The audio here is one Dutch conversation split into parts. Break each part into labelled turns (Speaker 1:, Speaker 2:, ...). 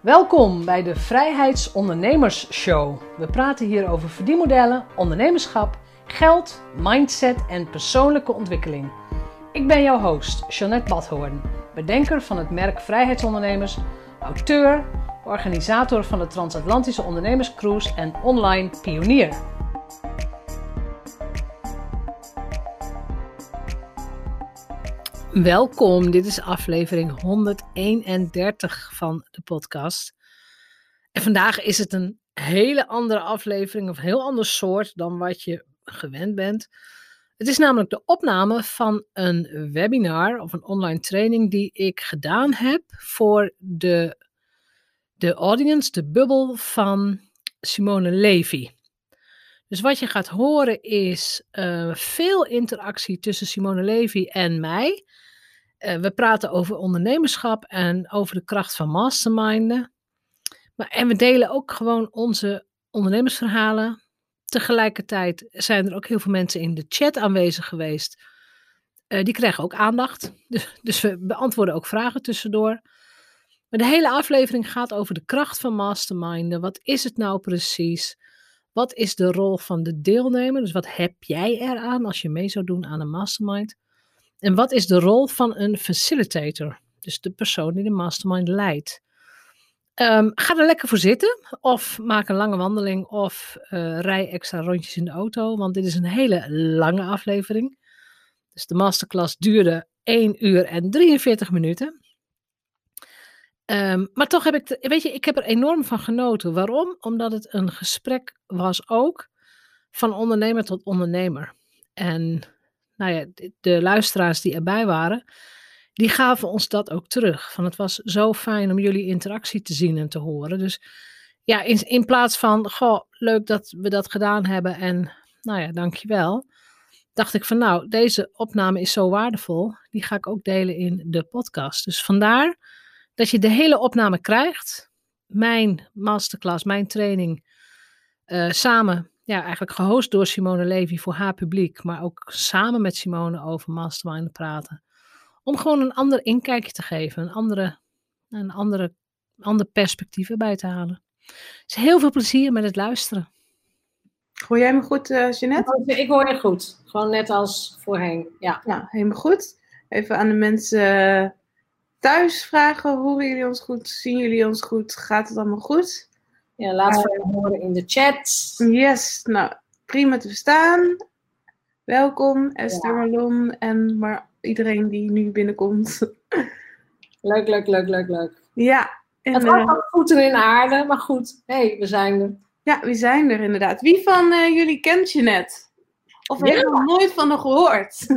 Speaker 1: Welkom bij de Vrijheidsondernemers Show. We praten hier over verdienmodellen, ondernemerschap, geld, mindset en persoonlijke ontwikkeling. Ik ben jouw host, Jeanette Badhoorn, bedenker van het merk Vrijheidsondernemers, auteur, organisator van de Transatlantische Ondernemerscruise en online pionier. Welkom, dit is aflevering 131 van de podcast. En vandaag is het een hele andere aflevering, of heel ander soort dan wat je gewend bent. Het is namelijk de opname van een webinar of een online training die ik gedaan heb voor de, de audience, de bubbel van Simone Levy. Dus wat je gaat horen is uh, veel interactie tussen Simone Levy en mij. Uh, we praten over ondernemerschap en over de kracht van masterminden. Maar, en we delen ook gewoon onze ondernemersverhalen. Tegelijkertijd zijn er ook heel veel mensen in de chat aanwezig geweest. Uh, die krijgen ook aandacht. Dus, dus we beantwoorden ook vragen tussendoor. Maar de hele aflevering gaat over de kracht van masterminden. Wat is het nou precies? Wat is de rol van de deelnemer? Dus wat heb jij eraan als je mee zou doen aan een mastermind? En wat is de rol van een facilitator? Dus de persoon die de mastermind leidt. Um, ga er lekker voor zitten. Of maak een lange wandeling. Of uh, rij extra rondjes in de auto. Want dit is een hele lange aflevering. Dus de masterclass duurde 1 uur en 43 minuten. Um, maar toch heb ik, weet je, ik heb er enorm van genoten. Waarom? Omdat het een gesprek was ook van ondernemer tot ondernemer. En nou ja, de, de luisteraars die erbij waren, die gaven ons dat ook terug. Van het was zo fijn om jullie interactie te zien en te horen. Dus ja, in, in plaats van, goh, leuk dat we dat gedaan hebben en nou ja, dankjewel. Dacht ik van nou, deze opname is zo waardevol, die ga ik ook delen in de podcast. Dus vandaar dat je de hele opname krijgt. Mijn masterclass, mijn training, uh, samen ja, eigenlijk gehost door Simone Levy voor haar publiek, maar ook samen met Simone over mastermind praten. Om gewoon een ander inkijkje te geven, een andere, een andere, ander perspectief erbij te halen. Dus heel veel plezier met het luisteren.
Speaker 2: Hoor jij me goed, uh, Jeanette?
Speaker 1: Ik hoor je goed. Gewoon net als voorheen. Ja,
Speaker 2: ja helemaal goed. Even aan de mensen thuis vragen: horen jullie ons goed? Zien jullie ons goed? Gaat het allemaal goed?
Speaker 1: Ja, laat uh, horen in de chat.
Speaker 2: Yes, nou, prima te verstaan. Welkom, Esther ja. Marlon en maar iedereen die nu binnenkomt.
Speaker 1: Leuk, leuk, leuk, leuk, leuk.
Speaker 2: Ja.
Speaker 1: En, het was uh, voeten in aarde, maar goed. Hé, hey, we zijn er.
Speaker 2: Ja, we zijn er inderdaad. Wie van uh, jullie kent je net? Of ja. heeft nog nooit van haar gehoord?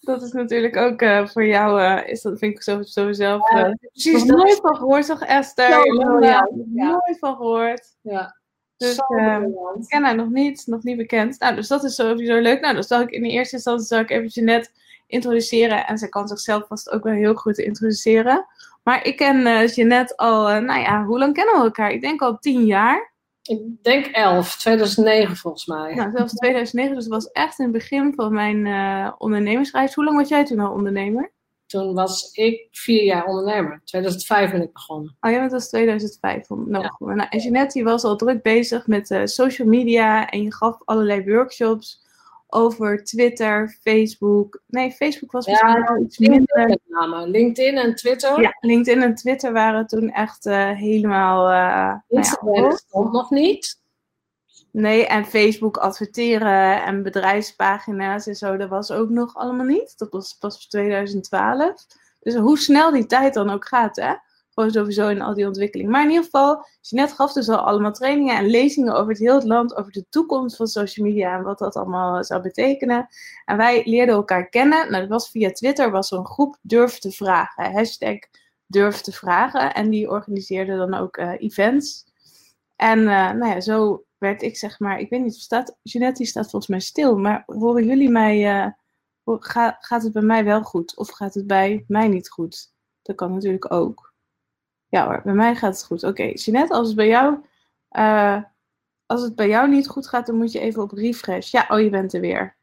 Speaker 2: dat is natuurlijk ook uh, voor jou, uh, is dat vind ik zo, zo zelf. Uh, precies, nog nooit van gehoord, toch Esther?
Speaker 1: Ja, ja,
Speaker 2: Nooit van gehoord.
Speaker 1: Ja.
Speaker 2: Dus uh, ik ken haar nog niet, nog niet bekend. Nou, dus dat is sowieso leuk. Nou, dan zal ik in de eerste instantie zal ik even net introduceren. En zij kan zichzelf vast ook wel heel goed introduceren. Maar ik ken uh, Jeanette al, nou ja, hoe lang kennen we elkaar? Ik denk al tien jaar.
Speaker 1: Ik denk 11, 2009 volgens mij.
Speaker 2: Nou, zelfs 2009, dus het was echt in het begin van mijn uh, ondernemersreis. Hoe lang was jij toen al ondernemer?
Speaker 1: Toen was ik vier jaar ondernemer. 2005 ben ik begonnen.
Speaker 2: Oh ja, dat was 2005. Nou, ja. nou, en Jeanette die was al druk bezig met uh, social media en je gaf allerlei workshops over Twitter, Facebook. Nee, Facebook was
Speaker 1: misschien ja, iets minder. LinkedIn en Twitter.
Speaker 2: Ja, LinkedIn en Twitter waren toen echt uh, helemaal. Uh,
Speaker 1: Instagram nou ja, stond nog niet.
Speaker 2: Nee, en Facebook adverteren en bedrijfspagina's en zo, dat was ook nog allemaal niet. Dat was pas 2012. Dus hoe snel die tijd dan ook gaat, hè? Gewoon sowieso in al die ontwikkeling. Maar in ieder geval, Jeanette gaf dus al allemaal trainingen en lezingen over het hele land, over de toekomst van social media en wat dat allemaal zou betekenen. En wij leerden elkaar kennen. Nou, dat was via Twitter, was zo'n groep Durf te vragen. Hashtag Durf te vragen. En die organiseerde dan ook uh, events. En uh, nou ja, zo werd ik zeg maar, ik weet niet, staat, Jeanette die staat volgens mij stil, maar horen jullie mij, ga, gaat het bij mij wel goed of gaat het bij mij niet goed? Dat kan natuurlijk ook. Ja hoor, bij mij gaat het goed. Oké, okay. Jeanette, als het bij jou, uh, als het bij jou niet goed gaat, dan moet je even op refresh. Ja, oh, je bent er weer.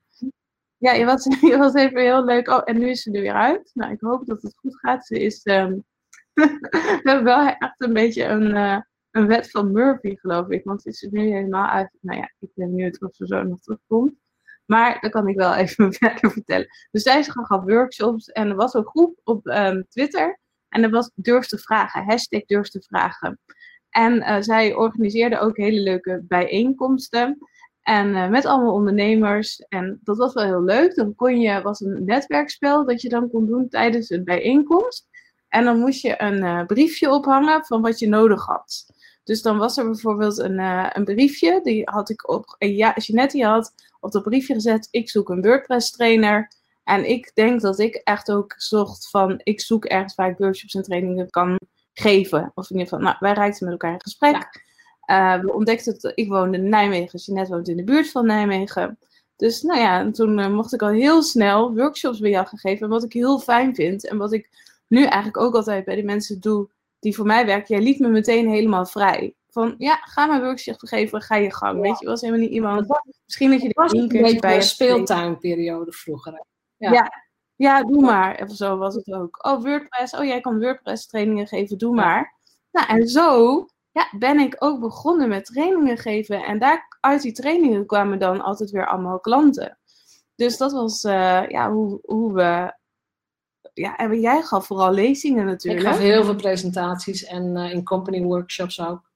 Speaker 2: Ja, je was, je was even heel leuk. Oh, en nu is ze er weer uit. Nou, ik hoop dat het goed gaat. Ze is um, we hebben wel echt een beetje een, uh, een wet van Murphy, geloof ik. Want het is nu helemaal uit. Nou ja, ik ben benieuwd of ze zo nog terugkomt. Maar dat kan ik wel even verder vertellen. Dus zij gaf workshops en er was een groep op um, Twitter. En er was durf te vragen, hashtag durf te vragen. En uh, zij organiseerde ook hele leuke bijeenkomsten. En uh, met allemaal ondernemers. En dat was wel heel leuk. Dan kon je, was een netwerkspel dat je dan kon doen tijdens een bijeenkomst. En dan moest je een uh, briefje ophangen van wat je nodig had. Dus dan was er bijvoorbeeld een, een briefje. Die had ik op ja, Jeanette had op dat briefje gezet. Ik zoek een WordPress trainer. En ik denk dat ik echt ook zocht van. Ik zoek ergens waar ik workshops en trainingen kan geven. Of in ieder geval, nou, wij reikten met elkaar in gesprek. Uh, we ontdekten dat ik woonde in Nijmegen. Jeanette woont in de buurt van Nijmegen. Dus nou ja, en toen uh, mocht ik al heel snel workshops bij jou gaan geven. Wat ik heel fijn vind. En wat ik nu eigenlijk ook altijd bij de mensen doe die voor mij werken. Jij liet me meteen helemaal vrij. Van ja, ga maar workshops geven, ga je gang. Weet je, was helemaal niet iemand. Misschien dat je er
Speaker 1: één keer bij een speeltuinperiode vroeger.
Speaker 2: Ja. ja. Ja, doe maar. Even zo was het ook. Oh, WordPress. Oh, jij kan WordPress trainingen geven. Doe maar. Nou, en zo ja, ben ik ook begonnen met trainingen geven. En daar, uit die trainingen kwamen dan altijd weer allemaal klanten. Dus dat was uh, ja, hoe, hoe we. Ja, en jij gaf vooral lezingen natuurlijk.
Speaker 1: Ik gaf heel veel presentaties en uh, in company workshops ook.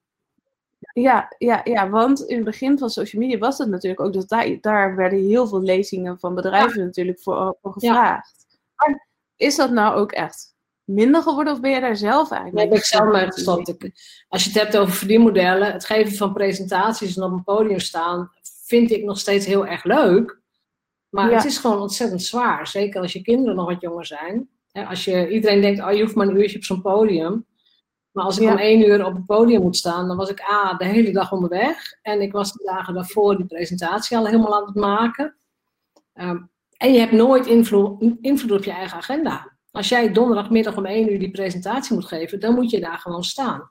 Speaker 2: Ja, ja, ja, want in het begin van social media was het natuurlijk ook dat daar, daar werden heel veel lezingen van bedrijven natuurlijk voor, voor gevraagd. Ja. Maar is dat nou ook echt minder geworden of ben je daar zelf eigenlijk?
Speaker 1: Nee, ben ik zelf mee gestopt. Als je het hebt over verdienmodellen, het geven van presentaties en op een podium staan, vind ik nog steeds heel erg leuk. Maar het is gewoon ontzettend zwaar. Zeker als je kinderen nog wat jonger zijn. Als je, iedereen denkt, oh, je hoeft maar een uurtje op zo'n podium. Maar als ik om één uur op het podium moet staan, dan was ik A, de hele dag onderweg. En ik was de dagen daarvoor die presentatie al helemaal aan het maken. Ehm, en je hebt nooit invloed, invloed op je eigen agenda. Als jij donderdagmiddag om één uur die presentatie moet geven, dan moet je daar gewoon staan.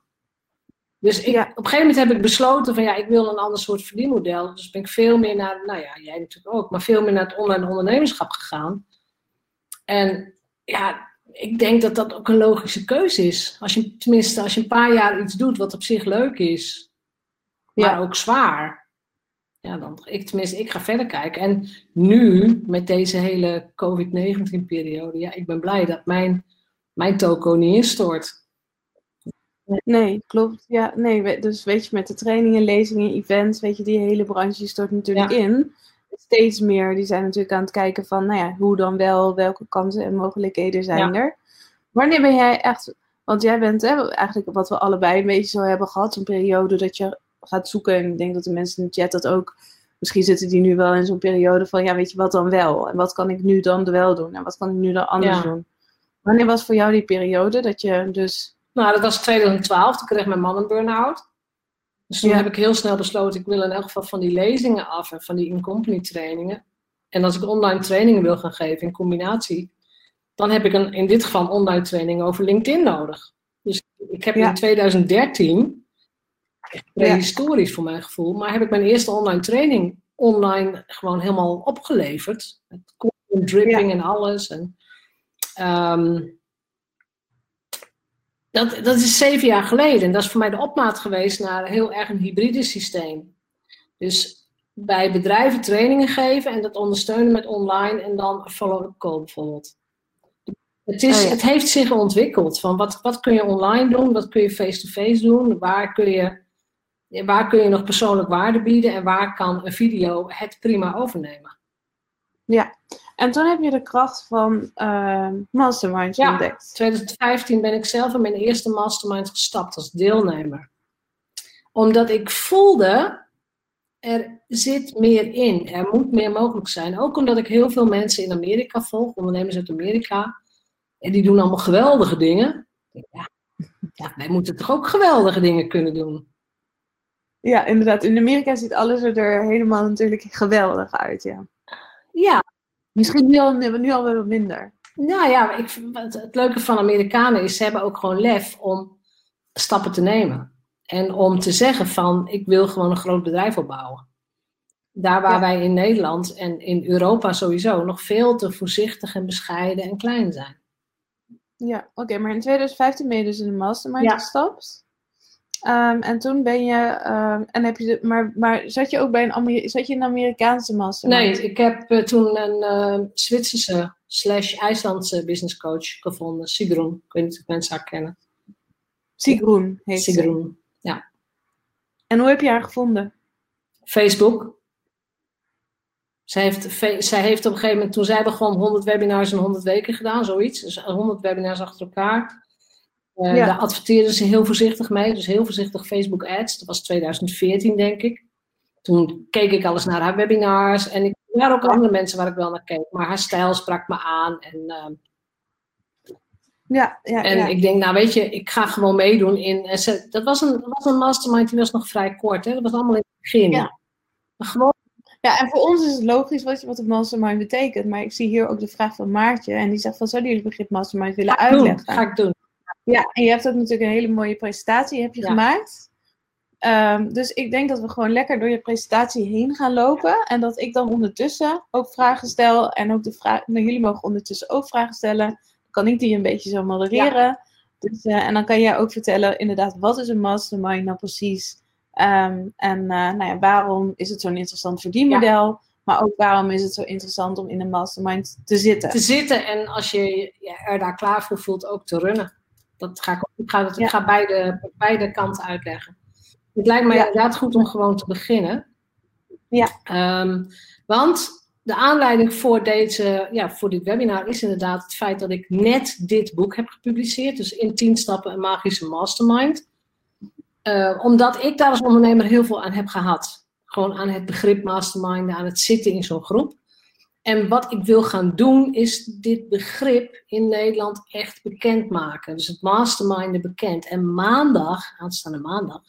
Speaker 1: Dus ik, op een gegeven moment heb ik besloten van ja, ik wil een ander soort verdienmodel. Dus ben ik veel meer naar, nou ja, jij natuurlijk ook, maar veel meer naar het online ondernemerschap gegaan. En ja, ik denk dat dat ook een logische keuze is. Als je, tenminste, als je een paar jaar iets doet wat op zich leuk is, maar ook zwaar. Ja, dan, ik, tenminste, ik ga verder kijken. En nu, met deze hele COVID-19-periode, ja, ik ben blij dat mijn, mijn toko niet instort.
Speaker 2: Nee, klopt. Ja, nee, dus weet je, met de trainingen, lezingen, events, weet je, die hele branche stort natuurlijk in steeds meer, die zijn natuurlijk aan het kijken van, nou ja, hoe dan wel, welke kansen en mogelijkheden zijn er. Wanneer ben jij echt, want jij bent hè, eigenlijk wat we allebei een beetje zo hebben gehad, een periode dat je gaat zoeken, en ik denk dat de mensen in de chat dat ook, misschien zitten die nu wel in zo'n periode van, ja, weet je wat dan wel? En wat kan ik nu dan wel doen? En wat kan ik nu dan anders doen? Wanneer was voor jou die periode dat je dus...
Speaker 1: Nou, dat was 2012, toen kreeg mijn man een burn-out. Dus toen heb ik heel snel besloten, ik wil in elk geval van die lezingen af en van die in-company trainingen. En als ik online trainingen wil gaan geven in combinatie, dan heb ik een, in dit geval een online training over LinkedIn nodig. Dus ik heb in 2013, prehistorisch ja. voor mijn gevoel, maar heb ik mijn eerste online training online gewoon helemaal opgeleverd. Met content dripping en alles. En, um, dat, dat is zeven jaar geleden. En dat is voor mij de opmaat geweest naar heel erg een hybride systeem. Dus bij bedrijven trainingen geven en dat ondersteunen met online en dan follow-up call bijvoorbeeld. Het, is, oh het heeft zich ontwikkeld. Van wat, wat kun je online doen? Wat kun je face-to-face doen? Waar kun je, waar kun je nog persoonlijk waarde bieden? En waar kan een video het prima overnemen?
Speaker 2: Ja, en toen heb je de kracht van uh, Mastermind ja, ontdekt.
Speaker 1: In 2015 ben ik zelf in mijn eerste Mastermind gestapt als deelnemer. Omdat ik voelde, er zit meer in. Er moet meer mogelijk zijn. Ook omdat ik heel veel mensen in Amerika volg, ondernemers uit Amerika. En die doen allemaal geweldige dingen. Ja, ja, wij moeten toch ook geweldige dingen kunnen doen.
Speaker 2: Ja, inderdaad. In Amerika ziet alles er helemaal natuurlijk geweldig uit, ja.
Speaker 1: Ja,
Speaker 2: Misschien nu al, nu al wel minder.
Speaker 1: Nou ja, ik, het, het leuke van Amerikanen is, ze hebben ook gewoon lef om stappen te nemen. En om te zeggen van, ik wil gewoon een groot bedrijf opbouwen. Daar waar wij in Nederland en in Europa sowieso nog veel te voorzichtig en bescheiden en klein zijn.
Speaker 2: Ja, oké, maar in 2015 ben je dus in de mastermind
Speaker 1: Ja.
Speaker 2: gestapt. Ehm, en toen ben je, ehm, en heb je, de- maar, maar zat je ook bij een, Ameri- zat je in een Amerikaanse mastermind?
Speaker 1: Nee, ik heb eh, toen een eh, Zwitserse slash IJslandse business coach gevonden, Sigrun. Ik weet niet of mensen haar kennen.
Speaker 2: Sigroen heet ze.
Speaker 1: Sigrun.
Speaker 2: En hoe heb je haar gevonden?
Speaker 1: Facebook. Zij heeft, zij heeft op een gegeven moment, toen zij begon, 100 webinars in 100 weken gedaan, zoiets. Dus 100 webinars achter elkaar. Eh,
Speaker 2: Ja.
Speaker 1: Daar adverteerde ze heel voorzichtig mee, dus heel voorzichtig Facebook ads. Dat was 2014, denk ik. Toen keek ik alles naar haar webinars en ik, er waren ook andere mensen waar ik wel naar keek. Maar haar stijl sprak me aan en ehm,
Speaker 2: Ja, ja,
Speaker 1: en
Speaker 2: ja.
Speaker 1: ik denk, nou weet je, ik ga gewoon meedoen in. En ze, dat, was een, dat was een mastermind, die was nog vrij kort. Hè? Dat was allemaal in het begin.
Speaker 2: Ja.
Speaker 1: Maar gewoon,
Speaker 2: ja, en voor ons is het logisch wat, wat een mastermind betekent. Maar ik zie hier ook de vraag van Maartje. En die zegt van, zou die het begrip mastermind willen
Speaker 1: ga ik doen.
Speaker 2: uitleggen?
Speaker 1: Ga ik doen.
Speaker 2: Ja, en je hebt ook natuurlijk een hele mooie presentatie heb je
Speaker 1: Ja.
Speaker 2: gemaakt. Ehm, dus ik denk dat we gewoon lekker door je presentatie heen gaan lopen. En dat ik dan ondertussen ook vragen stel. En ook de vraag, nou, jullie mogen ondertussen ook vragen stellen. Dan kan ik die een beetje zo modereren. Dus, eh, en dan kan jij ook vertellen, inderdaad, wat is een mastermind nou precies? Ehm, en eh, nou ja, waarom is het zo'n interessant verdienmodel? Maar ook waarom is het zo interessant om in een mastermind te zitten?
Speaker 1: Te zitten en als je je er daar klaar voor voelt, ook te runnen. Dat ga ik, ik ga, dat, ik ga beide, beide kanten uitleggen. Het lijkt me
Speaker 2: Ja.
Speaker 1: inderdaad goed om gewoon te beginnen.
Speaker 2: Ja.
Speaker 1: Ehm, want de aanleiding voor, deze, ja, voor dit webinar is inderdaad het feit dat ik net dit boek heb gepubliceerd. Dus in 10 stappen een magische mastermind. Eh, omdat ik daar als ondernemer heel veel aan heb gehad. Gewoon aan het begrip mastermind, aan het zitten in zo'n groep. En wat ik wil gaan doen, is dit begrip in Nederland echt bekendmaken. Dus het masterminden bekend. En maandag, aanstaande maandag,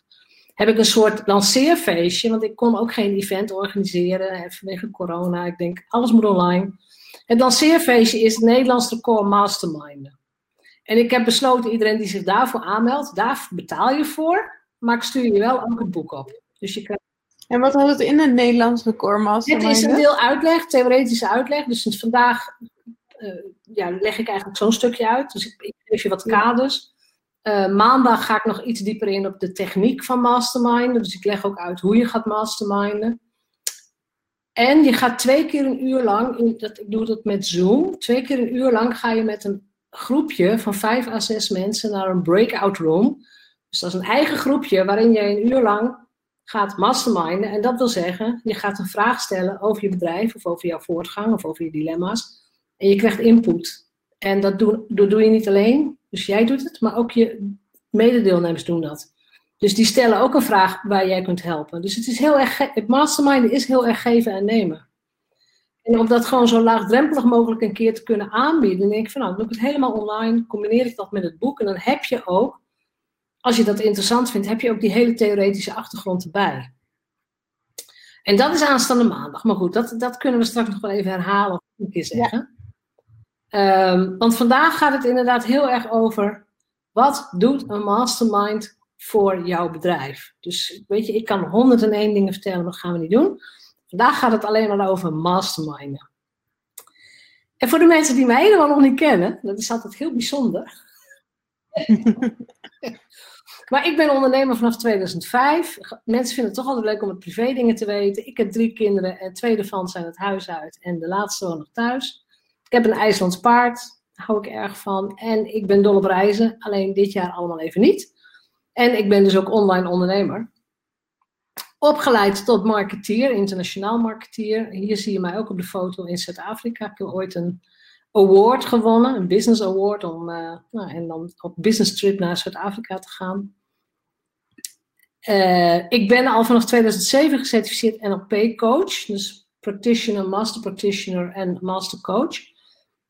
Speaker 1: heb ik een soort lanceerfeestje. Want ik kon ook geen event organiseren vanwege corona. Ik denk, alles moet online. Het lanceerfeestje is het Nederlands record masterminden. En ik heb besloten, iedereen die zich daarvoor aanmeldt, daar betaal je voor. Maar ik stuur je wel ook het boek op. Dus je krijgt
Speaker 2: En wat houdt het in een Nederlands record
Speaker 1: het is een deel uitleg, theoretische uitleg. Dus vandaag eh, ja, leg ik eigenlijk zo'n stukje uit. Dus ik, ik geef je wat kaders. Eh, maandag ga ik nog iets dieper in op de techniek van masterminden. Dus ik leg ook uit hoe je gaat masterminden. En je gaat twee keer een uur lang, in, dat, ik doe dat met Zoom, twee keer een uur lang ga je met een groepje van vijf à zes mensen naar een breakout room. Dus dat is een eigen groepje waarin je een uur lang gaat masterminden. En dat wil zeggen, je gaat een vraag stellen over je bedrijf of over jouw voortgang of over je dilemma's. En je krijgt input. En dat doe, doe je niet alleen, dus jij doet het, maar ook je mededeelnemers doen dat. Dus die stellen ook een vraag waar jij kunt helpen. Dus het is heel erg, het masterminden is heel erg geven en nemen. En om dat gewoon zo laagdrempelig mogelijk een keer te kunnen aanbieden, denk ik van nou, doe ik het helemaal online, combineer ik dat met het boek en dan heb je ook, als je dat interessant vindt, heb je ook die hele theoretische achtergrond erbij. En dat is aanstaande maandag. Maar goed, dat, dat kunnen we straks nog wel even herhalen of een keer zeggen. Ehm, want vandaag gaat het inderdaad heel erg over wat doet een mastermind voor jouw bedrijf. Dus weet je, ik kan 101 dingen vertellen, maar dat gaan we niet doen. Vandaag gaat het alleen maar over masterminden. En voor de mensen die mij helemaal nog niet kennen, dat is altijd heel bijzonder. maar ik ben ondernemer vanaf 2005. Mensen vinden het toch altijd leuk om het privé dingen te weten. Ik heb drie kinderen en twee daarvan zijn het huis uit en de laatste woont nog thuis. Ik heb een IJslands paard, daar hou ik erg van. En ik ben dol op reizen, alleen dit jaar allemaal even niet. En ik ben dus ook online ondernemer. Opgeleid tot marketeer, internationaal marketeer. Hier zie je mij ook op de foto in Zuid-Afrika. Ik heb ooit een award gewonnen, een business award, om uh, nou, en dan op business trip naar Zuid-Afrika te gaan. Uh, ik ben al vanaf 2007 gecertificeerd NLP coach, dus practitioner, master practitioner en master coach.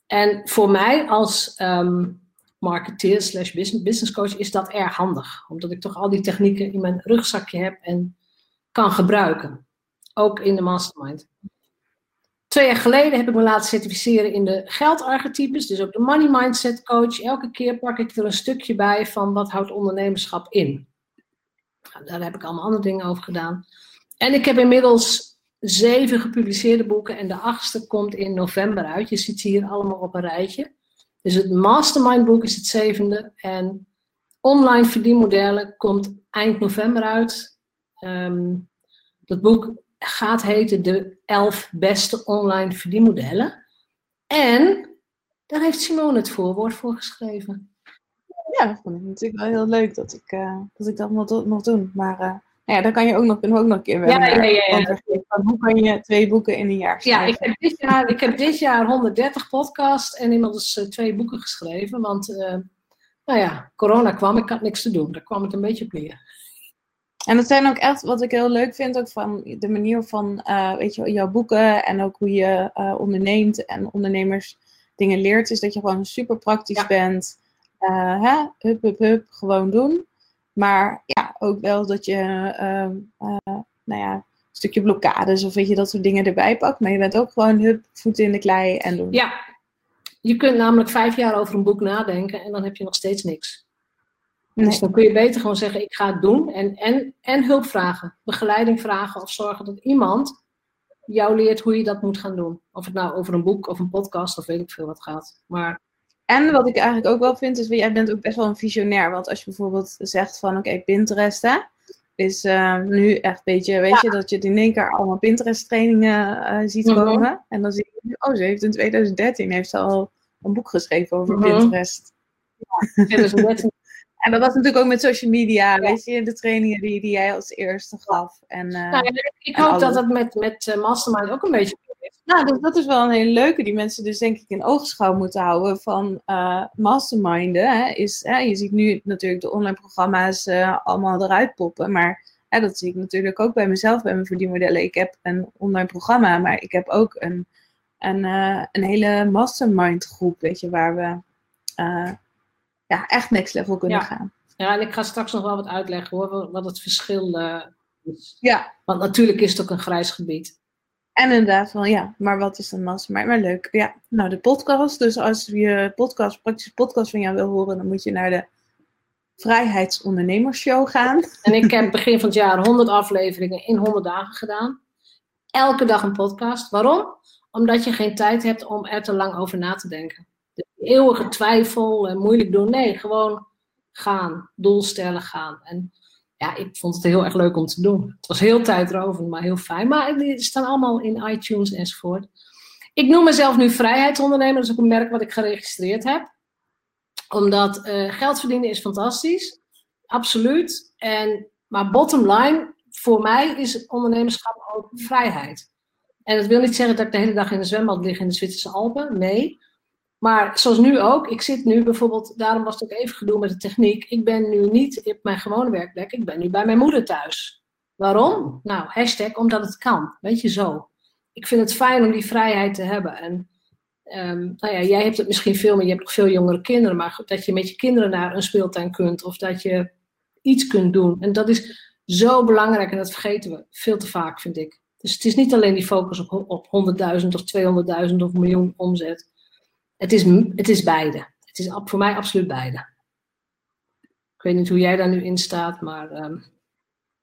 Speaker 1: En voor mij als um, marketeer slash business coach is dat erg handig, omdat ik toch al die technieken in mijn rugzakje heb en kan gebruiken, ook in de mastermind. Twee jaar geleden heb ik me laten certificeren in de geldarchetypes, dus ook de money mindset coach. Elke keer pak ik er een stukje bij van wat houdt ondernemerschap in. Daar heb ik allemaal andere dingen over gedaan. En ik heb inmiddels zeven gepubliceerde boeken en de achtste komt in november uit. Je ziet ze hier allemaal op een rijtje. Dus het mastermind boek is het zevende. En online verdienmodellen komt eind november uit. Ehm, dat boek gaat heten De 11 beste online verdienmodellen. En daar heeft Simone het voorwoord voor geschreven.
Speaker 2: Ja, dat vond ik natuurlijk wel heel leuk dat ik, uh, dat, ik dat nog, nog doen. Maar uh, ja, daar kan je ook nog, kunnen we ook nog een keer
Speaker 1: ja, ja, ja, ja.
Speaker 2: Van hoe kan je twee boeken in een jaar schrijven?
Speaker 1: Ja, ik heb dit jaar, ik heb dit jaar 130 podcasts en inmiddels uh, twee boeken geschreven. Want, nou ja, corona kwam, ik had niks te doen. Daar kwam het een beetje op neer.
Speaker 2: En dat zijn ook echt, wat ik heel leuk vind, ook van de manier van, weet je, jouw boeken en ook hoe je onderneemt en ondernemers dingen leert, is dat je gewoon super praktisch bent. Uh, hè? Hup, hup, hup, gewoon doen. Maar ja, ook wel dat je, uh, nou ja, een stukje blokkades of weet je, dat soort dingen erbij pakt. Maar je bent ook gewoon hup, voeten in de klei en doen.
Speaker 1: Ja, je kunt namelijk vijf jaar over een boek nadenken en dan heb je nog steeds niks. Dus dan kun je beter gewoon zeggen, ik ga het doen. En, en, en hulp vragen, begeleiding vragen of zorgen dat iemand jou leert hoe je dat moet gaan doen. Of het nou over een boek of een podcast of weet ik veel wat gaat. Maar...
Speaker 2: En wat ik eigenlijk ook wel vind, is jij bent ook best wel een visionair. Want als je bijvoorbeeld zegt van oké, Pinterest hè, is uh, nu echt een beetje, weet je, dat je in één keer allemaal Pinterest trainingen uh, ziet mhm. komen. En dan zie je, oh ze heeft in 2013 heeft ze al een boek geschreven over mm -hmm. Pinterest. Ja, 2013 En dat was natuurlijk ook met social media, weet je, de trainingen die, die jij als eerste gaf. En, uh,
Speaker 1: nou, ik hoop dat dat met, met Mastermind ook een beetje.
Speaker 2: Nou, dus dat is wel een hele leuke die mensen dus denk ik in oogschouw moeten houden van uh, Masterminden. Hè, is, hè, je ziet nu natuurlijk de online programma's allemaal eruit poppen, maar hè, dat zie ik natuurlijk ook bij mezelf, bij mijn verdienmodellen. Ik heb een online programma, maar ik heb ook een, een, een hele Mastermind groep, weet je, waar we ja, echt next level kunnen gaan.
Speaker 1: Ja, en ik ga straks nog wel wat uitleggen hoor, wat het verschil is.
Speaker 2: Ja.
Speaker 1: Want natuurlijk is het ook een grijs gebied.
Speaker 2: En inderdaad, van ja, maar wat is een massa? Maar, leuk. Ja, nou de podcast. Dus als je podcast, praktische podcast van jou wil horen, dan moet je naar de Vrijheidsondernemersshow gaan.
Speaker 1: En ik heb begin van het jaar 100 afleveringen in 100 dagen gedaan. Elke dag een podcast. Waarom? Omdat je geen tijd hebt om er te lang over na te denken eeuwige twijfel en moeilijk doen. Nee, gewoon gaan, doel stellen, gaan. En ja, ik vond het heel erg leuk om te doen. Het was heel tijdrovend, maar heel fijn. Maar die staan allemaal in iTunes enzovoort. Ik noem mezelf nu vrijheidsondernemer. Dat is ook een merk wat ik geregistreerd heb. Omdat uh, geld verdienen is fantastisch. Absoluut. En, maar bottom line, voor mij is ondernemerschap ook vrijheid. En dat wil niet zeggen dat ik de hele dag in de zwembad lig in de Zwitserse Alpen. Nee. Maar zoals nu ook, ik zit nu bijvoorbeeld, daarom was het ook even gedoe met de techniek. Ik ben nu niet op mijn gewone werkplek, ik ben nu bij mijn moeder thuis. Waarom? Nou, hashtag omdat het kan. Weet je zo. Ik vind het fijn om die vrijheid te hebben. En um, nou ja, jij hebt het misschien veel, maar je hebt nog veel jongere kinderen. Maar dat je met je kinderen naar een speeltuin kunt of dat je iets kunt doen. En dat is zo belangrijk en dat vergeten we veel te vaak, vind ik. Dus het is niet alleen die focus op, op 100.000 of 200.000 of miljoen omzet. Het is, het is beide. Het is voor mij absoluut beide. Ik weet niet hoe jij daar nu in staat, maar. Ehm,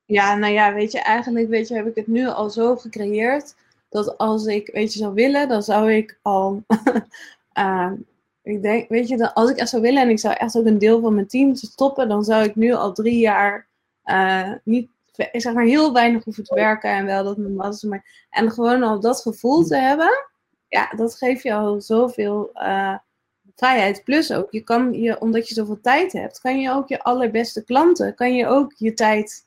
Speaker 2: ja, nou ja, weet je, eigenlijk weet je, heb ik het nu al zo gecreëerd dat als ik, weet je, zou willen, dan zou ik al. uh, ik denk, weet je, als ik echt zou willen en ik zou echt ook een deel van mijn team stoppen, dan zou ik nu al drie jaar uh, niet, zeg maar, heel weinig hoeven te werken en wel dat mijn maar En gewoon al dat gevoel te hebben ja, dat geeft je al zoveel uh, vrijheid. Plus ook, je kan je, omdat je zoveel tijd hebt, kan je ook je allerbeste klanten, kan je ook je tijd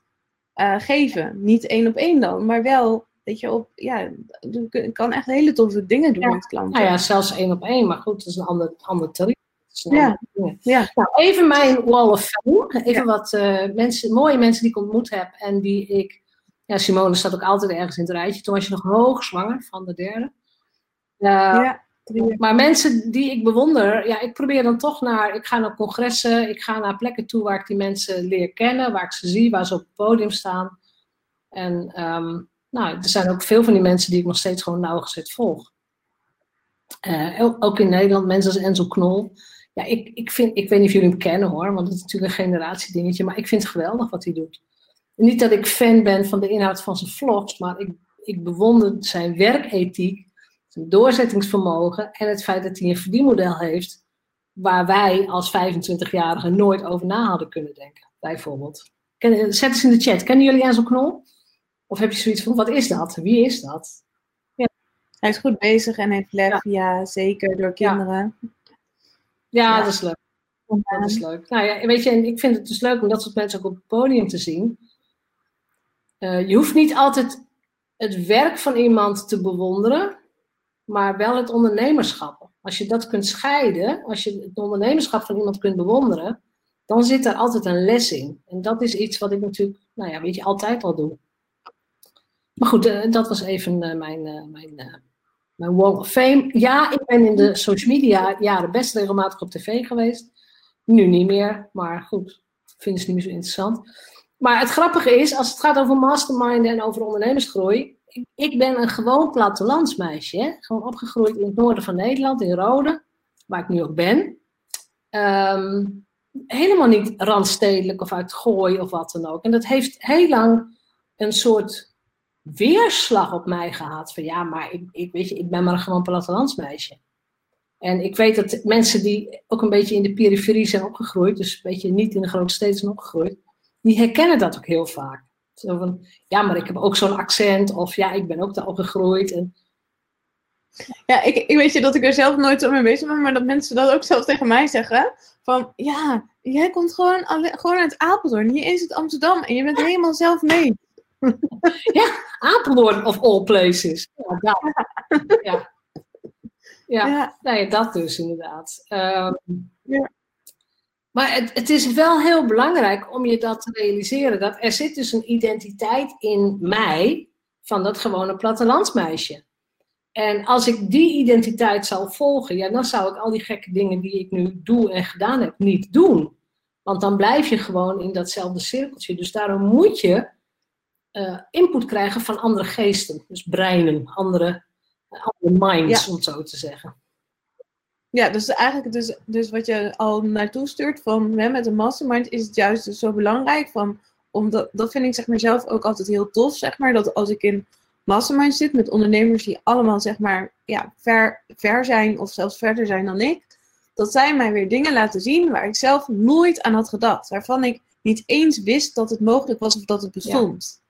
Speaker 2: uh, geven. Niet één op één dan, maar wel, weet je, op, ja, kan echt hele toffe dingen doen met klanten.
Speaker 1: Nou ja, zelfs één op één, maar goed, dat is een ander, ander tarief.
Speaker 2: Ja. ja.
Speaker 1: Nou, even mijn wall of fame. Even wat uh, mensen, mooie mensen die ik ontmoet heb en die ik. Ja, Simone staat ook altijd ergens in het rijtje. Toen was je nog hoog zwanger van de derde ja, maar mensen die ik bewonder, ja, ik probeer dan toch naar, ik ga naar congressen, ik ga naar plekken toe waar ik die mensen leer kennen, waar ik ze zie, waar ze op het podium staan. En um, nou, er zijn ook veel van die mensen die ik nog steeds gewoon nauwgezet volg. Uh, ook in Nederland, mensen als Enzo Knol. Ja, ik, ik, vind, ik weet niet of jullie hem kennen hoor, want het is natuurlijk een generatiedingetje, maar ik vind het geweldig wat hij doet. niet dat ik fan ben van de inhoud van zijn vlogs, maar ik, ik bewonder zijn werkethiek zijn doorzettingsvermogen en het feit dat hij een verdienmodel heeft. waar wij als 25-jarigen nooit over na hadden kunnen denken, bijvoorbeeld. Zet eens in de chat, kennen jullie Enzo Knol? Of heb je zoiets van, wat is dat? Wie is dat?
Speaker 2: Ja. Hij is goed bezig en heeft lef, ja, zeker, door kinderen.
Speaker 1: Ja, dat is leuk. Dat is leuk. Nou ja, weet je, en ik vind het dus leuk om dat soort mensen ook op het podium te zien. Uh, je hoeft niet altijd het werk van iemand te bewonderen, maar wel het ondernemerschap. Als je dat kunt scheiden, als je het ondernemerschap van iemand kunt bewonderen, dan zit er altijd een les in. En dat is iets wat ik natuurlijk, nou ja, weet je, altijd al doe. Maar goed, uh, dat was even uh, mijn, uh, mijn, mijn Wall of Fame. Ja, ik ben in de social media jaren best regelmatig op tv geweest. Nu niet meer, maar goed, vinden ze niet meer zo interessant. Maar het grappige is, als het gaat over mastermind en over ondernemersgroei, ik, ben een gewoon plattelandsmeisje. Hè? Gewoon opgegroeid in het noorden van Nederland, in Rode, waar ik nu ook ben. Um, helemaal niet randstedelijk of uit Gooi of wat dan ook. En dat heeft heel lang een soort weerslag op mij gehad. Van ja, maar ik, ik, weet je, ik ben maar een gewoon plattelandsmeisje. En ik weet dat mensen die ook een beetje in de periferie zijn opgegroeid, dus een beetje niet in de grote steden zijn opgegroeid, die herkennen dat ook heel vaak. Zo van, ja, maar ik heb ook zo'n accent, of ja, ik ben ook daar opgegroeid. En...
Speaker 2: Ja, ik, ik weet je dat ik er zelf nooit zo mee bezig ben, maar dat mensen dat ook zelf tegen mij zeggen. Van, ja, jij komt gewoon, gewoon uit Apeldoorn, hier is het Amsterdam en je bent helemaal zelf mee.
Speaker 1: Ja, Apeldoorn of all places. Ja, ja. Ja, ja. Nee, dat dus inderdaad. Um, ja. Maar het, het, is wel heel belangrijk om je dat te realiseren. Dat er zit dus een identiteit in mij van dat gewone plattelandsmeisje. En als ik die identiteit zou volgen, ja, dan zou ik al die gekke dingen die ik nu doe en gedaan heb, niet doen. Want dan blijf je gewoon in datzelfde cirkeltje. Dus daarom moet je uh, input krijgen van andere geesten. Dus breinen, andere, andere minds, om het zo te zeggen.
Speaker 2: Ja, dus eigenlijk dus, dus wat je al naartoe stuurt van hè, met een mastermind is het juist dus zo belangrijk van, omdat, dat vind ik zeg maar zelf ook altijd heel tof, zeg maar, dat als ik in mastermind zit met ondernemers die allemaal zeg maar ja, ver, ver zijn of zelfs verder zijn dan ik, dat zij mij weer dingen laten zien waar ik zelf nooit aan had gedacht, waarvan ik niet eens wist dat het mogelijk was of dat het bestond.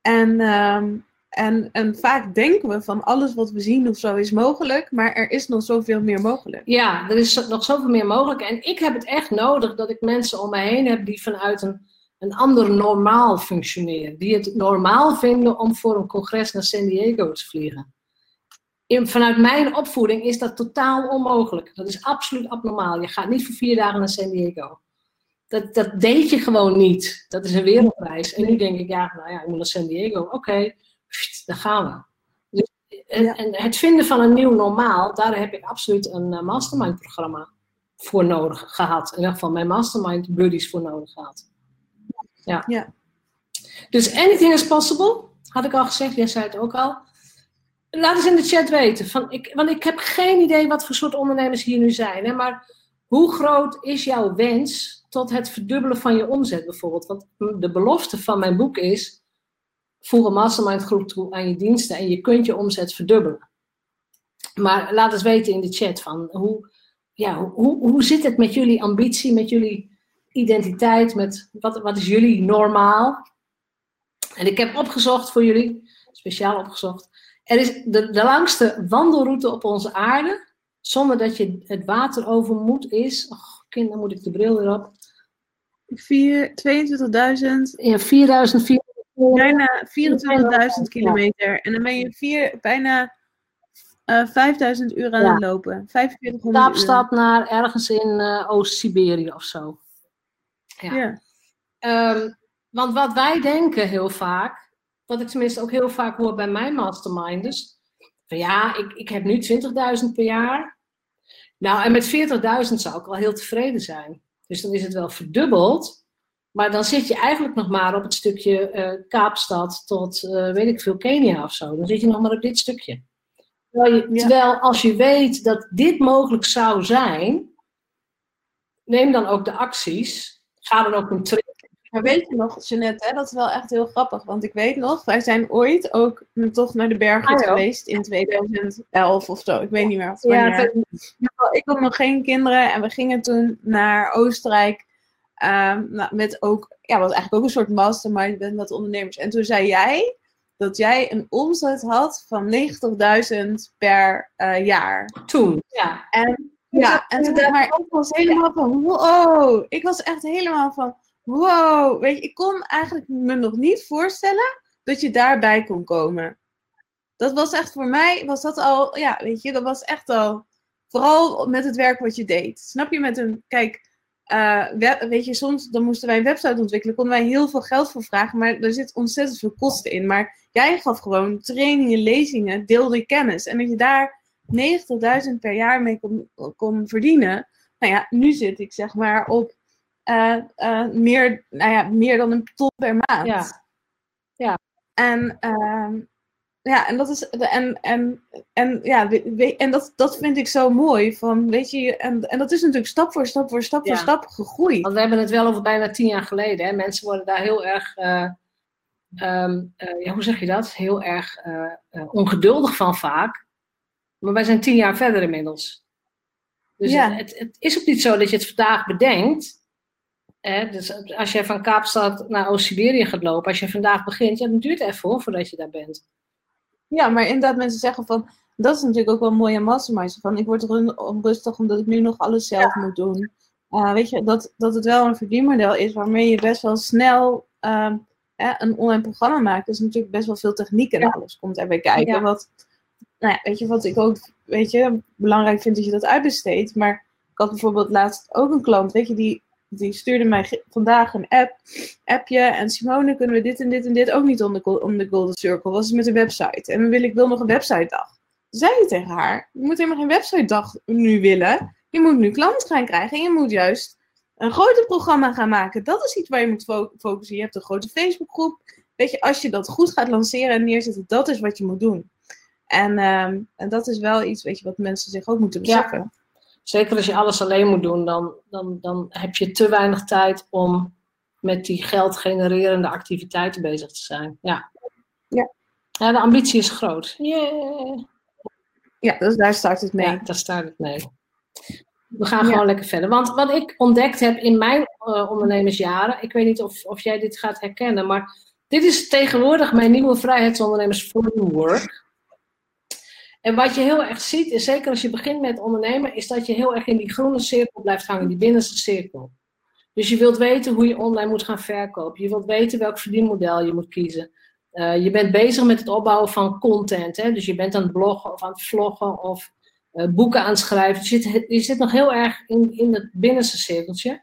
Speaker 2: En um, en, en vaak denken we van alles wat we zien of zo is mogelijk, maar er is nog zoveel meer mogelijk.
Speaker 1: Ja, er is nog zoveel meer mogelijk. En ik heb het echt nodig dat ik mensen om mij heen heb die vanuit een, een ander normaal functioneren. Die het normaal vinden om voor een congres naar San Diego te vliegen. In, vanuit mijn opvoeding is dat totaal onmogelijk. Dat is absoluut abnormaal. Je gaat niet voor vier dagen naar San Diego. Dat, dat deed je gewoon niet. Dat is een wereldreis. En nu denk ik, ja, nou ja, ik moet naar San Diego. Oké daar gaan we. Dus, en, en, het vinden van een nieuw normaal, daar heb ik absoluut een uh, mastermind programma voor nodig gehad. In ieder geval mijn mastermind buddies voor nodig gehad. Ja. ja. Dus anything is possible, had ik al gezegd, jij zei het ook al. Laat eens in de chat weten. Van ik, want ik heb geen idee wat voor soort ondernemers hier nu zijn. Hè, maar hoe groot is jouw wens tot het verdubbelen van je omzet bijvoorbeeld? Want de belofte van mijn boek is voeg een mastermind groep toe aan je diensten en je kunt je omzet verdubbelen. Maar laat eens weten in de chat van hoe, ja, hoe, hoe zit het met jullie ambitie, met jullie identiteit, met wat, wat is jullie normaal? En ik heb opgezocht voor jullie, speciaal opgezocht. Er is de, de langste wandelroute op onze aarde, zonder dat je het water over moet, is. Och, kind, dan moet ik de bril weer op.
Speaker 2: 22.000.
Speaker 1: Ja, 4.400
Speaker 2: Bijna 24.000 kilometer. En dan ben je vier, bijna uh, eh, 5000 uur aan het lopen. 4500
Speaker 1: Kaapstad naar ergens in uh, Oost-Siberië of zo. Ja. ja. Um, want wat wij denken heel vaak, wat ik tenminste ook heel vaak hoor bij mijn masterminders, van ja, ik, ik heb nu 20.000 per jaar. Nou, en met 40.000 zou ik al heel tevreden zijn. Dus dan is het wel verdubbeld. Maar dan zit je eigenlijk nog maar op het stukje uh, Kaapstad tot, uh, weet ik veel, Kenia of zo. Dan zit je nog maar op dit stukje. Terwijl, je, terwijl, als je weet dat dit mogelijk zou zijn, neem dan ook de acties. Ga dan ook een trip.
Speaker 2: Maar weet je nog, Jeanette, hè, dat is wel echt heel grappig. Want ik weet nog, wij zijn ooit ook toch naar de bergen
Speaker 1: Ah,
Speaker 2: geweest in 2011 of zo. Ik weet niet meer.
Speaker 1: Ja,
Speaker 2: ik had nog geen kinderen en we gingen toen naar Oostenrijk. Ehm, nou, met ook, ja, was eigenlijk ook een soort mastermind met, met ondernemers. En toen zei jij dat jij een omzet had van 90.000 per eh, jaar.
Speaker 1: Toen, ja.
Speaker 2: En ja, en toen, maar ik was helemaal van wow. Ik was echt helemaal van wow. Weet je, ik kon eigenlijk me nog niet voorstellen dat je daarbij kon komen. Dat was echt voor mij, was dat al, ja, weet je, dat was echt al, vooral met het werk wat je deed. Snap je met een, kijk, eh, we- weet je, soms dan moesten wij een website ontwikkelen, konden wij heel veel geld voor vragen, maar er zit ontzettend veel kosten in. Maar jij gaf gewoon trainingen, lezingen, deelde je kennis. En dat je daar 90.000 per jaar mee kon, kon verdienen. Nou ja, nu zit ik zeg maar op eh, eh, meer, nou ja, meer dan een ton per maand.
Speaker 1: Ja. Ja.
Speaker 2: En, ehm, ja, en dat is. En, en, en, ja, en dat, dat vind ik zo mooi. Van, weet je, en, en dat is natuurlijk stap voor stap voor stap
Speaker 1: Ja.
Speaker 2: voor stap gegroeid.
Speaker 1: Want we hebben het wel over bijna tien jaar geleden. Hè? Mensen worden daar heel erg, eh, ehm, eh, ja, hoe zeg je dat? Heel erg eh, ongeduldig van vaak. Maar wij zijn tien jaar verder inmiddels. Dus
Speaker 2: Ja.
Speaker 1: het, het is ook niet zo dat je het vandaag bedenkt. Hè? Dus als je van Kaapstad naar Oost-Siberië gaat lopen, als je vandaag begint, ja, dan duurt het even hoor, voordat je daar bent.
Speaker 2: Ja, maar inderdaad, mensen zeggen van. Dat is natuurlijk ook wel mooi aan masterminds. Van, ik word er onrustig omdat ik nu nog alles zelf moet doen. Uh, weet je, dat, dat het wel een verdienmodel is waarmee je best wel snel ehm, een online programma maakt. Dus natuurlijk best wel veel techniek en
Speaker 1: Ja.
Speaker 2: alles komt erbij kijken.
Speaker 1: Ja.
Speaker 2: Wat, nou ja, weet je, wat ik ook weet je, belangrijk vind dat je dat uitbesteedt. Maar ik had bijvoorbeeld laatst ook een klant, weet je, die, die stuurde mij vandaag een app, appje. En Simone, kunnen we dit en dit en dit ook niet om de, om de Golden Circle? Was het met een website? En wil ik wil nog een website dag. Zei je tegen haar, je moet helemaal geen website dag nu willen. Je moet nu klanten gaan krijgen en je moet juist een groter programma gaan maken. Dat is iets waar je moet fo- focussen. Je hebt een grote Facebookgroep. Weet je, als je dat goed gaat lanceren en neerzetten, dat is wat je moet doen. En, ehm, en dat is wel iets, weet je, wat mensen zich ook moeten
Speaker 1: Ja. Zeker als je alles alleen moet doen, dan, dan, dan heb je te weinig tijd om met die geld genererende activiteiten bezig te zijn. Ja.
Speaker 2: Ja.
Speaker 1: Ja, de ambitie is groot. Yeah.
Speaker 2: Ja, dus daar start het mee.
Speaker 1: Ja, daar staat het mee. We gaan
Speaker 2: Ja.
Speaker 1: gewoon lekker verder. Want wat ik ontdekt heb in mijn eh, ondernemersjaren, ik weet niet of, of jij dit gaat herkennen, maar dit is tegenwoordig mijn nieuwe vrijheidsondernemers framework. En wat je heel erg ziet, is zeker als je begint met ondernemen, is dat je heel erg in die groene cirkel blijft hangen, die binnenste cirkel. Dus je wilt weten hoe je online moet gaan verkopen. Je wilt weten welk verdienmodel je moet kiezen. Uh, je bent bezig met het opbouwen van content. Hè? Dus je bent aan het bloggen of aan het vloggen of uh, boeken aan het schrijven. Je zit, je zit nog heel erg in, in het binnenste cirkeltje.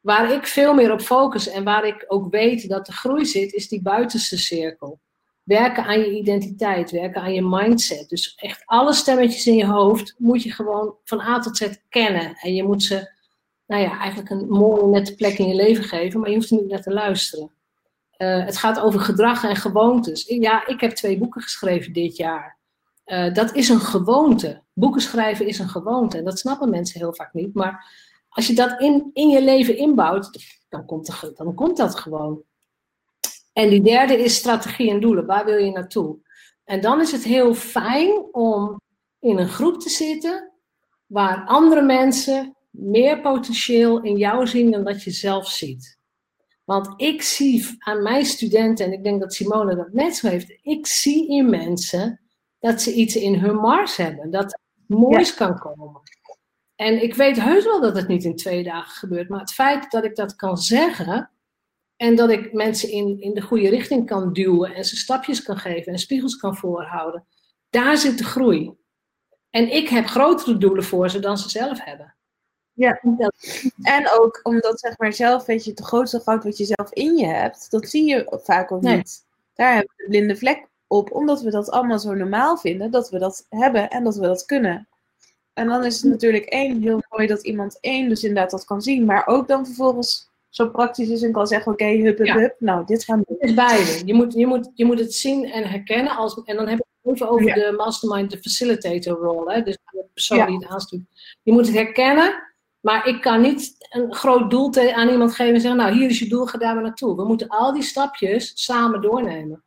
Speaker 1: Waar ik veel meer op focus en waar ik ook weet dat de groei zit, is die buitenste cirkel. Werken aan je identiteit, werken aan je mindset. Dus echt alle stemmetjes in je hoofd moet je gewoon van A tot Z kennen. En je moet ze, nou ja, eigenlijk een mooie nette plek in je leven geven, maar je hoeft er niet naar te luisteren. Uh, het gaat over gedrag en gewoontes. Ja, ik heb twee boeken geschreven dit jaar. Uh, dat is een gewoonte. Boeken schrijven is een gewoonte. En dat snappen mensen heel vaak niet. Maar als je dat in, in je leven inbouwt, dan komt, dan komt dat gewoon. En die derde is strategie en doelen. Waar wil je naartoe? En dan is het heel fijn om in een groep te zitten waar andere mensen meer potentieel in jou zien dan dat je zelf ziet. Want ik zie aan mijn studenten, en ik denk dat Simone dat net zo heeft, ik zie in mensen dat ze iets in hun mars hebben, dat er moois ja. kan komen. En ik weet heus wel dat het niet in twee dagen gebeurt, maar het feit dat ik dat kan zeggen en dat ik mensen in, in de goede richting kan duwen en ze stapjes kan geven en spiegels kan voorhouden, daar zit de groei. En ik heb grotere doelen voor ze dan ze zelf hebben.
Speaker 2: Ja, en ook omdat zeg maar zelf, weet je, het grootste goud wat je zelf in je hebt, dat zie je vaak ook
Speaker 1: Nee.
Speaker 2: niet. Daar hebben we de blinde vlek op, omdat we dat allemaal zo normaal vinden, dat we dat hebben en dat we dat kunnen. En dan is het natuurlijk één, heel mooi dat iemand één dus inderdaad dat kan zien, maar ook dan vervolgens zo praktisch is en kan zeggen, oké, hup, hup,
Speaker 1: Ja.
Speaker 2: hup, nou, dit gaan we doen.
Speaker 1: Het is beide. Je moet, je, moet, je moet het zien en herkennen. Als, en dan heb ik het even over
Speaker 2: Ja.
Speaker 1: de mastermind, de facilitator rol. Hè? Dus de persoon
Speaker 2: Ja.
Speaker 1: die het aanstuurt. Je moet het herkennen Maar ik kan niet een groot doel aan iemand geven en zeggen, nou hier is je doel, ga daar maar naartoe. We moeten al die stapjes samen doornemen.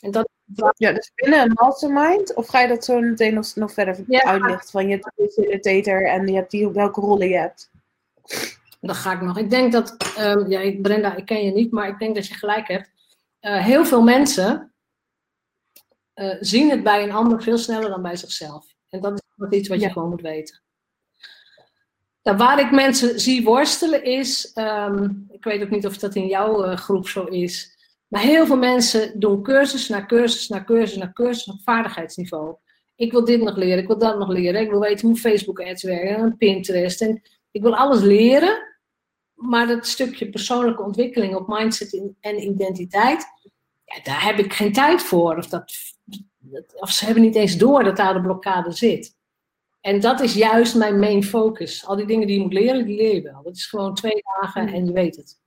Speaker 2: En dat ja, dus binnen een mastermind? Of ga je dat zo meteen nog, nog verder ja. uitlichten? Van je hebt facilitator en je hebt die, welke rollen je hebt.
Speaker 1: Dat ga ik nog. Ik denk dat, um, ja, Brenda, ik ken je niet, maar ik denk dat je gelijk hebt. Uh, heel veel mensen uh, zien het bij een ander veel sneller dan bij zichzelf. En dat is iets wat je gewoon moet weten. Nou, waar ik mensen zie worstelen is, um, ik weet ook niet of dat in jouw uh, groep zo is, maar heel veel mensen doen cursus na cursus na cursus na cursus op vaardigheidsniveau. Ik wil dit nog leren, ik wil dat nog leren, ik wil weten hoe Facebook ads werken en Pinterest. En ik wil alles leren, maar dat stukje persoonlijke ontwikkeling op mindset en identiteit, ja, daar heb ik geen tijd voor. Of, dat, of ze hebben niet eens door dat daar de blokkade zit. En dat is juist mijn main focus. Al die dingen die je moet leren, die leer je wel. Dat is gewoon twee dagen en je weet het.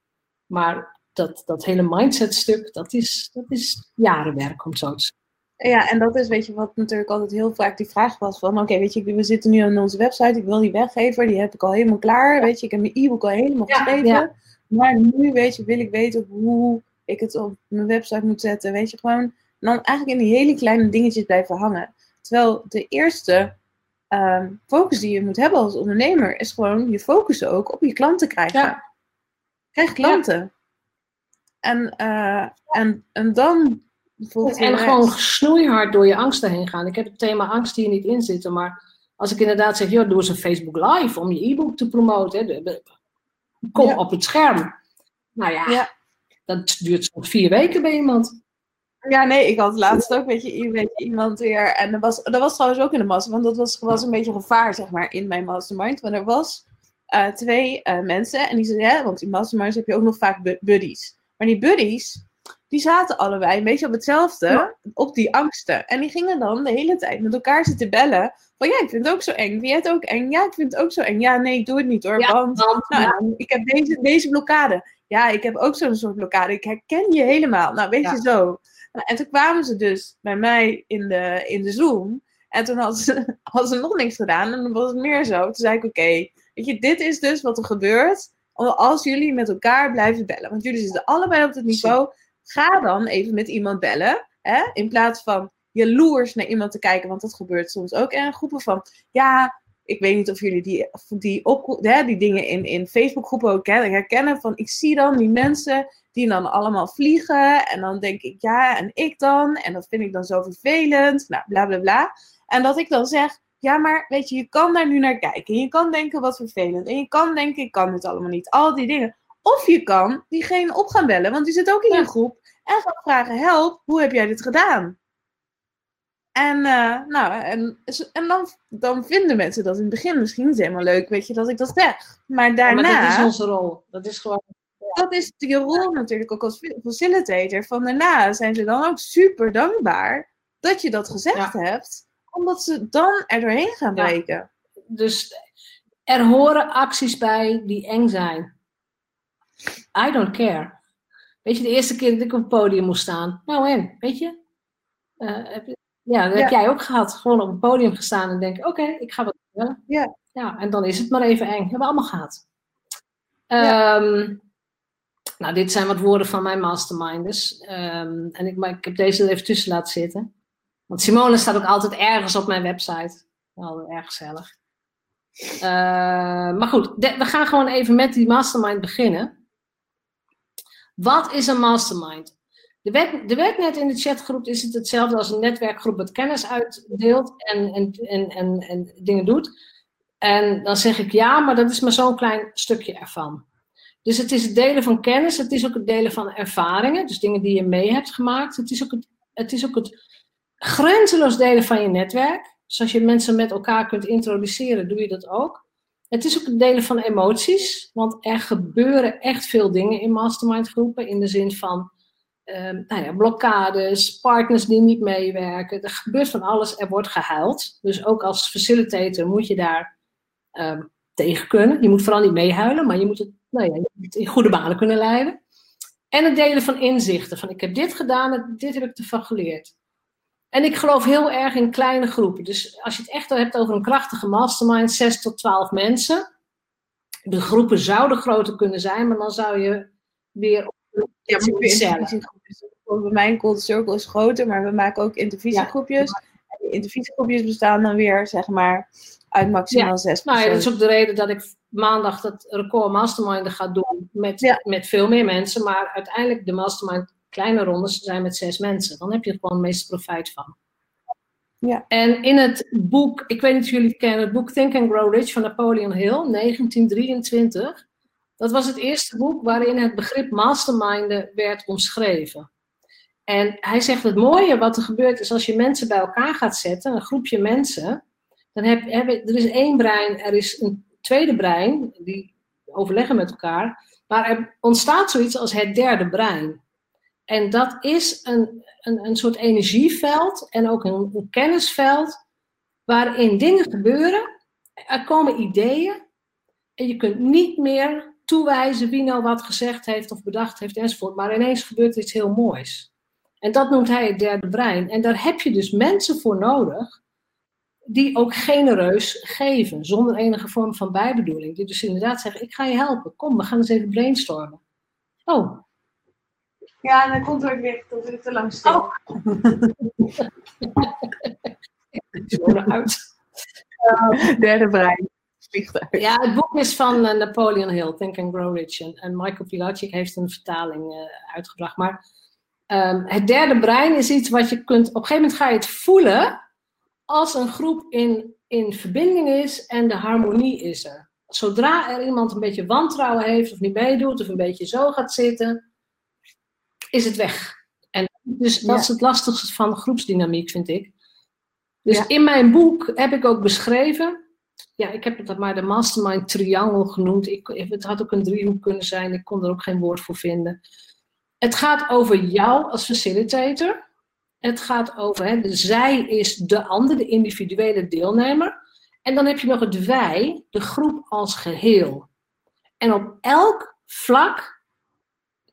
Speaker 1: Maar dat, dat hele mindset stuk, dat is, dat is jarenwerk om zo te zeggen.
Speaker 2: Ja, en dat is, weet je, wat natuurlijk altijd heel vaak die vraag was van, oké, weet je, we zitten nu aan onze website, ik wil die weggeven, die heb ik al helemaal klaar, weet je, ik heb mijn e-book al helemaal geschreven, maar nu, weet je, wil ik weten hoe ik het op mijn website moet zetten, weet je, gewoon, dan eigenlijk in die hele kleine dingetjes blijven hangen. Terwijl de eerste um, focus die je moet hebben als ondernemer, is gewoon je focus ook op je klanten krijgen. Krijg klanten. En, uh, en, en dan
Speaker 1: en gewoon snoeihard door je angsten heen gaan. Ik heb het thema angst hier niet in zitten, maar als ik inderdaad zeg, joh, doe eens een Facebook Live om je e-book te promoten. kom op het scherm. Nou ja, ja, dat duurt soms vier weken bij iemand.
Speaker 2: Ja, nee, ik had laatst ook weet je, iemand weer. En dat was, dat was trouwens ook in de master, want dat was, was een beetje gevaar, zeg maar, in mijn mastermind. Want er was uh, twee uh, mensen en die zeiden, ja, want in masterminds heb je ook nog vaak buddies. Maar die buddies, die zaten allebei een beetje op hetzelfde, op die angsten. En die gingen dan de hele tijd met elkaar zitten bellen. Van ja, ik vind het ook zo eng. Vind jij het ook eng? Ja, ik vind het ook zo eng. Ja, nee, ik doe het niet hoor. want, nou, ik heb deze, deze blokkade. Ja, ik heb ook zo'n soort blokkade. Ik herken je helemaal. Nou, weet je zo. Nou, en toen kwamen ze dus bij mij in de, in de Zoom. En toen hadden ze, hadden ze nog niks gedaan. En dan was het meer zo. Toen zei ik, oké, weet je, dit is dus wat er gebeurt als jullie met elkaar blijven bellen. Want jullie zitten allebei op het niveau Ga dan even met iemand bellen. Hè? In plaats van jaloers naar iemand te kijken. Want dat gebeurt soms ook in groepen van. Ja, ik weet niet of jullie die, die, op, hè, die dingen in, in Facebookgroepen ook herkennen. Van ik zie dan die mensen die dan allemaal vliegen. En dan denk ik, ja, en ik dan? En dat vind ik dan zo vervelend. Nou, bla bla bla. En dat ik dan zeg, ja, maar weet je, je kan daar nu naar kijken. Je kan denken wat vervelend. En je kan denken, ik kan het allemaal niet. Al die dingen. Of je kan diegene op gaan bellen, want die zit ook in je groep. En gaan vragen, help, hoe heb jij dit gedaan? En, uh, nou, en, en dan, dan vinden mensen dat in het begin misschien niet helemaal leuk, weet je, dat ik dat zeg. Maar daarna...
Speaker 1: maar dat is onze rol. Dat is gewoon...
Speaker 2: Dat is je rol natuurlijk ook als facilitator. Van daarna zijn ze dan ook super dankbaar dat je dat gezegd hebt. Omdat ze dan er doorheen gaan breken.
Speaker 1: Dus er horen acties bij die eng zijn. I don't care. Weet je, de eerste keer dat ik op het podium moest staan. Nou en, weet je? Uh, heb ja, dat heb jij ook gehad. Gewoon op het podium gestaan en denken, oké, ik ga wat vertellen. Ja. ja. En dan is het maar even eng. hebben we allemaal gehad. Ehm, nou, dit zijn wat woorden van mijn masterminders. Um, en ik, maar ik heb deze er even tussen laten zitten. Want Simone staat ook altijd ergens op mijn website. Wel erg gezellig. Uh, maar goed, we gaan gewoon even met die mastermind beginnen. Wat is een mastermind? De, web, de webnet in de chatgroep is het hetzelfde als een netwerkgroep dat kennis uitdeelt en, en, en, en, en dingen doet. En dan zeg ik ja, maar dat is maar zo'n klein stukje ervan. Dus het is het delen van kennis, het is ook het delen van ervaringen, dus dingen die je mee hebt gemaakt. Het is ook het, het, is ook het grenzeloos delen van je netwerk. Dus als je mensen met elkaar kunt introduceren, doe je dat ook. Het is ook het delen van emoties, want er gebeuren echt veel dingen in mastermind groepen. In de zin van um, nou ja, blokkades, partners die niet meewerken. Er gebeurt van alles, er wordt gehuild. Dus ook als facilitator moet je daar um, tegen kunnen. Je moet vooral niet meehuilen, maar je moet het, nou ja, in goede banen kunnen leiden. En het delen van inzichten. Van ik heb dit gedaan, dit heb ik ervan geleerd. En ik geloof heel erg in kleine groepen. Dus als je het echt hebt over een krachtige mastermind, 6 tot 12 mensen. De groepen zouden groter kunnen zijn, maar dan zou je weer op
Speaker 2: Ja, intervisiegroepjes. Bij mijn Cold Circle is groter, maar we maken ook intervisiegroepjes. En die intervisiegroepjes bestaan dan weer, zeg maar, uit maximaal
Speaker 1: Ja.
Speaker 2: zes
Speaker 1: Nou ja, dat is ook de reden dat ik maandag dat record mastermind ga doen met,
Speaker 2: Ja.
Speaker 1: met veel meer mensen. Maar uiteindelijk de mastermind kleine rondes zijn met zes mensen. Dan heb je er gewoon het meeste profijt van.
Speaker 2: Ja.
Speaker 1: En in het boek, ik weet niet of jullie het kennen, het boek Think and Grow Rich van Napoleon Hill, 1923. Dat was het eerste boek waarin het begrip masterminden werd omschreven. En hij zegt het mooie wat er gebeurt is als je mensen bij elkaar gaat zetten, een groepje mensen, dan heb, er is één brein, er is een tweede brein, die overleggen met elkaar, maar er ontstaat zoiets als het derde brein. En dat is een, een, een soort energieveld en ook een, kennisveld waarin dingen gebeuren, er komen ideeën en je kunt niet meer toewijzen wie nou wat gezegd heeft of bedacht heeft enzovoort, maar ineens gebeurt iets heel moois. En dat noemt hij het derde brein. En daar heb je dus mensen voor nodig die ook genereus geven, zonder enige vorm van bijbedoeling. Die dus inderdaad zeggen, ik ga je helpen, kom, we gaan eens even brainstormen. Oh,
Speaker 2: Ja, en dan komt er ook weer dat ik te lang stil.
Speaker 1: Oh. uit.
Speaker 2: Derde brein.
Speaker 1: Ja, het boek is van eh, Napoleon Hill, Think and Grow Rich. En, en Michael Pilacic heeft een vertaling eh, uitgebracht. Maar ehm, het derde brein is iets wat je kunt... Op een gegeven moment ga je het voelen als een groep in, in verbinding is en de harmonie is er. Zodra er iemand een beetje wantrouwen heeft of niet meedoet of een beetje zo gaat zitten, is het weg. En dus dat
Speaker 2: Ja.
Speaker 1: is het lastigste van groepsdynamiek, vind ik. Dus
Speaker 2: Ja.
Speaker 1: in mijn boek heb ik ook beschreven ja, ik heb het maar de mastermind triangel genoemd. Ik, het had ook een driehoek kunnen zijn. Ik kon er ook geen woord voor vinden. Het gaat over jou als facilitator. Het gaat over, hè, de zij is de ander, de individuele deelnemer. En dan heb je nog het wij, de groep als geheel. En op elk vlak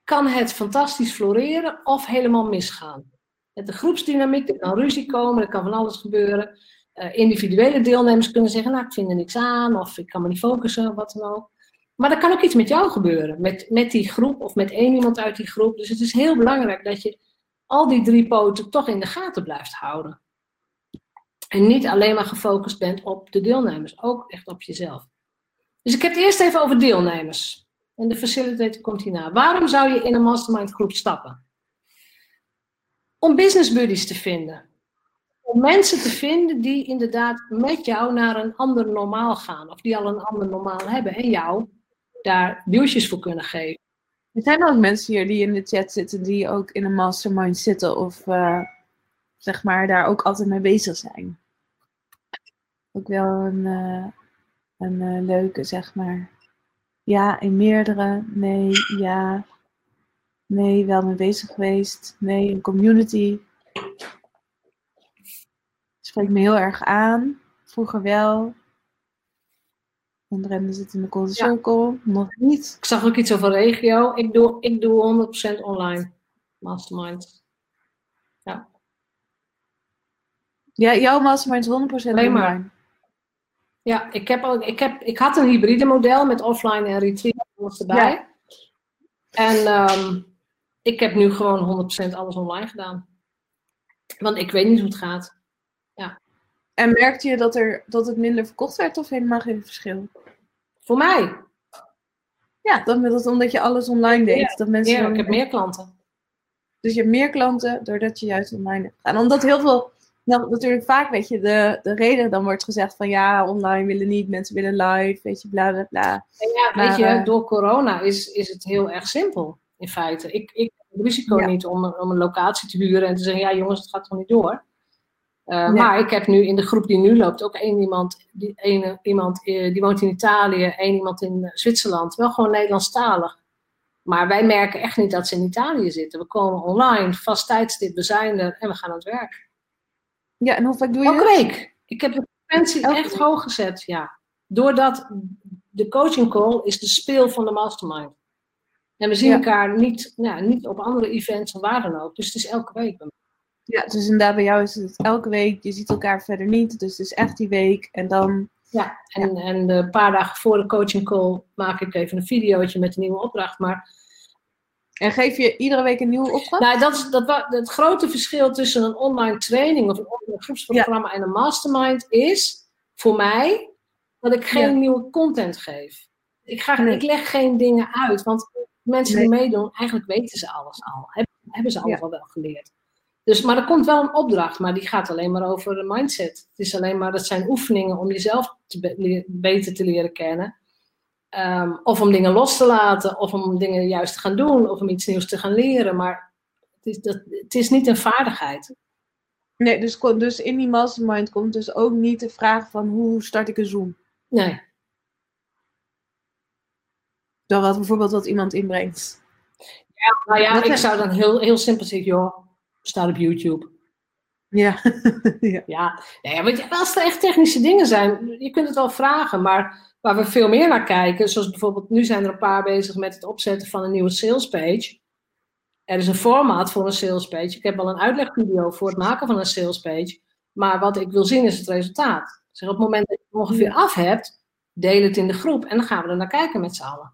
Speaker 1: kan het fantastisch floreren of helemaal misgaan. Met de groepsdynamiek, er kan ruzie komen, er kan van alles gebeuren. Uh, individuele deelnemers kunnen zeggen, nou ik vind er niks aan, of ik kan me niet focussen, wat dan ook. Maar er kan ook iets met jou gebeuren, met, met die groep of met één iemand uit die groep. Dus het is heel belangrijk dat je al die drie poten toch in de gaten blijft houden. En niet alleen maar gefocust bent op de deelnemers, ook echt op jezelf. Dus ik heb het eerst even over deelnemers. En de facilitator komt hierna. Waarom zou je in een mastermind groep stappen? Om business buddies te vinden om mensen te vinden die inderdaad met jou naar een ander normaal gaan. Of die al een ander normaal hebben. En jou daar duwtjes voor kunnen geven.
Speaker 2: Er zijn ook mensen hier die in de chat zitten die ook in een mastermind zitten. Of uh, zeg maar daar ook altijd mee bezig zijn. Ook wel een, uh, een uh, leuke zeg maar. Ja, in meerdere. Nee, ja. Nee, wel mee bezig geweest. Nee, een community spreekt me heel erg aan. Vroeger wel. En Brenda zit in de Cold Circle. Nog niet.
Speaker 1: Ik zag ook iets over regio. Ik doe, ik doe 100% online. Mastermind. Ja.
Speaker 2: Ja, jouw mastermind is 100%
Speaker 1: Alleen
Speaker 2: online.
Speaker 1: Maar. Ja, ik, heb al, ik, heb, ik had een hybride model met offline en retreat erbij. Ja. En um, ik heb nu gewoon 100% alles online gedaan. Want ik weet niet hoe het gaat. Ja.
Speaker 2: En merkte je dat, er, dat het minder verkocht werd of helemaal geen verschil?
Speaker 1: Voor mij.
Speaker 2: Ja, dat, dat omdat je alles online deed.
Speaker 1: Ja,
Speaker 2: dat mensen
Speaker 1: ja ik heb meer klanten.
Speaker 2: Dus je hebt meer klanten doordat je juist online hebt gedaan. Omdat heel veel, nou, natuurlijk vaak weet je, de, de reden dan wordt gezegd van ja, online willen niet, mensen willen live, weet je, bla bla bla.
Speaker 1: Ja, maar, weet je, door corona is, is het heel erg simpel in feite. Ik, ik heb het risico ja. niet om, om een locatie te huren en te zeggen ja jongens, het gaat toch niet door. Uh, nee. Maar ik heb nu in de groep die nu loopt ook één iemand, die, één, iemand uh, die woont in Italië, één iemand in Zwitserland, wel gewoon Nederlandstalig. Maar wij merken echt niet dat ze in Italië zitten. We komen online, vast tijdstip, we zijn er en we gaan aan het werk.
Speaker 2: Ja, en hoe vaak doe je
Speaker 1: Elke week. Ik heb de frequentie echt week. hoog gezet, ja. Doordat de coaching call is de speel van de mastermind. En we zien ja. elkaar niet, nou, niet op andere events of waar dan ook. Dus het is elke week.
Speaker 2: Ja, dus inderdaad bij jou is het elke week. Je ziet elkaar verder niet. Dus het is echt die week. En dan
Speaker 1: Ja, en, en een paar dagen voor de coaching call maak ik even een videootje met een nieuwe opdracht. Maar
Speaker 2: En geef je iedere week een nieuwe opdracht?
Speaker 1: Nou, dat is dat, het grote verschil tussen een online training of een online groepsprogramma en een mastermind is voor mij dat ik geen
Speaker 2: Ja.
Speaker 1: nieuwe content geef. Ik, ga,
Speaker 2: Nee.
Speaker 1: ik leg geen dingen uit, want mensen die meedoen, eigenlijk weten ze alles al. Hebben, ze alles
Speaker 2: Ja.
Speaker 1: al wel geleerd. Dus, maar er komt wel een opdracht, maar die gaat alleen maar over de mindset. Het is alleen maar, dat zijn oefeningen om jezelf te be- leer- beter te leren kennen. Ehm, of om dingen los te laten, of om dingen juist te gaan doen, of om iets nieuws te gaan leren. Maar het is, dat, het is niet een vaardigheid.
Speaker 2: Nee, dus, dus in die mastermind komt dus ook niet de vraag van hoe start ik een Zoom?
Speaker 1: Nee.
Speaker 2: Dan wat bijvoorbeeld wat iemand inbrengt.
Speaker 1: Nou ja,
Speaker 2: Dat
Speaker 1: ik
Speaker 2: is-
Speaker 1: zou dan heel, heel simpel zeggen, joh, staat op YouTube.
Speaker 2: Ja. ja.
Speaker 1: Ja, nee, ja, je, als er echt technische dingen zijn, je kunt het wel vragen, maar waar we veel meer naar kijken, zoals bijvoorbeeld, nu zijn er een paar bezig met het opzetten van een nieuwe salespage. Er is een formaat voor een salespage. Ik heb wel een uitlegvideo voor het maken van een salespage, maar wat ik wil zien is het resultaat. Zeg, op het moment dat je het ongeveer af hebt, deel het in de groep en dan gaan we er naar kijken met z'n allen.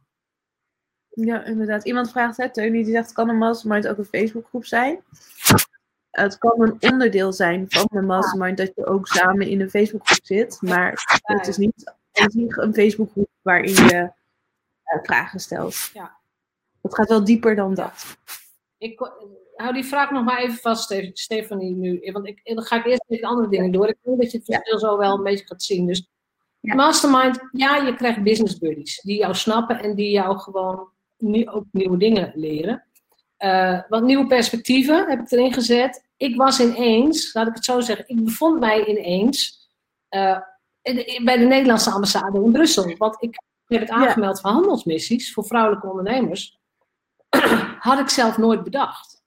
Speaker 2: Ja, inderdaad. Iemand vraagt, hè, Teunie, die zegt, kan een mastermind ook een Facebookgroep zijn? Het kan een onderdeel zijn van een mastermind dat je ook samen in een Facebookgroep zit, maar het is niet, niet een Facebookgroep waarin je eh, vragen stelt.
Speaker 1: Ja.
Speaker 2: Het gaat wel dieper dan dat.
Speaker 1: Ik hou die vraag nog maar even vast, Ste- Stefanie, nu. Want ik, dan ga ik eerst even andere dingen door. Ik denk dat je het
Speaker 2: Ja.
Speaker 1: verschil zo wel een beetje gaat zien. Dus
Speaker 2: Ja.
Speaker 1: mastermind, ja, je krijgt business buddies. Die jou snappen en die jou gewoon nu ook nieuwe dingen leren. Eh, wat nieuwe perspectieven heb ik erin gezet. Ik was ineens, laat ik het zo zeggen, ik bevond mij ineens eh, bij de Nederlandse ambassade in Brussel. Want ik heb het aangemeld voor handelsmissies voor vrouwelijke ondernemers. Had ik zelf nooit bedacht.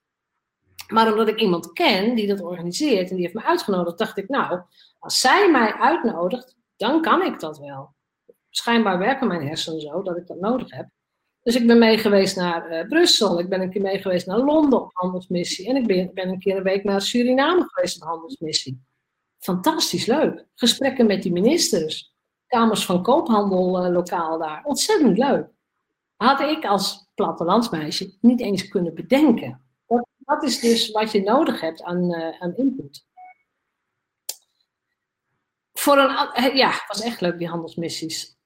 Speaker 1: Maar omdat ik iemand ken die dat organiseert en die heeft me uitgenodigd, dacht ik, nou, als zij mij uitnodigt, dan kan ik dat wel. Schijnbaar werken mijn hersenen zo dat ik dat nodig heb. Dus ik ben mee geweest naar eh, Brussel, ik ben een keer mee geweest naar Londen op handelsmissie en ik ben, ben een keer een week naar Suriname geweest op handelsmissie. Fantastisch leuk. Gesprekken met die ministers, kamers van koophandel eh, lokaal daar. Ontzettend leuk. Had ik als plattelandsmeisje niet eens kunnen bedenken. Dat, is dus wat je nodig hebt aan, eh, aan input. Voor een, eh, ja, was echt leuk die handelsmissies.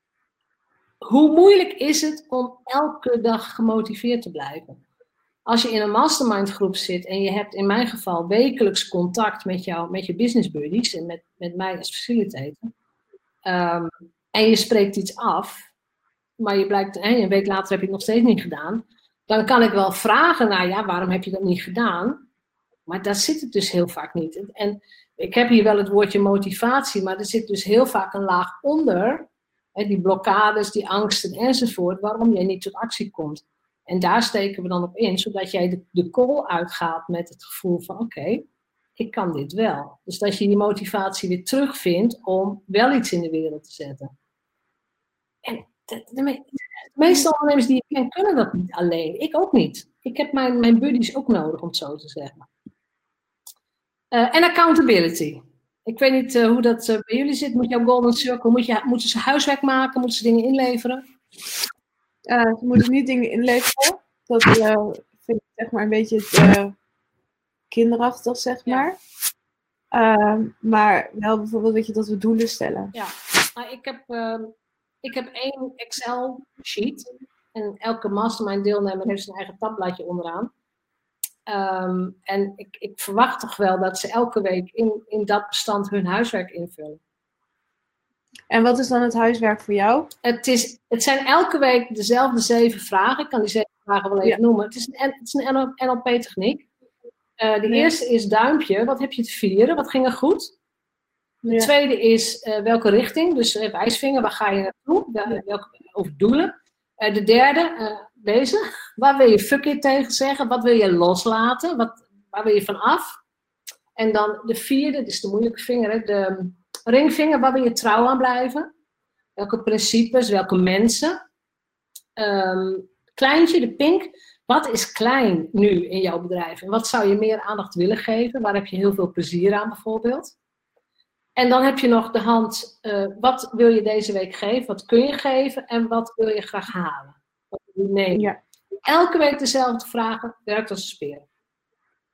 Speaker 1: Hoe moeilijk is het om elke dag gemotiveerd te blijven? Als je in een mastermind groep zit en je hebt in mijn geval wekelijks contact met, jou, met je business buddies en met, met mij als facilitator. ehm, en je spreekt iets af, maar je blijkt, en een week later heb je het nog steeds niet gedaan. Dan kan ik wel vragen naar, ja, waarom heb je dat niet gedaan? Maar daar zit het dus heel vaak niet. En- ik heb hier wel het woordje motivatie, maar er zit dus heel vaak een laag onder. Hè, die blokkades, die angsten enzovoort, waarom jij niet tot actie komt. En daar steken we dan op in, zodat jij de, de call uitgaat met het gevoel van oké, ik kan dit wel. Dus dat je die motivatie weer terugvindt om wel iets in de wereld te zetten. En de, de me- de meeste ondernemers die ik ken, kunnen dat niet alleen. Ik ook niet. Ik heb mijn, mijn buddies ook nodig, om het zo te zeggen. Eh, en accountability. Ik weet niet eh, hoe dat eh, bij jullie zit. Moet jouw golden circle, moet je, moeten ze huiswerk maken? Moeten ze dingen inleveren?
Speaker 2: Eh, ze moeten niet dingen inleveren. Dat eh, vind ik zeg maar een beetje eh, kinderachtig, zeg maar. Ehm, maar wel bijvoorbeeld weet je, dat we doelen stellen.
Speaker 1: Ja, maar ik heb, ehm, ik heb één Excel-sheet. En elke mastermind deelnemer heeft zijn eigen tabbladje onderaan. Ehm, en ik, ik verwacht toch wel dat ze elke week in, in dat bestand hun huiswerk invullen.
Speaker 2: En wat is dan het huiswerk voor jou?
Speaker 1: Het, is, het zijn elke week dezelfde zeven vragen. Ik kan die zeven vragen wel even
Speaker 2: Ja.
Speaker 1: noemen. Het is een, het is een NLP-techniek. de
Speaker 2: Ja.
Speaker 1: eerste is duimpje. Wat heb je te vieren? Wat ging er goed? De
Speaker 2: Ja.
Speaker 1: tweede is eh, welke richting, dus eh, wijsvinger, waar ga je naartoe? Wel- welke, over doelen. Eh, de derde, eh, deze, waar wil je fuck it tegen zeggen? Wat wil je loslaten? Wat, waar wil je van af? En dan de vierde, dit is de moeilijke vinger, hè, de ringvinger, waar wil je trouw aan blijven? Welke principes, welke mensen? Ehm, kleintje, de pink, wat is klein nu in jouw bedrijf? En wat zou je meer aandacht willen geven? Waar heb je heel veel plezier aan bijvoorbeeld? En dan heb je nog de hand, eh, wat wil je deze week geven? Wat kun je geven? En wat wil je graag halen? Wat wil je nemen?
Speaker 2: Ja.
Speaker 1: Elke week dezelfde vragen, werkt als een speer.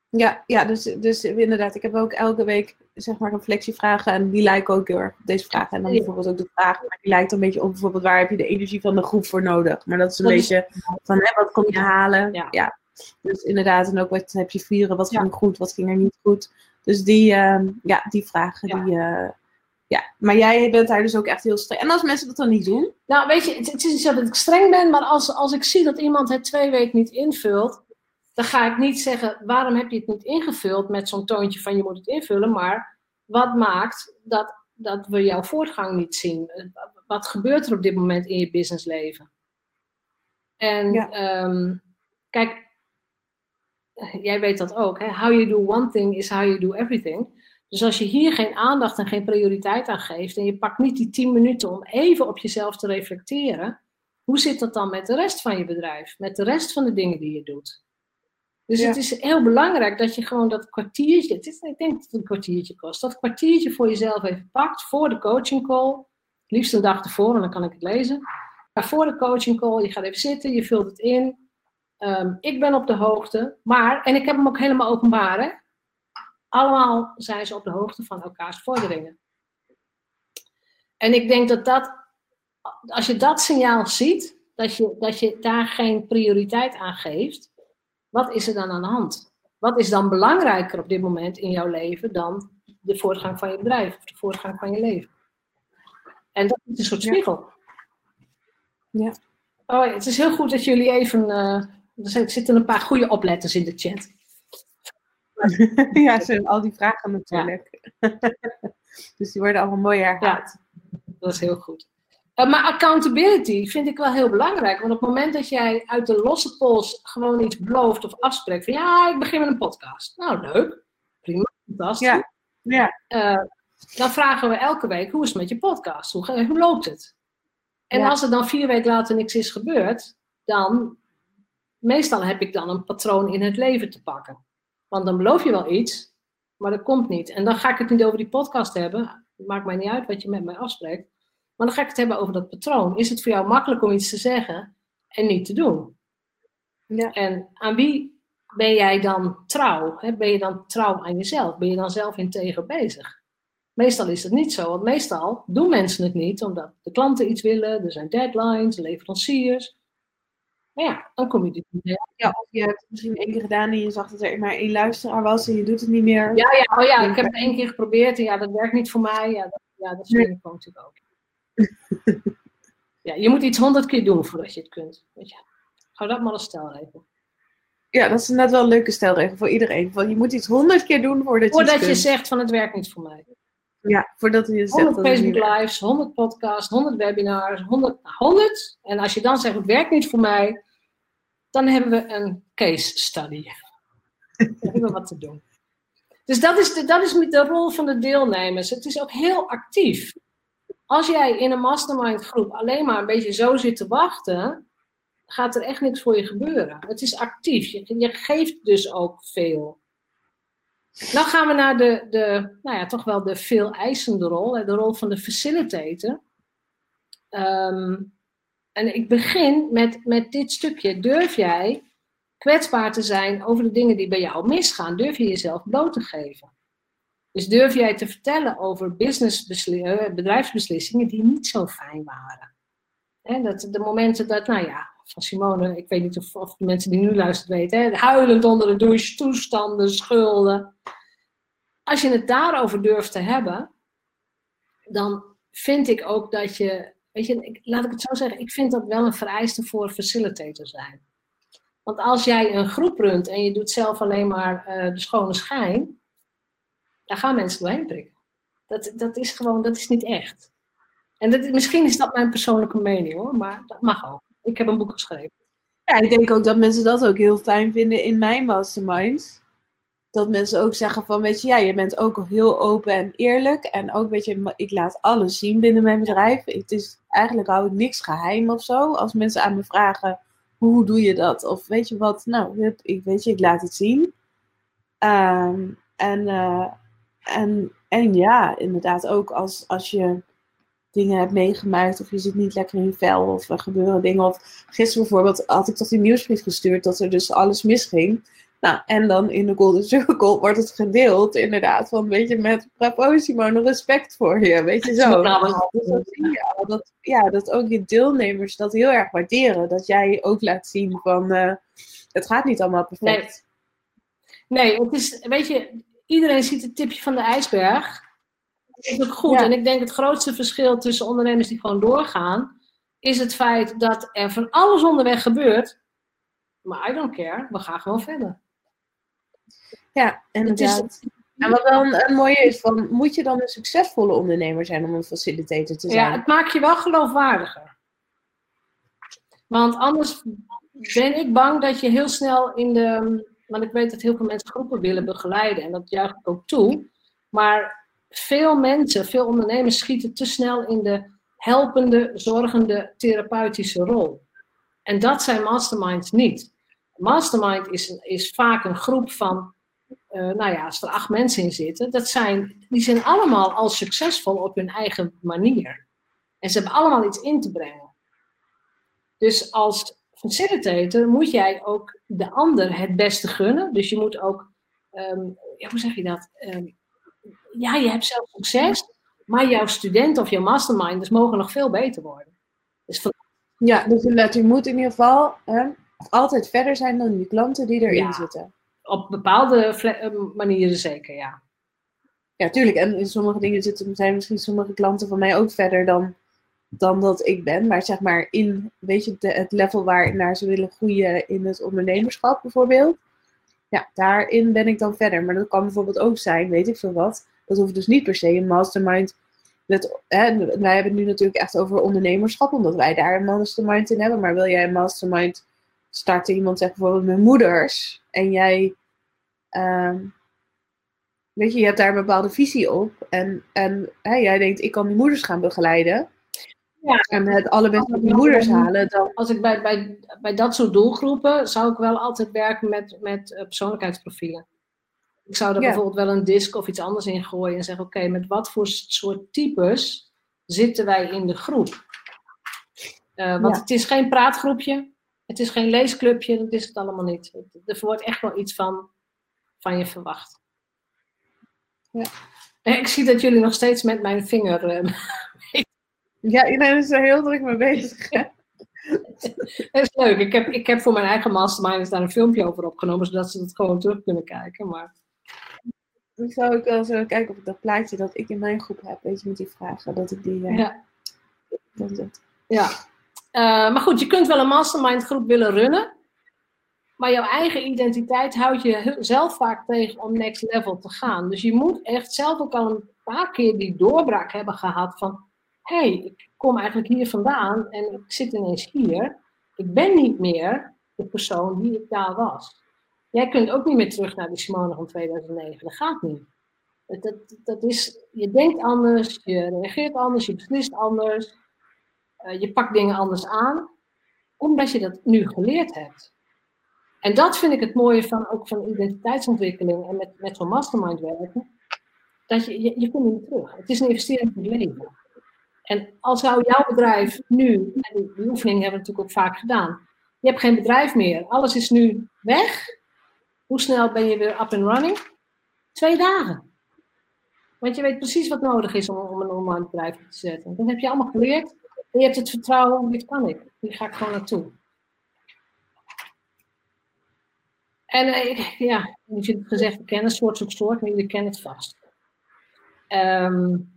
Speaker 2: Ja, ja dus, dus inderdaad, ik heb ook elke week zeg maar reflectievragen en die lijken ook heel erg op deze vragen. En dan
Speaker 1: Ja.
Speaker 2: bijvoorbeeld ook de vraag, maar die lijkt een beetje op bijvoorbeeld waar heb je de energie van de groep voor nodig. Maar dat is een
Speaker 1: Dat is-
Speaker 2: beetje van hè, wat kom je halen.
Speaker 1: Ja.
Speaker 2: Dus inderdaad, en ook wat heb je vieren, wat ging goed, wat ging er niet goed. Dus die, ehm, ja, die vragen,
Speaker 1: Ja.
Speaker 2: die, eh, ja. Maar jij bent daar dus ook echt heel streng. En als mensen dat dan niet doen,
Speaker 1: Nou, weet je, het, het is niet zo dat ik streng ben, maar als, als ik zie dat iemand het twee weken niet invult, dan ga ik niet zeggen, waarom heb je het niet ingevuld met zo'n toontje van je moet het invullen, maar wat maakt dat, dat we jouw voortgang niet zien? Wat gebeurt er op dit moment in je businessleven? En
Speaker 2: Ja.
Speaker 1: ehm, kijk, jij weet dat ook, hè? how you do one thing is how you do everything. Dus als je hier geen aandacht en geen prioriteit aan geeft en je pakt niet die 10 minuten om even op jezelf te reflecteren, hoe zit dat dan met de rest van je bedrijf, met de rest van de dingen die je doet? Dus
Speaker 2: Ja.
Speaker 1: het is heel belangrijk dat je gewoon dat kwartiertje, het is, ik denk dat het een kwartiertje kost, dat kwartiertje voor jezelf even pakt voor de coaching call. Liefst een dag ervoor, dan kan ik het lezen. Maar voor de coaching call, je gaat even zitten, je vult het in. Ehm, ik ben op de hoogte, maar, en ik heb hem ook helemaal openbaar, hè? Allemaal zijn ze op de hoogte van elkaars vorderingen. En ik denk dat dat, als je dat signaal ziet, dat je, dat je daar geen prioriteit aan geeft, wat is er dan aan de hand? Wat is dan belangrijker op dit moment in jouw leven dan de voortgang van je bedrijf of de voortgang van je leven? En dat is een soort spiegel.
Speaker 2: Ja.
Speaker 1: Oh, het is heel goed dat jullie even. eh, er zit- zitten een paar goede opletters in de chat.
Speaker 2: ja, zijn al die vragen natuurlijk. dus die worden allemaal mooi herhaald.
Speaker 1: Dat is heel goed. Eh, maar accountability vind ik wel heel belangrijk. Want op het moment dat jij uit de losse pols gewoon iets belooft of afspreekt. Van ja, ik begin met een podcast. Nou, leuk. Prima. Fantastisch.
Speaker 2: Ja. Ja,
Speaker 1: Eh, dan vragen we elke week, hoe is het met je podcast? Hoe, hoe loopt het? En
Speaker 2: Ja.
Speaker 1: als er dan vier weken later niks is gebeurd, dan, meestal heb ik dan een patroon in het leven te pakken. Want dan beloof je wel iets, maar dat komt niet. En dan ga ik het niet over die podcast hebben. Het maakt mij niet uit wat je met mij afspreekt. Maar dan ga ik het hebben over dat patroon. Is het voor jou makkelijk om iets te zeggen en niet te doen?
Speaker 2: Ja.
Speaker 1: En aan wie ben jij dan trouw? Hè? Ben je dan trouw aan jezelf? Ben je dan zelf integer bezig? Meestal is het niet zo, want meestal doen mensen het niet omdat de klanten iets willen, er zijn deadlines, leveranciers. Maar ja, dan kom je er niet meer.
Speaker 2: ja, of je hebt het misschien één keer gedaan en je zag dat er maar één luisteraar was en je doet het niet meer.
Speaker 1: Ja, ja, oh ja, ik heb het één keer geprobeerd en ja, dat werkt niet voor mij. Ja, dat, ja, dat vind ik natuurlijk ook. Ja, je moet iets honderd keer doen voordat je het kunt. Weet je. Hou dat maar als stelregel.
Speaker 2: Ja, dat is net wel een leuke stelregel voor iedereen. Van, je moet iets honderd keer doen voordat je
Speaker 1: Voordat je zegt van het werkt niet voor mij.
Speaker 2: Ja, voordat je zegt
Speaker 1: 100
Speaker 2: dat het niet
Speaker 1: Facebook lives, 100 podcasts, 100 webinars, 100, 100. En als je dan zegt het werkt niet voor mij, dan hebben we een case study. dan hebben we wat te doen. Dus dat is, de, dat is met de rol van de deelnemers. Het is ook heel actief. Als jij in een mastermind groep alleen maar een beetje zo zit te wachten, gaat er echt niks voor je gebeuren. Het is actief. Je, je geeft dus ook veel. Dan gaan we naar de, de, nou ja, toch wel de veel eisende rol, de rol van de facilitator. Ehm, en ik begin met, met dit stukje. Durf jij kwetsbaar te zijn over de dingen die bij jou misgaan? Durf je jezelf bloot te geven? Dus durf jij te vertellen over eh, bedrijfsbeslissingen die niet zo fijn waren? Dat, de momenten dat, nou ja, van Simone, ik weet niet of, of de mensen die nu luisteren weten, hè, huilend onder de douche, toestanden, schulden. Als je het daarover durft te hebben, dan vind ik ook dat je, weet je, ik, laat ik het zo zeggen, ik vind dat wel een vereiste voor facilitator zijn. Want als jij een groep runt en je doet zelf alleen maar eh, de schone schijn, daar gaan mensen doorheen prikken. Dat, dat is gewoon, dat is niet echt. En dat, misschien is dat mijn persoonlijke mening hoor, maar dat mag ook. Ik heb een boek geschreven.
Speaker 2: Ja, ik denk ook dat mensen dat ook heel fijn vinden in mijn masterminds. Dat mensen ook zeggen van, weet je, ja, je bent ook heel open en eerlijk. En ook, weet je, ik laat alles zien binnen mijn bedrijf. Het is, eigenlijk hou ik niks geheim of zo. Als mensen aan me vragen, hoe doe je dat? Of weet je wat, nou, ik weet je, ik laat het zien. Ehm, en, eh, en en ja, inderdaad ook als, als je dingen hebt meegemaakt of je zit niet lekker in je vel of er gebeuren dingen. Of gisteren bijvoorbeeld had ik tot die nieuwsbrief gestuurd dat er dus alles misging. Nou, en dan in de Golden Circle wordt het gedeeld, inderdaad, van weet je, met bravo Simone, respect voor je, weet je zo. Dus dat zie je al, dat, ja, dat ook je deelnemers dat heel erg waarderen. Dat jij ook laat zien van, uh, het gaat niet allemaal perfect.
Speaker 1: Nee. nee, het is, weet je, iedereen ziet het tipje van de ijsberg. Dat is ook goed. En ik denk het grootste verschil tussen ondernemers die gewoon doorgaan, is het feit dat er van alles onderweg gebeurt. Maar I don't care, we gaan gewoon verder.
Speaker 2: Ja, inderdaad. En wat dan een mooie is, van, moet je dan een succesvolle ondernemer zijn om een facilitator te zijn?
Speaker 1: Ja, het maakt je wel geloofwaardiger. Want anders ben ik bang dat je heel snel in de. Want ik weet dat heel veel mensen groepen willen begeleiden en dat juich ik ook toe. Maar veel mensen, veel ondernemers schieten te snel in de helpende, zorgende, therapeutische rol. En dat zijn masterminds niet. Mastermind is, is vaak een groep van uh, nou ja, als er acht mensen in zitten, dat zijn, die zijn allemaal al succesvol op hun eigen manier. En ze hebben allemaal iets in te brengen. Dus als facilitator moet jij ook de ander het beste gunnen. Dus je moet ook, um, ja, hoe zeg je dat? Um, ja, je hebt zelf succes, maar jouw studenten of jouw masterminders mogen nog veel beter worden.
Speaker 2: Dus van... Ja, dus je moet in ieder geval hè, altijd verder zijn dan die klanten die erin zitten
Speaker 1: op bepaalde eh, manieren zeker, ja.
Speaker 2: Ja, tuurlijk. En in sommige dingen zitten, zijn misschien sommige klanten van mij ook verder dan, dan dat ik ben. Maar zeg maar in, weet je, het level waar naar ze willen groeien in het ondernemerschap bijvoorbeeld. Ja, daarin ben ik dan verder. Maar dat kan bijvoorbeeld ook zijn, weet ik veel wat. Dat hoeft dus niet per se een mastermind. Hè, wij hebben het nu natuurlijk echt over ondernemerschap, omdat wij daar een mastermind in hebben. Maar wil jij een mastermind starten, iemand zegt bijvoorbeeld met moeders, en jij, uh, weet je, je hebt daar een bepaalde visie op. En, en hè, jij denkt, ik kan die moeders gaan begeleiden. Ja. En van die moeders halen. Dan...
Speaker 1: Als ik bij, bij, bij dat soort doelgroepen zou ik wel altijd werken met, met uh, persoonlijkheidsprofielen. Ik zou er bijvoorbeeld wel een disk of iets anders in gooien en zeggen: Oké, met wat voor soort types zitten wij in de groep? Uh, want het is geen praatgroepje. Het is geen leesclubje, dat is het allemaal niet. Er wordt echt wel iets van, van je verwacht. Ja. Ik zie dat jullie nog steeds met mijn vinger.
Speaker 2: Ja, iedereen is er heel druk mee bezig.
Speaker 1: dat is leuk. Ik heb, ik heb voor mijn eigen mastermind daar een filmpje over opgenomen, zodat ze het gewoon terug kunnen kijken. Maar...
Speaker 2: Dan zou ik wel zo kijken op dat plaatje dat ik in mijn groep heb, weet je, met die vragen, dat ik die. Uh, ja.
Speaker 1: Dat ja. Uh, maar goed, je kunt wel een mastermind groep willen runnen. Maar jouw eigen identiteit houdt je zelf vaak tegen om next level te gaan. Dus je moet echt zelf ook al een paar keer die doorbraak hebben gehad van... Hey, ik kom eigenlijk hier vandaan en ik zit ineens hier. Ik ben niet meer de persoon die ik daar was. Jij kunt ook niet meer terug naar de Simone van 2009. Dat gaat niet. Dat, dat, dat is, je denkt anders, je reageert anders, je beslist anders. Uh, je pakt dingen anders aan, omdat je dat nu geleerd hebt. En dat vind ik het mooie van, ook van identiteitsontwikkeling en met, met zo'n mastermind werken. Dat je, je, je komt niet terug. Het is een investering in het leven. En als zou jouw bedrijf nu, en die oefening hebben we natuurlijk ook vaak gedaan. Je hebt geen bedrijf meer. Alles is nu weg. Hoe snel ben je weer up and running? Twee dagen. Want je weet precies wat nodig is om, om een online bedrijf te zetten. Dat heb je allemaal geleerd je hebt het vertrouwen, dit kan ik. Hier ga ik gewoon naartoe. En uh, ja, je hebt gezegd, we kennen soort zoek soort, maar jullie kennen het vast. Um,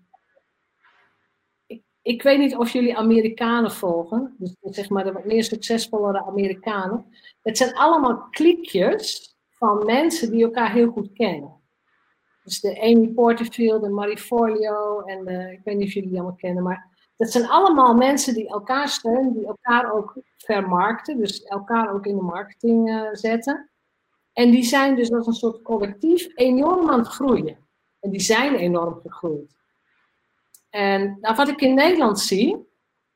Speaker 1: ik, weet niet of jullie Amerikanen volgen, dus zeg maar de wat meer succesvollere Amerikanen. Het zijn allemaal klikjes van mensen die elkaar heel goed kennen. Dus de Amy Porterfield, de Marie Forleo en de, ik weet niet of jullie die allemaal kennen, maar dat zijn allemaal mensen die elkaar steunen, die elkaar ook vermarkten, dus elkaar ook in de marketing uh, zetten. En die zijn dus als een soort collectief enorm aan het groeien. En die zijn enorm gegroeid. En nou, wat ik in Nederland zie,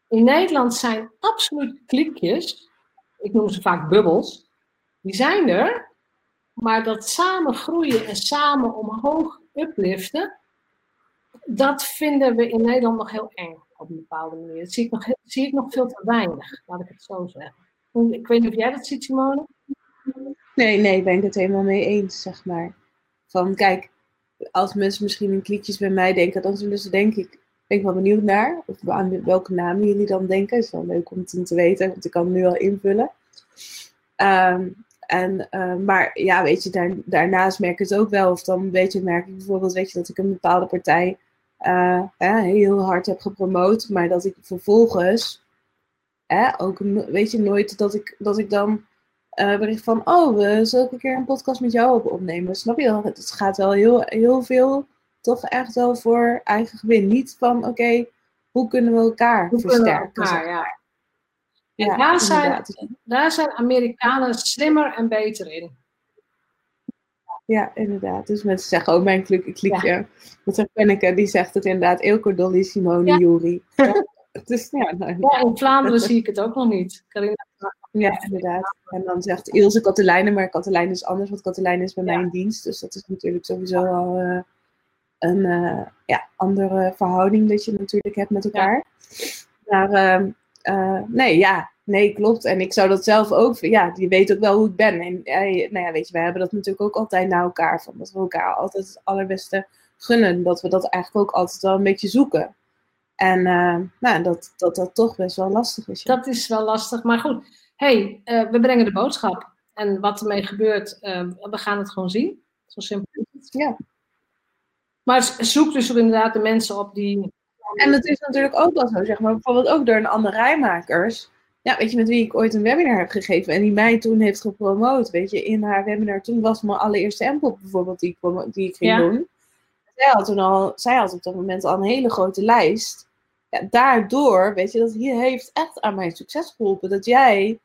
Speaker 1: in Nederland zijn absoluut klikjes, ik noem ze vaak bubbels, die zijn er, maar dat samen groeien en samen omhoog upliften, dat vinden we in Nederland nog heel eng op een bepaalde manier. Dat zie ik nog, zie ik nog veel te weinig, laat ik het zo zeggen. Ik weet niet of jij dat ziet, Simone?
Speaker 2: Nee, nee, ben ik het helemaal mee eens, zeg maar. Van kijk, als mensen misschien in kliekjes bij mij denken, dan zullen ze denk ik, ik wel benieuwd naar. Of aan welke namen jullie dan denken. Is wel leuk om te weten, want ik kan het nu al invullen. Ehm, en, uh, maar ja, weet je, daar, daarnaast merk ik het ook wel. Of dan weet je, merk ik bijvoorbeeld weet je, dat ik een bepaalde partij uh, heel hard heb gepromoot. Maar dat ik vervolgens ook, weet je, nooit dat ik, dat ik dan uh, bericht van, oh, we zullen een keer een podcast met jou op opnemen. Snap je wel? Het gaat wel heel, heel veel, toch echt wel voor eigen gewin. Niet van, oké, hoe kunnen we elkaar hoe versterken? We elkaar,
Speaker 1: ja. En daar, zijn, daar zijn Amerikanen slimmer en beter in.
Speaker 2: Ja, inderdaad. Dus mensen zeggen ook oh, mijn klikje. Ja. Dat is Penneke, die zegt het inderdaad. Eelco, Dolly, Simone, ja. Juri. Ja.
Speaker 1: dus, ja, nou, ja, in Vlaanderen zie ik het ook nog niet. Carina.
Speaker 2: Ja, inderdaad. En dan zegt Ilse Katelijne, maar Katelijne is anders, want Katelijne is bij mij in dienst. Dus dat is natuurlijk sowieso al uh, een uh, ja, andere verhouding dat je natuurlijk hebt met elkaar. Maar ehm, uh, nee, ja, nee, klopt. En ik zou dat zelf ook, ja, die weet ook wel hoe ik ben. En uh, nou ja, weet je, wij hebben dat natuurlijk ook altijd naar elkaar. Van dat we elkaar altijd het allerbeste gunnen. Dat we dat eigenlijk ook altijd wel een beetje zoeken. En nou, dat, dat dat toch best wel lastig is.
Speaker 1: Dat is wel lastig, maar goed. hey, we brengen de boodschap. En wat ermee gebeurt, we gaan het gewoon zien. Zo simpel is het.
Speaker 2: Ja.
Speaker 1: Maar zoek dus inderdaad de mensen op die
Speaker 2: en het is natuurlijk ook wel zo, zeg maar, bijvoorbeeld ook door een andere rijmakers. Ja, weet je, met wie ik ooit een webinar heb gegeven en die mij toen heeft gepromoot, weet je, in haar webinar. Toen was mijn allereerste empop bijvoorbeeld die ik, die ik ging doen. Zij had toen al, zij had op dat moment al een hele grote lijst. Ja, daardoor, weet je, dat hier heeft echt aan mijn succes geholpen. Dat jij,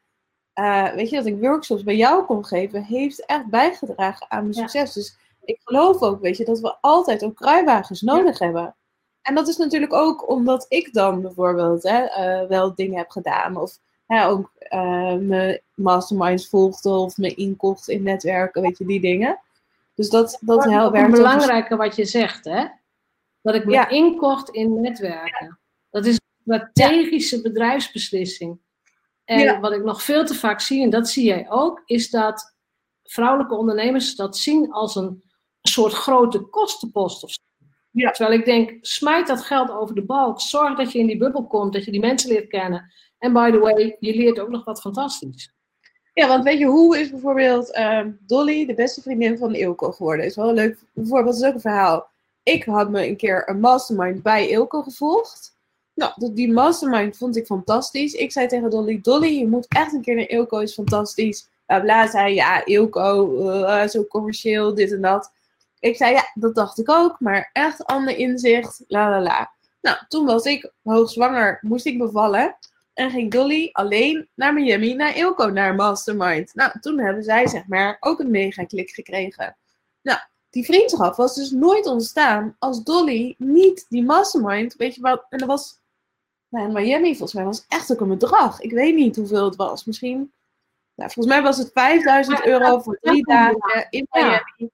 Speaker 2: uh, weet je, dat ik workshops bij jou kon geven, heeft echt bijgedragen aan mijn succes. Dus ik geloof ook, weet je, dat we altijd ook kruiwagens nodig hebben. En dat is natuurlijk ook omdat ik dan bijvoorbeeld hè, uh, wel dingen heb gedaan. Of hè, ook uh, mijn masterminds volgde of me inkocht in netwerken, weet je, die dingen. Dus dat, dat
Speaker 1: heel werkt. Het belangrijke wat je zegt, hè? Dat ik me inkocht in netwerken. Dat is een strategische bedrijfsbeslissing. En wat ik nog veel te vaak zie, en dat zie jij ook, is dat vrouwelijke ondernemers dat zien als een soort grote kostenpost of ja. Terwijl ik denk, smijt dat geld over de balk. Zorg dat je in die bubbel komt, dat je die mensen leert kennen. En by the way, je leert ook nog wat fantastisch.
Speaker 2: Ja, want weet je, hoe is bijvoorbeeld ehm, Dolly de beste vriendin van Ilko geworden? Is wel een leuk voorbeeld, is ook een verhaal. Ik had me een keer een mastermind bij Ilko gevolgd. Nou, die mastermind vond ik fantastisch. Ik zei tegen Dolly, Dolly, je moet echt een keer naar Ilko, is fantastisch. Bla, bla zei, ja, Ilko, uh, zo commercieel, dit en dat. Ik zei, ja, dat dacht ik ook, maar echt ander inzicht, la la la. Nou, toen was ik hoogzwanger, moest ik bevallen. En ging Dolly alleen naar Miami, naar Ilko, naar Mastermind. Nou, toen hebben zij, zeg maar, ook een mega klik gekregen. Nou, die vriendschap was dus nooit ontstaan als Dolly niet die Mastermind, weet je wat, en dat was, nou, in Miami volgens mij was echt ook een bedrag. Ik weet niet hoeveel het was, misschien, nou, volgens mij was het 5000 euro voor drie dagen in Miami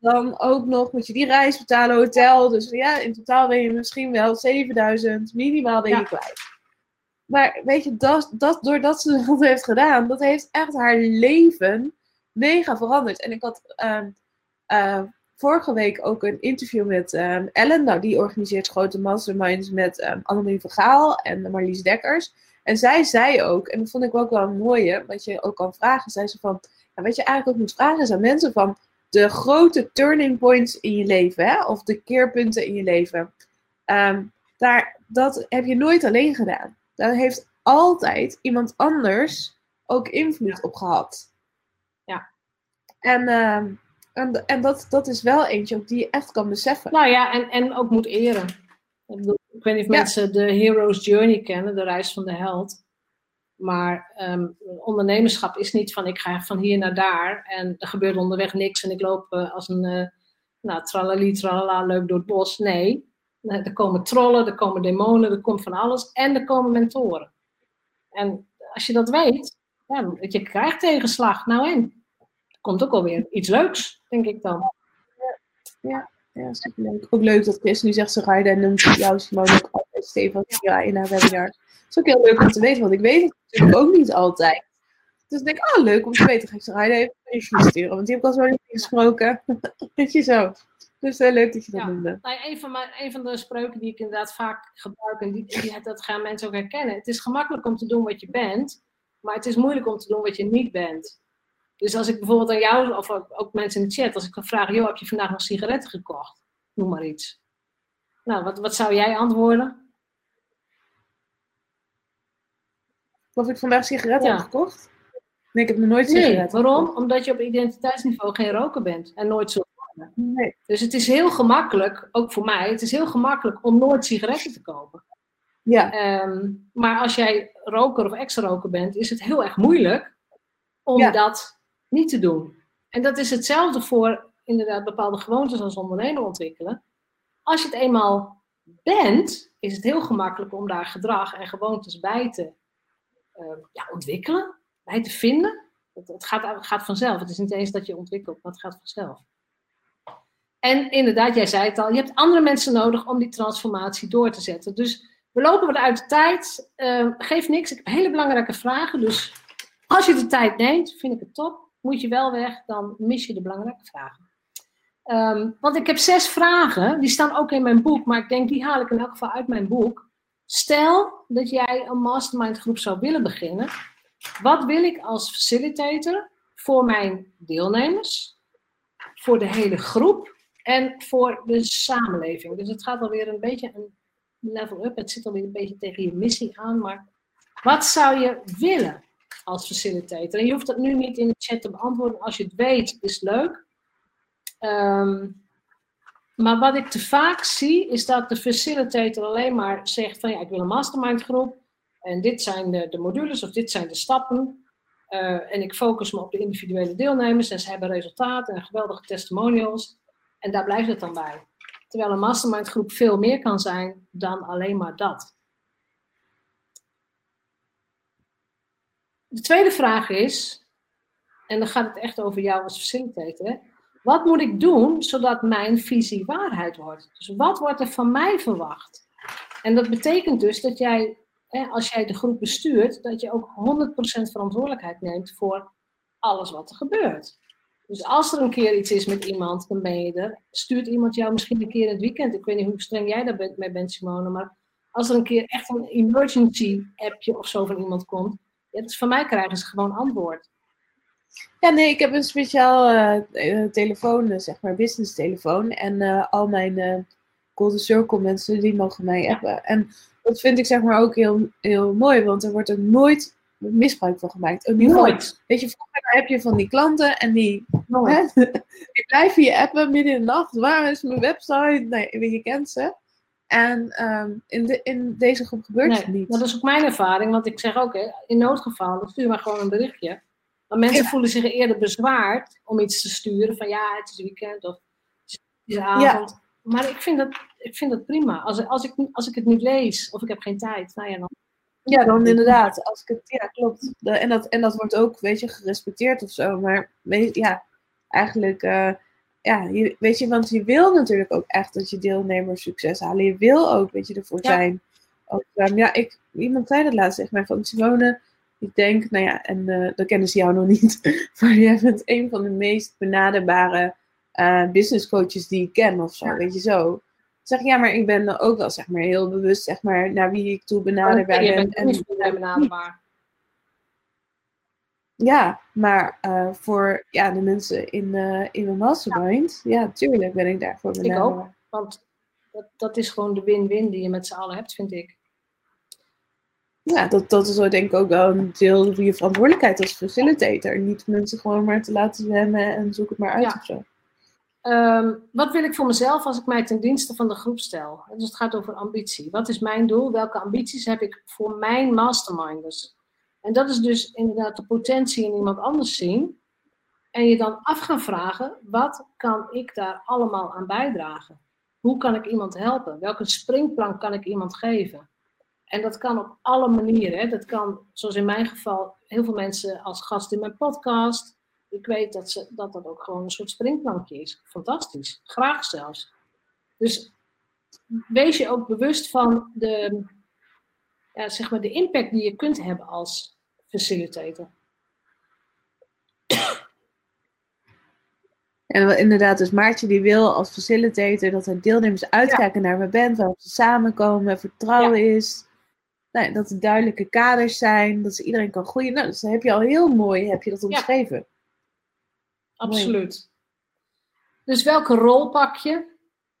Speaker 2: dan ook nog moet je die reis betalen, hotel. Dus ja, in totaal ben je misschien wel 7000 minimaal ben je kwijt. Maar weet je, dat, dat, doordat ze dat heeft gedaan, dat heeft echt haar leven mega veranderd. En ik had ehm, eh, vorige week ook een interview met um, Ellen. Nou, die organiseert grote masterminds met um, Annemarie Vergaal en Marlies Dekkers. En zij zei ook, en dat vond ik ook wel een mooie, wat je ook kan vragen, zei ze van, nou, wat je eigenlijk ook moet vragen is aan mensen van, de grote turning points in je leven, hè, of de keerpunten in je leven, ehm, daar, dat heb je nooit alleen gedaan. Daar heeft altijd iemand anders ook invloed op gehad.
Speaker 1: Ja.
Speaker 2: En, ehm, en, en dat, dat is wel eentje die je echt kan beseffen.
Speaker 1: Nou ja, en, en ook moet eren. Ik, bedoel, ik weet niet of mensen de Hero's Journey kennen, de reis van de held. Maar ehm, ondernemerschap is niet van ik ga van hier naar daar en er gebeurt onderweg niks en ik loop uh, als een uh, nou, tralali, tralala, leuk door het bos. Nee, er komen trollen, er komen demonen, er komt van alles en er komen mentoren. En als je dat weet, ja, je krijgt tegenslag. Nou en, komt ook alweer iets leuks, denk ik dan.
Speaker 2: Ja, Ja, superleuk. Ook leuk dat Chris nu zegt ze rijden en noemt jou Simone ook altijd Stefan ja, in haar webinar. Het is ook heel leuk om te weten, want ik weet natuurlijk ook niet altijd. Dus ik denk, oh leuk om te weten, ga ik ze rijden even een berichtje sturen, want die heb ik al zo niet gesproken. Weet je zo. Dus uh, leuk dat je dat
Speaker 1: Ja.
Speaker 2: noemde.
Speaker 1: Nou, een, van mijn, een van de spreuken die ik inderdaad vaak gebruik, en die, die, dat gaan mensen ook herkennen. Het is gemakkelijk om te doen wat je bent, maar het is moeilijk om te doen wat je niet bent. Dus als ik bijvoorbeeld aan jou, of ook, ook mensen in de chat, als ik dan vraag, joh, heb je vandaag nog sigaretten gekocht? Noem maar iets. Nou, wat, wat zou jij antwoorden?
Speaker 2: Of ik vandaag sigaretten heb gekocht? Nee, ik heb nog nooit
Speaker 1: Nee,
Speaker 2: sigaretten
Speaker 1: waarom? Omdat je op identiteitsniveau geen roker bent en nooit zult worden.
Speaker 2: Nee.
Speaker 1: Dus het is heel gemakkelijk, ook voor mij, het is heel gemakkelijk om nooit sigaretten te kopen.
Speaker 2: Ja,
Speaker 1: Ehm, maar als jij roker of ex-roker bent, is het heel erg moeilijk om
Speaker 2: Ja.
Speaker 1: dat niet te doen. En dat is hetzelfde voor inderdaad bepaalde gewoontes als ondernemer ontwikkelen. Als je het eenmaal bent, is het heel gemakkelijk om daar gedrag en gewoontes bij te ja, ontwikkelen, bij te vinden. Het, gaat, gaat vanzelf. Het is niet eens dat je ontwikkelt, maar het gaat vanzelf. En inderdaad, jij zei het al, je hebt andere mensen nodig om die transformatie door te zetten. Dus we lopen wat uit de tijd. Uh, geeft niks. Ik heb hele belangrijke vragen. Dus als je de tijd neemt, vind ik het top. Moet je wel weg, dan mis je de belangrijke vragen. Um, want ik heb zes vragen. Die staan ook in mijn boek. Maar ik denk, die haal ik in elk geval uit mijn boek. Stel dat jij een mastermind groep zou willen beginnen. Wat wil ik als facilitator voor mijn deelnemers? Voor de hele groep? En voor de samenleving. Dus het gaat alweer een beetje een level up. Het zit alweer een beetje tegen je missie aan. Maar wat zou je willen als facilitator? En je hoeft dat nu niet in de chat te beantwoorden. Als je het weet, is leuk. Um, maar wat ik te vaak zie, is dat de facilitator alleen maar zegt van ja, ik wil een mastermind groep. En dit zijn de, de modules of dit zijn de stappen. Uh, en ik focus me op de individuele deelnemers. En ze hebben resultaten en geweldige testimonials. En daar blijft het dan bij. Terwijl een mastermind groep veel meer kan zijn dan alleen maar dat. De tweede vraag is, en dan gaat het echt over jou als facilitator. Wat moet ik doen zodat mijn visie waarheid wordt? Dus wat wordt er van mij verwacht? En dat betekent dus dat jij, hè, als jij de groep bestuurt, dat je ook 100% verantwoordelijkheid neemt voor alles wat er gebeurt. Dus als er een keer iets is met iemand, dan ben je er. Stuurt iemand jou misschien een keer in het weekend. Ik weet niet hoe streng jij daar mee bent, Simone. Maar als er een keer echt een emergency appje of zo van iemand komt. Ja, dus van mij krijgen ze gewoon antwoord.
Speaker 2: Ja, nee, ik heb een speciaal uh, telefoon, uh, zeg maar, business telefoon. En uh, al mijn Golden Circle mensen, die mogen mij appen. En dat vind ik zeg maar ook heel, heel mooi, want er wordt er nooit misbruik van gemaakt. Ook
Speaker 1: nooit.
Speaker 2: Weet je, vroeger heb je van die klanten en die, hè, die blijven je appen midden in de nacht. Waar is mijn website? Nee, je kent ze. En um, in, de, in deze groep gebeurt
Speaker 1: nee,
Speaker 2: het niet.
Speaker 1: Dat is ook mijn ervaring, want ik zeg ook, hè, in noodgevallen stuur maar gewoon een berichtje. Maar mensen ja. voelen zich eerder bezwaard om iets te sturen van ja, het is weekend of het is avond. Ja. Maar ik vind, dat, ik vind dat prima. Als, als, ik, als ik het niet lees of ik heb geen tijd, nou ja, dan.
Speaker 2: Ja, dan inderdaad. Als ik het, ja, klopt. En, dat, en dat wordt ook, weet je, gerespecteerd of zo. Maar weet, ja, eigenlijk, uh, ja, je, weet je, want je wil natuurlijk ook echt dat je deelnemers succes halen. Je wil ook, weet je, ervoor ja. zijn. Ook, um, ja, ik, iemand zei dat laatst, zeg maar, van Simone. Ik denk, nou ja, en uh, dan kennen ze jou nog niet, maar jij bent een van de meest benaderbare uh, business coaches die ik ken of zo, ja. weet je zo. Zeg, ja, maar ik ben ook wel, zeg maar, heel bewust, zeg maar, naar wie ik toe benaderbaar
Speaker 1: oh,
Speaker 2: ben.
Speaker 1: en benaderbaar.
Speaker 2: Ja, maar uh, voor ja, de mensen in, uh, in mijn mastermind, ja. ja, tuurlijk ben ik daarvoor benaderbaar.
Speaker 1: Ik ook, want dat, dat is gewoon de win-win die je met z'n allen hebt, vind ik
Speaker 2: ja, dat, dat is denk ik ook wel een deel van je verantwoordelijkheid als facilitator. Niet mensen gewoon maar te laten zwemmen en zoek het maar uit
Speaker 1: ja.
Speaker 2: of zo.
Speaker 1: Um, wat wil ik voor mezelf als ik mij ten dienste van de groep stel? Dus het gaat over ambitie. Wat is mijn doel? Welke ambities heb ik voor mijn masterminders? En dat is dus inderdaad de potentie in iemand anders zien. En je dan af gaan vragen, wat kan ik daar allemaal aan bijdragen? Hoe kan ik iemand helpen? Welke springplank kan ik iemand geven? En dat kan op alle manieren. Hè. Dat kan, zoals in mijn geval, heel veel mensen als gast in mijn podcast. Ik weet dat ze, dat, dat ook gewoon een soort springplankje is. Fantastisch. Graag zelfs. Dus wees je ook bewust van de, ja, zeg maar de impact die je kunt hebben als facilitator.
Speaker 2: En inderdaad, dus Maartje die wil als facilitator dat de deelnemers uitkijken naar mijn band, waarop ze samenkomen, vertrouwen is. Nou, dat er duidelijke kaders zijn, dat ze iedereen kan groeien. Nou, dus dan heb je al heel mooi heb je dat omschreven.
Speaker 1: Absoluut. Dus welke rol pak je?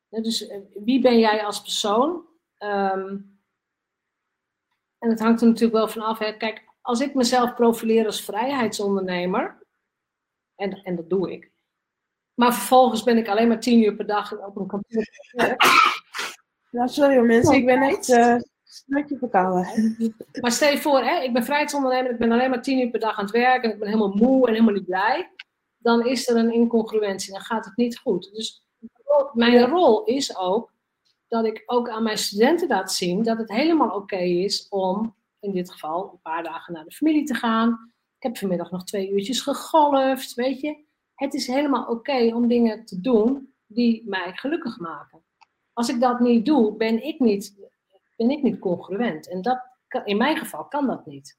Speaker 1: Dus eh, wie ben jij als persoon? Ehm, en het hangt er natuurlijk wel van af. Hè. Kijk, als ik mezelf profileer als vrijheidsondernemer, en, en dat doe ik, maar vervolgens ben ik alleen maar tien uur per dag op een computer.
Speaker 2: Nou, sorry mensen, ik ben echt uh,
Speaker 1: Maar stel je voor, hè, ik ben vrijheidsondernemer, ik ben alleen maar tien uur per dag aan het werk en ik ben helemaal moe en helemaal niet blij. Dan is er een incongruentie, dan gaat het niet goed. Dus mijn rol is ook dat ik ook aan mijn studenten laat zien dat het helemaal oké is om in dit geval een paar dagen naar de familie te gaan. Ik heb vanmiddag nog twee uurtjes gegolfd, weet je. Het is helemaal oké om dingen te doen die mij gelukkig maken. Als ik dat niet doe, ben ik niet, ben ik niet congruent. En dat, in mijn geval kan dat niet.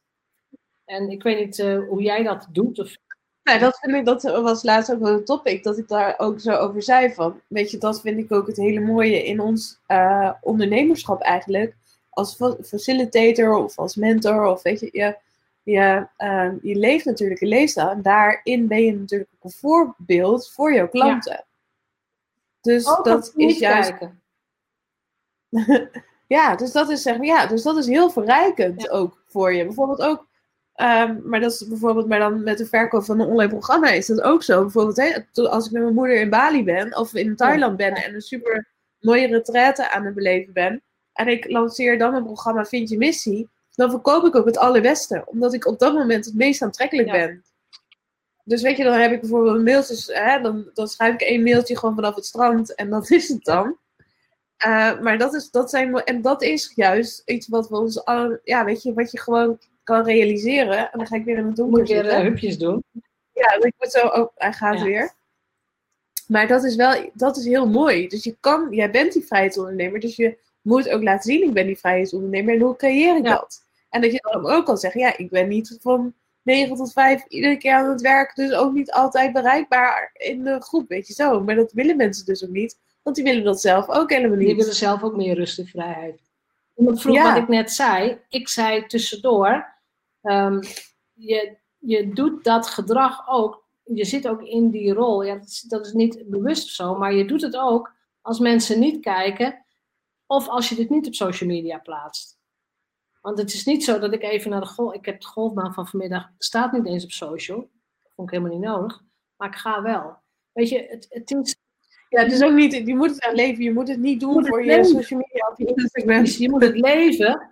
Speaker 1: En ik weet niet uh, hoe jij dat doet. Of...
Speaker 2: Nee, dat vind ik, dat was laatst ook wel een topic, dat ik daar ook zo over zei van, weet je, dat vind ik ook het hele mooie in ons uh, ondernemerschap eigenlijk. Als facilitator of als mentor of weet je, je je, uh, je leeft natuurlijk een leefstijl en daarin ben je natuurlijk ook een voorbeeld voor jouw klanten. Ja. Dus oh, dat, is juist. ja, dus dat is zeg maar, ja, dus dat is heel verrijkend ook voor je. Bijvoorbeeld ook, um, maar dat is bijvoorbeeld, maar dan met de verkoop van een online programma is dat ook zo. Bijvoorbeeld, hè, als ik met mijn moeder in Bali ben of in Thailand ben en een super mooie retraite aan het beleven ben. En ik lanceer dan een programma Vind je missie dan verkoop ik ook het allerbeste. Omdat ik op dat moment het meest aantrekkelijk ben. Dus weet je, dan heb ik bijvoorbeeld een mailtje, hè, dan, dan schrijf ik één mailtje gewoon vanaf het strand en dat is het dan. Uh, maar dat is, dat zijn, en dat is juist iets wat we ons al, ja, weet je, wat je gewoon kan realiseren. En dan ga ik weer in het donker
Speaker 1: Moet je weer uh, hupjes doen.
Speaker 2: Ja, ik moet zo, oh, hij gaat weer. Maar dat is wel, dat is heel mooi. Dus je kan, jij bent die vrijheidsondernemer, dus je moet ook laten zien, ik ben die vrijheidsondernemer en hoe creëer ik dat? En dat je dan ook kan zeggen, ja, ik ben niet van 9 tot 5 iedere keer aan het werk, dus ook niet altijd bereikbaar in de groep, weet je zo. Maar dat willen mensen dus ook niet, want die willen dat zelf ook helemaal niet.
Speaker 1: Die willen zelf ook meer rust en vrijheid. Omdat vroeg wat ik net zei, ik zei tussendoor, um, je, je doet dat gedrag ook, je zit ook in die rol. Ja, dat is, dat is niet bewust of zo, maar je doet het ook als mensen niet kijken of als je dit niet op social media plaatst. Want het is niet zo dat ik even naar de golf. Ik heb de golfbaan van vanmiddag. staat niet eens op social. Dat vond ik helemaal niet nodig. Maar ik ga wel. Weet je, het, het is.
Speaker 2: Ja, het is ook niet. Je moet het aan leven. Je moet het niet doen voor je social media of je Instagram.
Speaker 1: Je moet het leven.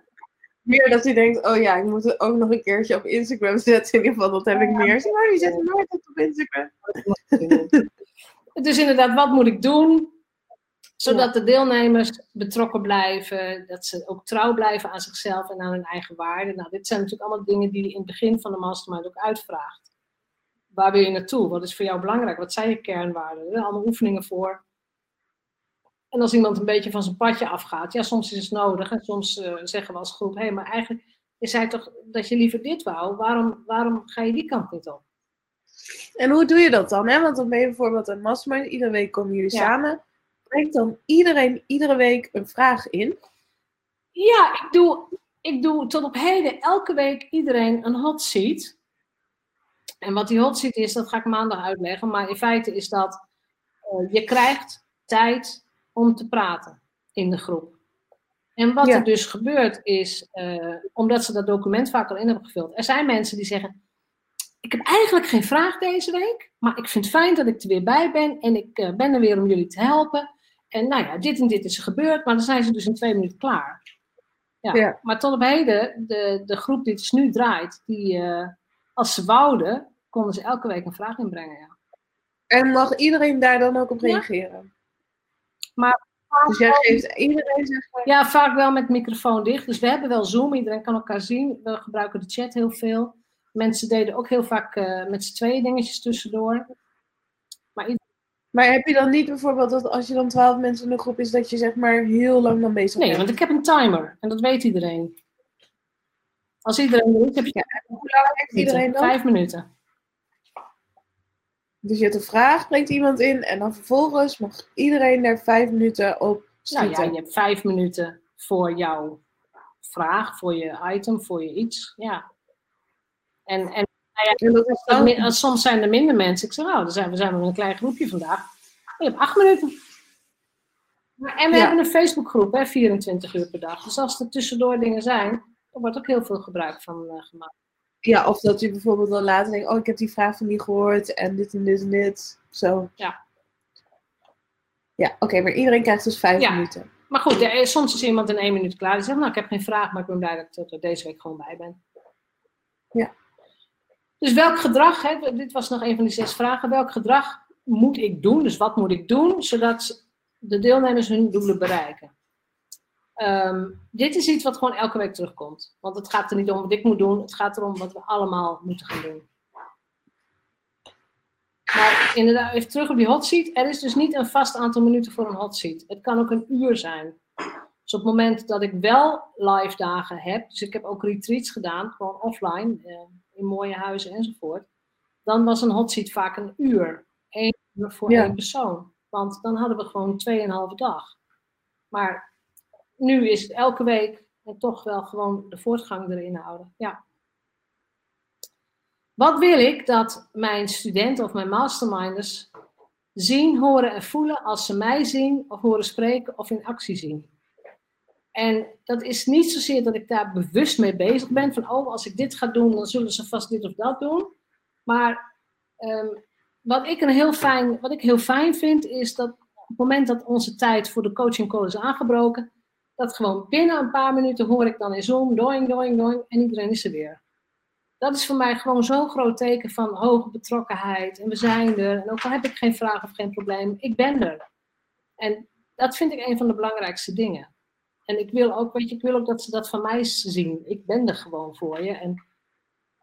Speaker 2: Meer dat hij denkt: oh ja, ik moet het ook nog een keertje op Instagram zetten. In ieder geval, dat heb ik meer. Zeg maar, je zet het nooit op Instagram.
Speaker 1: Is inderdaad, wat moet ik doen? Zodat de deelnemers betrokken blijven, dat ze ook trouw blijven aan zichzelf en aan hun eigen waarden. Nou, dit zijn natuurlijk allemaal dingen die je in het begin van de mastermind ook uitvraagt. Waar wil je naartoe? Wat is voor jou belangrijk? Wat zijn je kernwaarden? Er allemaal oefeningen voor. En als iemand een beetje van zijn padje afgaat, ja, soms is het nodig. En soms uh, zeggen we als groep, hé, hey, maar eigenlijk je zei toch dat je liever dit wou. Waarom, waarom ga je die kant niet op?
Speaker 2: En hoe doe je dat dan? Hè? Want dan ben je bijvoorbeeld een mastermind. Iedere week komen jullie samen brengt dan iedereen iedere week een vraag in?
Speaker 1: Ja, ik doe, ik doe tot op heden elke week iedereen een hot seat. En wat die hot seat is, dat ga ik maandag uitleggen. Maar in feite is dat uh, je krijgt tijd om te praten in de groep. En wat er dus gebeurt is, uh, omdat ze dat document vaak al in hebben gevuld. Er zijn mensen die zeggen, ik heb eigenlijk geen vraag deze week, maar ik vind het fijn dat ik er weer bij ben en ik uh, ben er weer om jullie te helpen. En nou ja, dit en dit is er gebeurd, maar dan zijn ze dus in twee minuten klaar. Ja, Maar tot op heden, de, de groep die het dus nu draait, die, uh, als ze wouden, konden ze elke week een vraag inbrengen. Ja.
Speaker 2: En mag iedereen daar dan ook op reageren?
Speaker 1: Maar
Speaker 2: dus jij geeft iedereen
Speaker 1: Ja, vaak wel met microfoon dicht. Dus we hebben wel Zoom, iedereen kan elkaar zien. We gebruiken de chat heel veel. Mensen deden ook heel vaak uh, met z'n tweeën dingetjes tussendoor. Maar
Speaker 2: Maar heb je dan niet bijvoorbeeld dat als je dan twaalf mensen in een groep is, dat je zeg maar heel lang dan bezig
Speaker 1: Nee,
Speaker 2: bent?
Speaker 1: want ik heb een timer en dat weet iedereen. Als iedereen er is, heb je
Speaker 2: Ja, en hoe lang heeft iedereen dan?
Speaker 1: vijf minuten.
Speaker 2: Dus je hebt een vraag, brengt iemand in en dan vervolgens mag iedereen daar vijf minuten op
Speaker 1: Nou
Speaker 2: schieten.
Speaker 1: ja, je hebt vijf minuten voor jouw vraag, voor je item, voor je iets. Ja. En, en
Speaker 2: En dat is dan,
Speaker 1: soms zijn er minder mensen. Ik zeg, nou, dan zijn, we zijn met een klein groepje vandaag. Je hebt acht minuten. En we
Speaker 2: Ja.
Speaker 1: hebben een Facebookgroep, hè, 24 uur per dag. Dus als er tussendoor dingen zijn, er wordt ook heel veel gebruik van eh, gemaakt.
Speaker 2: ja, of dat je bijvoorbeeld dan later denkt, oh ik heb die vraag van die gehoord en dit en dit en dit. Zo.
Speaker 1: Ja.
Speaker 2: Ja, oké, maar iedereen krijgt dus vijf
Speaker 1: Ja.
Speaker 2: minuten.
Speaker 1: Maar goed, er soms is iemand in één minuut klaar. Die zegt, nou, ik heb geen vraag, maar ik ben blij dat ik er deze week gewoon bij ben.
Speaker 2: Ja.
Speaker 1: Dus welk gedrag, hè, dit was nog een van die zes vragen, welk gedrag moet ik doen? Dus wat moet ik doen, zodat de deelnemers hun doelen bereiken? Ehm, dit is iets wat gewoon elke week terugkomt. Want het gaat er niet om wat ik moet doen, het gaat erom wat we allemaal moeten gaan doen. Maar inderdaad, even terug op die hot seat. Er is dus niet een vast aantal minuten voor een hot seat. Het kan ook een uur zijn. Dus op het moment dat ik wel live dagen heb, dus ik heb ook retreats gedaan, gewoon offline, eh, in mooie huizen enzovoort, dan was een hot seat vaak een uur. Eén uur voor
Speaker 2: Ja.
Speaker 1: één persoon. Want dan hadden we gewoon tweeënhalve dag. Maar nu is het elke week en toch wel gewoon de voortgang erin houden. Ja. Wat wil ik dat mijn studenten of mijn masterminders zien, horen en voelen als ze mij zien of horen spreken of in actie zien? En dat is niet zozeer dat ik daar bewust mee bezig ben, van oh, als ik dit ga doen, dan zullen ze vast dit of dat doen. Maar ehm, wat, ik een heel fijn, wat ik heel fijn vind, is dat op het moment dat onze tijd voor de coaching call is aangebroken, dat gewoon binnen een paar minuten hoor ik dan in Zoom, doing, doing, doing, en iedereen is er weer. Dat is voor mij gewoon zo'n groot teken van hoge betrokkenheid. En we zijn er. En ook al heb ik geen vraag of geen probleem, ik ben er. En dat vind ik een van de belangrijkste dingen. En ik wil ook, weet je, ik wil ook dat ze dat van mij zien. Ik ben er gewoon voor je. En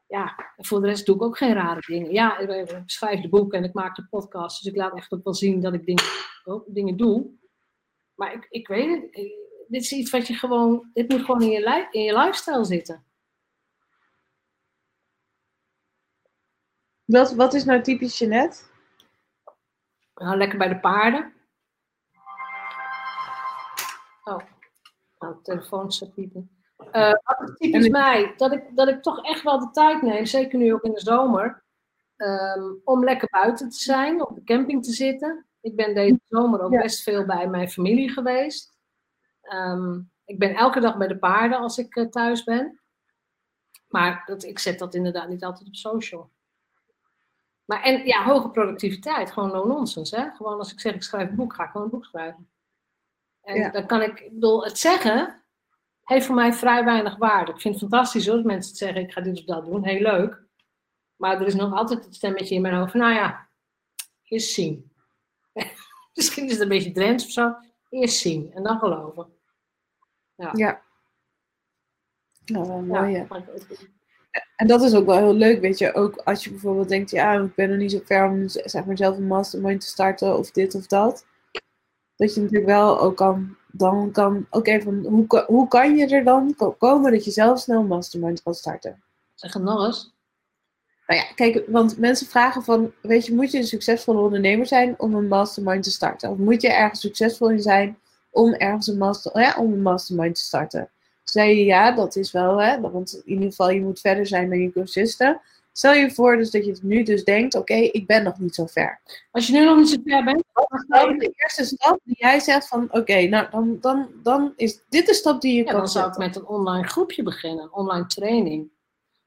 Speaker 1: ja, voor de rest doe ik ook geen rare dingen. Ja, ik schrijf de boeken en ik maak de podcast. Dus ik laat echt ook wel zien dat ik dingen, dingen doe. Maar ik, ik weet het. Dit is iets wat je gewoon, dit moet gewoon in je, in je lifestyle zitten.
Speaker 2: Wat, wat is nou typisch Jeanette?
Speaker 1: Nou, lekker bij de paarden. Oh, nou, de telefoon staat piepen. Wat is typisch mij? Dat ik, dat ik toch echt wel de tijd neem, zeker nu ook in de zomer, ehm, om lekker buiten te zijn, op de camping te zitten. Ik ben deze zomer ook
Speaker 2: Ja.
Speaker 1: best veel bij mijn familie geweest. Ehm, ik ben elke dag bij de paarden als ik eh, thuis ben. Maar dat, ik zet dat inderdaad niet altijd op social. Maar en ja, hoge productiviteit, gewoon no nonsense. Hè? Gewoon als ik zeg ik schrijf een boek, ga ik gewoon een boek schrijven. En
Speaker 2: Ja.
Speaker 1: dan kan ik, ik bedoel, het zeggen heeft voor mij vrij weinig waarde. Ik vind het fantastisch hoor, dat mensen het zeggen, ik ga dit of dat doen, heel leuk. Maar er is nog altijd het stemmetje in mijn hoofd van, nou ja, eerst zien. Misschien is het een beetje Drents of zo. Eerst zien en dan geloven.
Speaker 2: Ja. Nou, wel mooi, ja.
Speaker 1: maar het-
Speaker 2: En dat is ook wel heel leuk, weet je. Ook als je bijvoorbeeld denkt, ja, ik ben nog niet zo ver om zeg maar, zelf een mastermind te starten of dit of dat. Dat je natuurlijk wel ook kan, dan kan, oké, van hoe, hoe kan je er dan ko- komen dat je zelf snel een mastermind kan starten?
Speaker 1: Zeg het nog eens.
Speaker 2: Nou ja, kijk, want mensen vragen van, weet je, moet je een succesvolle ondernemer zijn om een mastermind te starten? Of moet je ergens succesvol in zijn om ergens een, master, ja, om een mastermind te starten? Zei je ja, dat is wel, hè, want in ieder geval je moet verder zijn dan je cursisten. Stel je voor dus dat je nu dus denkt, oké, ik ben nog niet zo ver.
Speaker 1: Als je nu nog niet zo ver bent,
Speaker 2: Dan is de eerste stap die jij zegt van, oké, nou dan, dan, dan is dit de stap die je
Speaker 1: Ja,
Speaker 2: kan
Speaker 1: dan zou ik met een online groepje beginnen, een online training.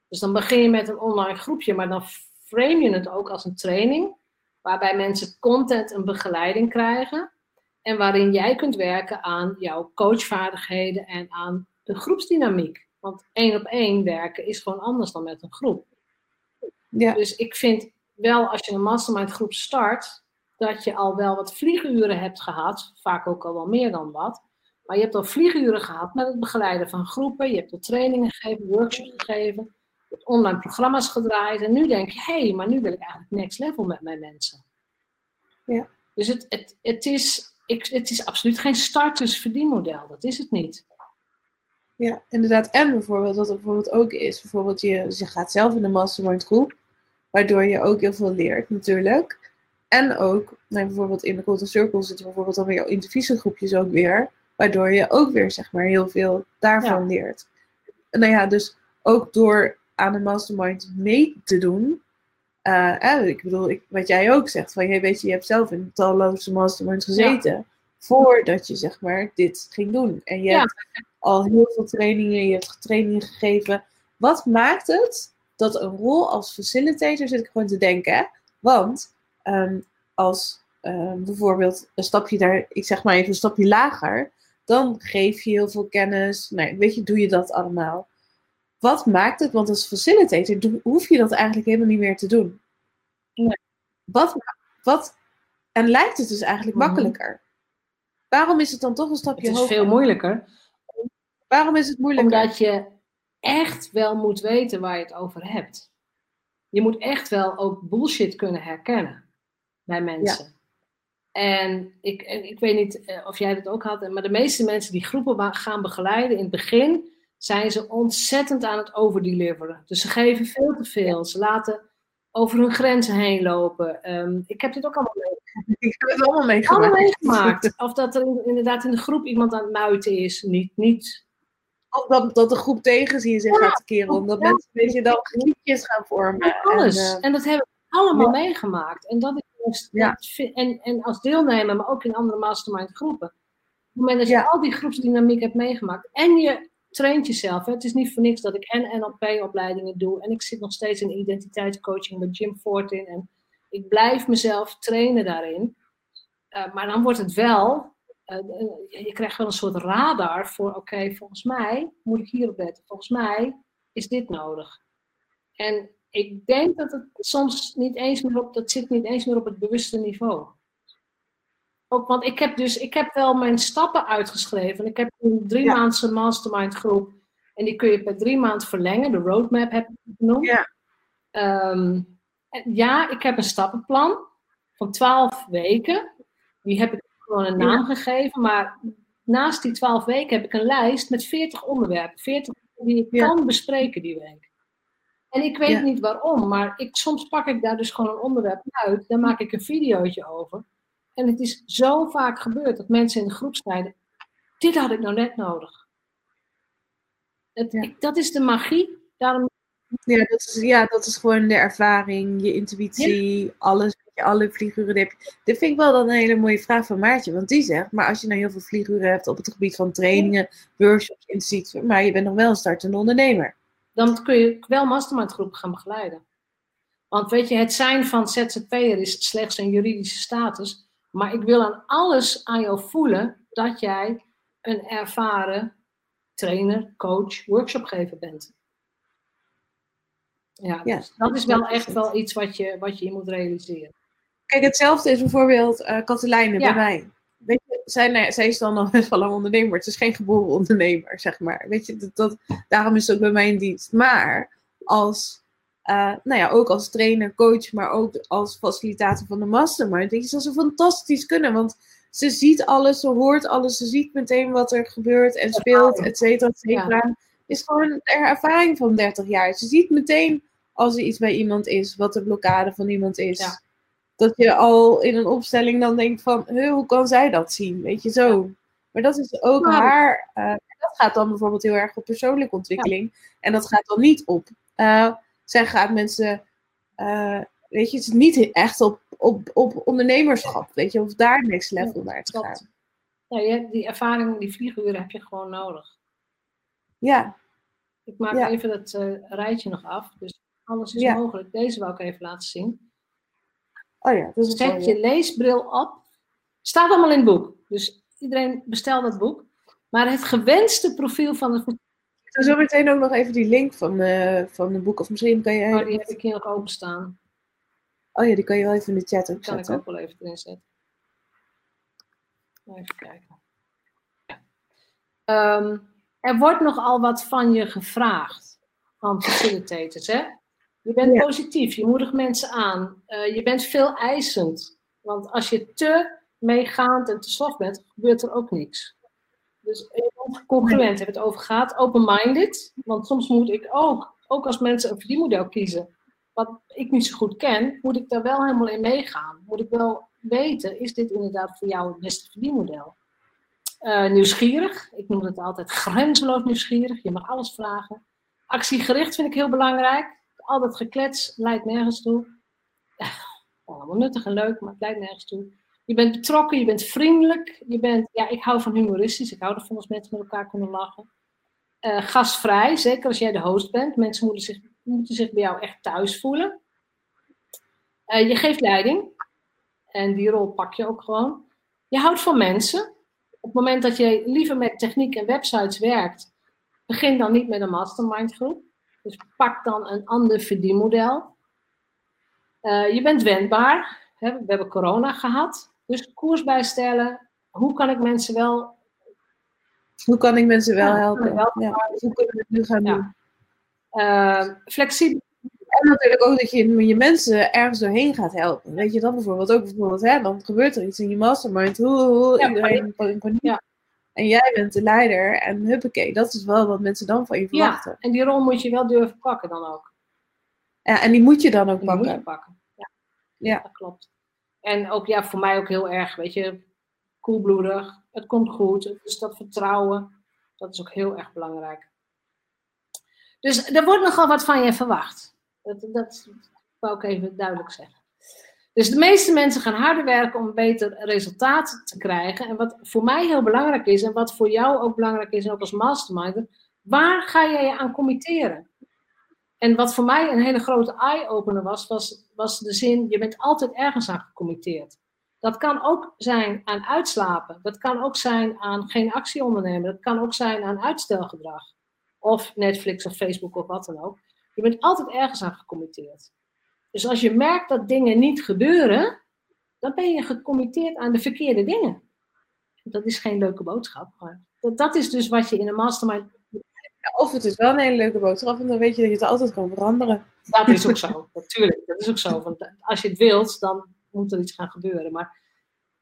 Speaker 1: Dus dan begin je met een online groepje, maar dan frame je het ook als een training, waarbij mensen content en begeleiding krijgen en waarin jij kunt werken aan jouw coachvaardigheden en aan de groepsdynamiek. Want één op één werken is gewoon anders dan met een groep.
Speaker 2: Ja,
Speaker 1: Dus ik vind wel als je een mastermind groep start, dat je al wel wat vlieguren hebt gehad. Vaak ook al wel meer dan wat. Maar je hebt al vlieguren gehad met het begeleiden van groepen. Je hebt al trainingen gegeven, workshops gegeven. Je hebt online programma's gedraaid. En nu denk je, hé, hey, maar nu wil ik eigenlijk next level met mijn mensen.
Speaker 2: Ja.
Speaker 1: Dus het, het, het, is, ik, het is absoluut geen startersverdienmodel. Dat is het niet.
Speaker 2: Ja, inderdaad. En bijvoorbeeld, wat er bijvoorbeeld ook is, bijvoorbeeld je, dus je gaat zelf in de mastermind groep, waardoor je ook heel veel leert natuurlijk. En ook, nou, bijvoorbeeld in de Golden Circle zitten bijvoorbeeld dan weer jouw groepjes ook weer, waardoor je ook weer zeg maar heel veel daarvan leert. En nou ja, dus ook door aan de mastermind mee te doen, uh, ik bedoel, ik, wat jij ook zegt, van je weet je, je hebt zelf in talloze masterminds gezeten. Voordat je zeg maar dit ging doen. En je hebt al heel veel trainingen, je hebt trainingen gegeven. Wat maakt het dat een rol als facilitator, zit ik gewoon te denken, want um, als um, bijvoorbeeld een stapje daar, ik zeg maar even een stapje lager, dan geef je heel veel kennis. Nee, weet je, doe je dat allemaal. Wat maakt het, want als facilitator hoef je dat eigenlijk helemaal niet meer te doen. Nee. Wat, wat, en lijkt het dus eigenlijk mhm. makkelijker. Waarom is het dan toch een stapje hoger?
Speaker 1: Het is veel moeilijker.
Speaker 2: Waarom is het moeilijker?
Speaker 1: Omdat je echt wel moet weten waar je het over hebt. Je moet echt wel ook bullshit kunnen herkennen bij mensen. En ik, ik weet niet eh, of jij dat ook had, maar de meeste mensen die groepen gaan begeleiden in het begin, zijn ze ontzettend aan het overdeliveren. Dus ze geven veel te veel. Ze laten over hun grenzen heen lopen. Ehm, ik heb dit ook allemaal
Speaker 2: meegemaakt. Ik heb het allemaal meegemaakt. Allemaal
Speaker 1: meegemaakt. Of dat er inderdaad in de groep iemand aan het muiten is. Niet, niet
Speaker 2: of dat, dat de groep tegen zich ja, gaat keren. Omdat mensen een beetje dan groepjes gaan vormen.
Speaker 1: alles. En, uh, en, dat hebben we allemaal meegemaakt. En dat is en, en als deelnemer, maar ook in andere mastermind groepen. Op het moment dat je al die groepsdynamiek hebt meegemaakt. En je traint jezelf. Hè. Het is niet voor niks dat ik en NLP-opleidingen doe. En ik zit nog steeds in identiteitscoaching met Jim Fortin. En ik blijf mezelf trainen daarin. Uh, maar dan wordt het wel uh, je krijgt wel een soort radar voor, oké, volgens mij moet ik hierop letten. Volgens mij is dit nodig. En ik denk dat het soms niet eens meer op, dat zit niet eens meer op het bewuste niveau. Ook, want ik heb dus, ik heb wel mijn stappen uitgeschreven. Ik heb een drie ja. maandse mastermind groep. En die kun je per drie maanden verlengen. De roadmap heb ik genoemd. Ja. Um, ja, ik heb een stappenplan van twaalf weken. Die heb ik gewoon een naam gegeven. Maar naast die twaalf weken heb ik een lijst met veertig onderwerpen. Veertig die ik kan bespreken die week. En ik weet niet waarom, maar ik, soms pak ik daar dus gewoon een onderwerp uit. Dan maak ik een videootje over. En het is zo vaak gebeurd dat mensen in de groep zeiden: Dit had ik nou net nodig. Ik, dat is de magie. Daarom...
Speaker 2: Ja, dat is, ja, dat is gewoon de ervaring, je intuïtie, alles je alle vlieguren hebt. Dit vind ik wel dan een hele mooie vraag van Maartje. Want die zegt, maar als je nou heel veel vlieguren hebt op het gebied van trainingen, workshops, instituut, maar je bent nog wel een startende ondernemer.
Speaker 1: Dan kun je wel mastermind groepen gaan begeleiden. Want weet je, het zijn van ZZP'er is slechts een juridische status. Maar ik wil aan alles aan jou voelen dat jij een ervaren trainer, coach, workshopgever bent. Ja, dus dat is wel echt wel iets wat je, wat je moet realiseren.
Speaker 2: Kijk, hetzelfde is bijvoorbeeld uh, Katelijne bij mij. Weet je, zij, nee, zij is dan al best wel lang ondernemer. Het is geen geboren ondernemer, zeg maar. Weet je, dat, dat, daarom is het ook bij mij in dienst. Maar als, uh, nou ja, ook als trainer, coach, maar ook als facilitator van de mastermind. Weet je, zou ze fantastisch kunnen. Want ze ziet alles, ze hoort alles, ze ziet meteen wat er gebeurt en speelt, et cetera, et cetera. Is gewoon een ervaring van 30 jaar. Ze ziet meteen als er iets bij iemand is, wat de blokkade van iemand is. Ja dat je al in een opstelling dan denkt van, hoe kan zij dat zien? Weet je zo. Maar dat is ook haar, uh, dat gaat dan bijvoorbeeld heel erg op persoonlijke ontwikkeling. En dat gaat dan niet op, uh, zij gaat mensen, uh, weet je, het is niet echt op, op, op ondernemerschap, weet je, of daar next level naar te gaan.
Speaker 1: Ja, je die ervaring, die vlieguren heb je gewoon nodig.
Speaker 2: Ja.
Speaker 1: Ik maak even dat rijtje nog af, dus alles is mogelijk. Deze wil ik even laten zien.
Speaker 2: Oh ja,
Speaker 1: dus Zet je leesbril op. Staat allemaal in het boek. Dus iedereen bestel dat boek. Maar het gewenste profiel van de.
Speaker 2: Zal zo meteen ook nog even die link van, uh, van het boek. Of misschien kan je.
Speaker 1: Oh, die heb ik hier nog openstaan.
Speaker 2: Oh ja, die kan je wel even in de chat
Speaker 1: ook kan zetten. Kan ik ook wel even erin zetten. Even kijken. Um, er wordt nogal wat van je gevraagd. Van facilitators, hè? Je bent positief, je moedigt mensen aan, uh, je bent veel eisend. Want als je te meegaand en te soft bent, gebeurt er ook niks. Dus congruent, hebben het over gaat. Open-minded. Want soms moet ik ook, ook als mensen een verdienmodel kiezen, wat ik niet zo goed ken, moet ik daar wel helemaal in meegaan. Moet ik wel weten, is dit inderdaad voor jou het beste verdienmodel? Uh, nieuwsgierig. Ik noem het altijd grenzeloos nieuwsgierig. Je mag alles vragen. Actiegericht vind ik heel belangrijk. Altijd geklets leidt nergens toe. Allemaal nuttig en leuk, maar het leidt nergens toe. Je bent betrokken, je bent vriendelijk. Je bent, ja, ik hou van humoristisch. Ik hou ervan als mensen met elkaar kunnen lachen. Uh, gastvrij, zeker als jij de host bent. Mensen moeten zich, moeten zich bij jou echt thuis voelen. Uh, je geeft leiding. En die rol pak je ook gewoon. Je houdt van mensen. Op het moment dat je liever met techniek en websites werkt, begin dan niet met een mastermind groep. Dus pak dan een ander verdienmodel. Uh, je bent wendbaar. We hebben corona gehad. Dus koers bijstellen. Hoe kan ik mensen wel.
Speaker 2: Hoe kan ik mensen wel helpen? Ja. Hoe kunnen we het nu gaan doen?
Speaker 1: Uh, flexibel.
Speaker 2: En natuurlijk ook dat je je mensen ergens doorheen gaat helpen. Weet je dan bijvoorbeeld ook bijvoorbeeld, hè, dan gebeurt er iets in je mastermind. Hoe, hoe ja, iedereen in paniek. Ja. En jij bent de leider en huppakee, dat is wel wat mensen dan van je verwachten.
Speaker 1: Ja, en die rol moet je wel durven pakken dan ook.
Speaker 2: Ja, en die moet je dan ook
Speaker 1: die
Speaker 2: pakken.
Speaker 1: Moet je pakken. Ja. ja. dat klopt. En ook ja, voor mij ook heel erg, weet je, koelbloedig. Het komt goed. Dus dat vertrouwen, dat is ook heel erg belangrijk. Dus er wordt nogal wat van je verwacht. Dat, dat wou ik even duidelijk zeggen. Dus de meeste mensen gaan harder werken om een beter resultaat te krijgen. En wat voor mij heel belangrijk is, en wat voor jou ook belangrijk is, en ook als masterminder, waar ga jij je aan committeren? En wat voor mij een hele grote eye-opener was, was, was de zin, je bent altijd ergens aan gecommitteerd. Dat kan ook zijn aan uitslapen. Dat kan ook zijn aan geen actie ondernemen. Dat kan ook zijn aan uitstelgedrag. Of Netflix of Facebook of wat dan ook. Je bent altijd ergens aan gecommitteerd. Dus als je merkt dat dingen niet gebeuren, dan ben je gecommitteerd aan de verkeerde dingen. Dat is geen leuke boodschap. Maar dat, dat is dus wat je in een mastermind.
Speaker 2: Of het is wel een hele leuke boodschap, en dan weet je dat je het altijd kan veranderen.
Speaker 1: Dat is ook zo, natuurlijk. Dat is ook zo. Want als je het wilt, dan moet er iets gaan gebeuren. Maar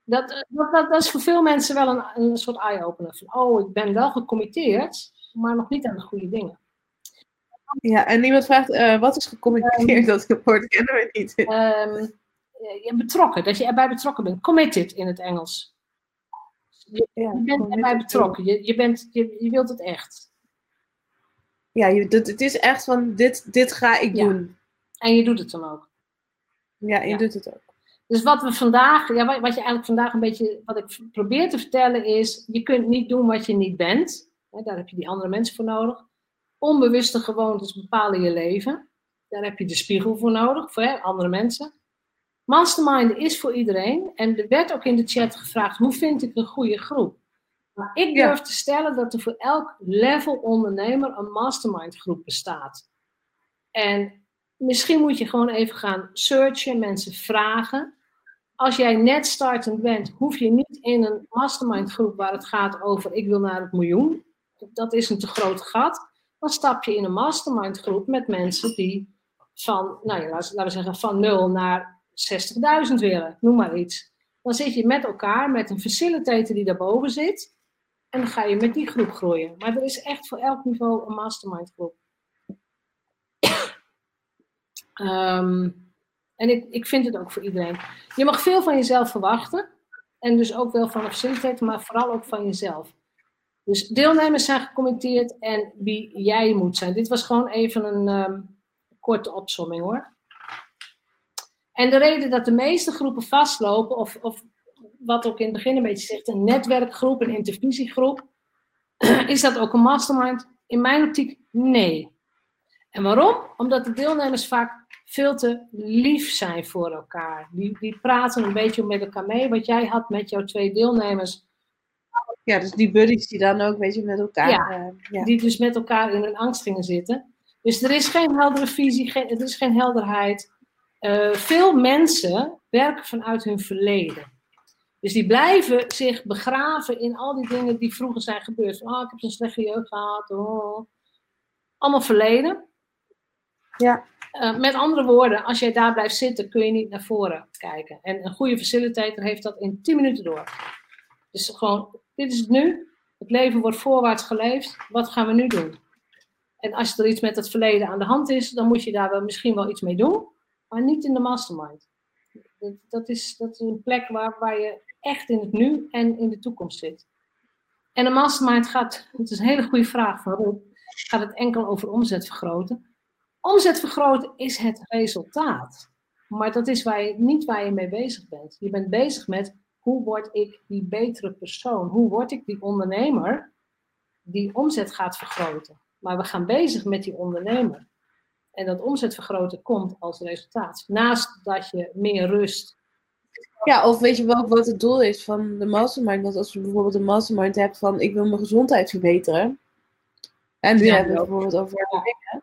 Speaker 1: dat, dat, dat, dat is voor veel mensen wel een, een soort eye-opener. Van, oh, ik ben wel gecommitteerd, maar nog niet aan de goede dingen.
Speaker 2: Ja, en iemand vraagt, uh, wat is gecommuniceerd? Um, dat woord kennen we niet.
Speaker 1: Um, betrokken, dat je erbij betrokken bent. Committed in het Engels. Je, ja, je bent erbij betrokken. Je, je, bent, je, je wilt het echt.
Speaker 2: Ja, je, het, het is echt van, dit, dit ga ik ja. doen.
Speaker 1: En je doet het dan ook.
Speaker 2: Ja, je ja. doet het ook.
Speaker 1: Dus wat we vandaag, ja, wat, wat je eigenlijk vandaag een beetje, wat ik probeer te vertellen is, je kunt niet doen wat je niet bent. Daar heb je die andere mensen voor nodig. Onbewuste gewoontes bepalen je leven. Daar heb je de spiegel voor nodig, voor hè, andere mensen. Mastermind is voor iedereen. En er werd ook in de chat gevraagd, hoe vind ik een goede groep? Maar ik durf ja. te stellen dat er voor elk level ondernemer een mastermind groep bestaat. En misschien moet je gewoon even gaan searchen, mensen vragen. Als jij net startend bent, hoef je niet in een mastermind groep waar het gaat over ik wil naar het miljoen. Dat is een te groot gat dan stap je in een mastermind groep met mensen die van, nou ja, laten we zeggen, van 0 naar 60.000 willen, noem maar iets. Dan zit je met elkaar, met een facilitator die daarboven zit, en dan ga je met die groep groeien. Maar er is echt voor elk niveau een mastermind groep. um, en ik, ik vind het ook voor iedereen. Je mag veel van jezelf verwachten. En dus ook wel van facilitator, maar vooral ook van jezelf. Dus deelnemers zijn gecommenteerd en wie jij moet zijn. Dit was gewoon even een um, korte opsomming hoor. En de reden dat de meeste groepen vastlopen, of, of wat ook in het begin een beetje zegt, een netwerkgroep, een intervisiegroep, is dat ook een mastermind? In mijn optiek, nee. En waarom? Omdat de deelnemers vaak veel te lief zijn voor elkaar. Die, die praten een beetje met elkaar mee. Wat jij had met jouw twee deelnemers
Speaker 2: ja, dus die buddies die dan ook, weet je, met elkaar...
Speaker 1: Ja, uh, ja. die dus met elkaar in een angst gingen zitten. Dus er is geen heldere visie, geen, er is geen helderheid. Uh, veel mensen werken vanuit hun verleden. Dus die blijven zich begraven in al die dingen die vroeger zijn gebeurd. Oh, ik heb zo'n slechte jeugd gehad. Oh. Allemaal verleden.
Speaker 2: Ja.
Speaker 1: Uh, met andere woorden, als jij daar blijft zitten, kun je niet naar voren kijken. En een goede facilitator heeft dat in 10 minuten door. Dus gewoon, dit is het nu. Het leven wordt voorwaarts geleefd. Wat gaan we nu doen? En als er iets met het verleden aan de hand is, dan moet je daar wel misschien wel iets mee doen. Maar niet in de mastermind. Dat, dat, is, dat is een plek waar, waar je echt in het nu en in de toekomst zit. En een mastermind gaat, het is een hele goede vraag van Rob, gaat het enkel over omzet vergroten. Omzet vergroten is het resultaat. Maar dat is niet waar je mee bezig bent. Je bent bezig met hoe word ik die betere persoon? Hoe word ik die ondernemer die omzet gaat vergroten? Maar we gaan bezig met die ondernemer. En dat omzet vergroten komt als resultaat. Naast dat je meer rust.
Speaker 2: Ja, of weet je wel wat het doel is van de mastermind? Want als je bijvoorbeeld een mastermind hebt van ik wil mijn gezondheid verbeteren. En nu hebben we het bijvoorbeeld over dingen.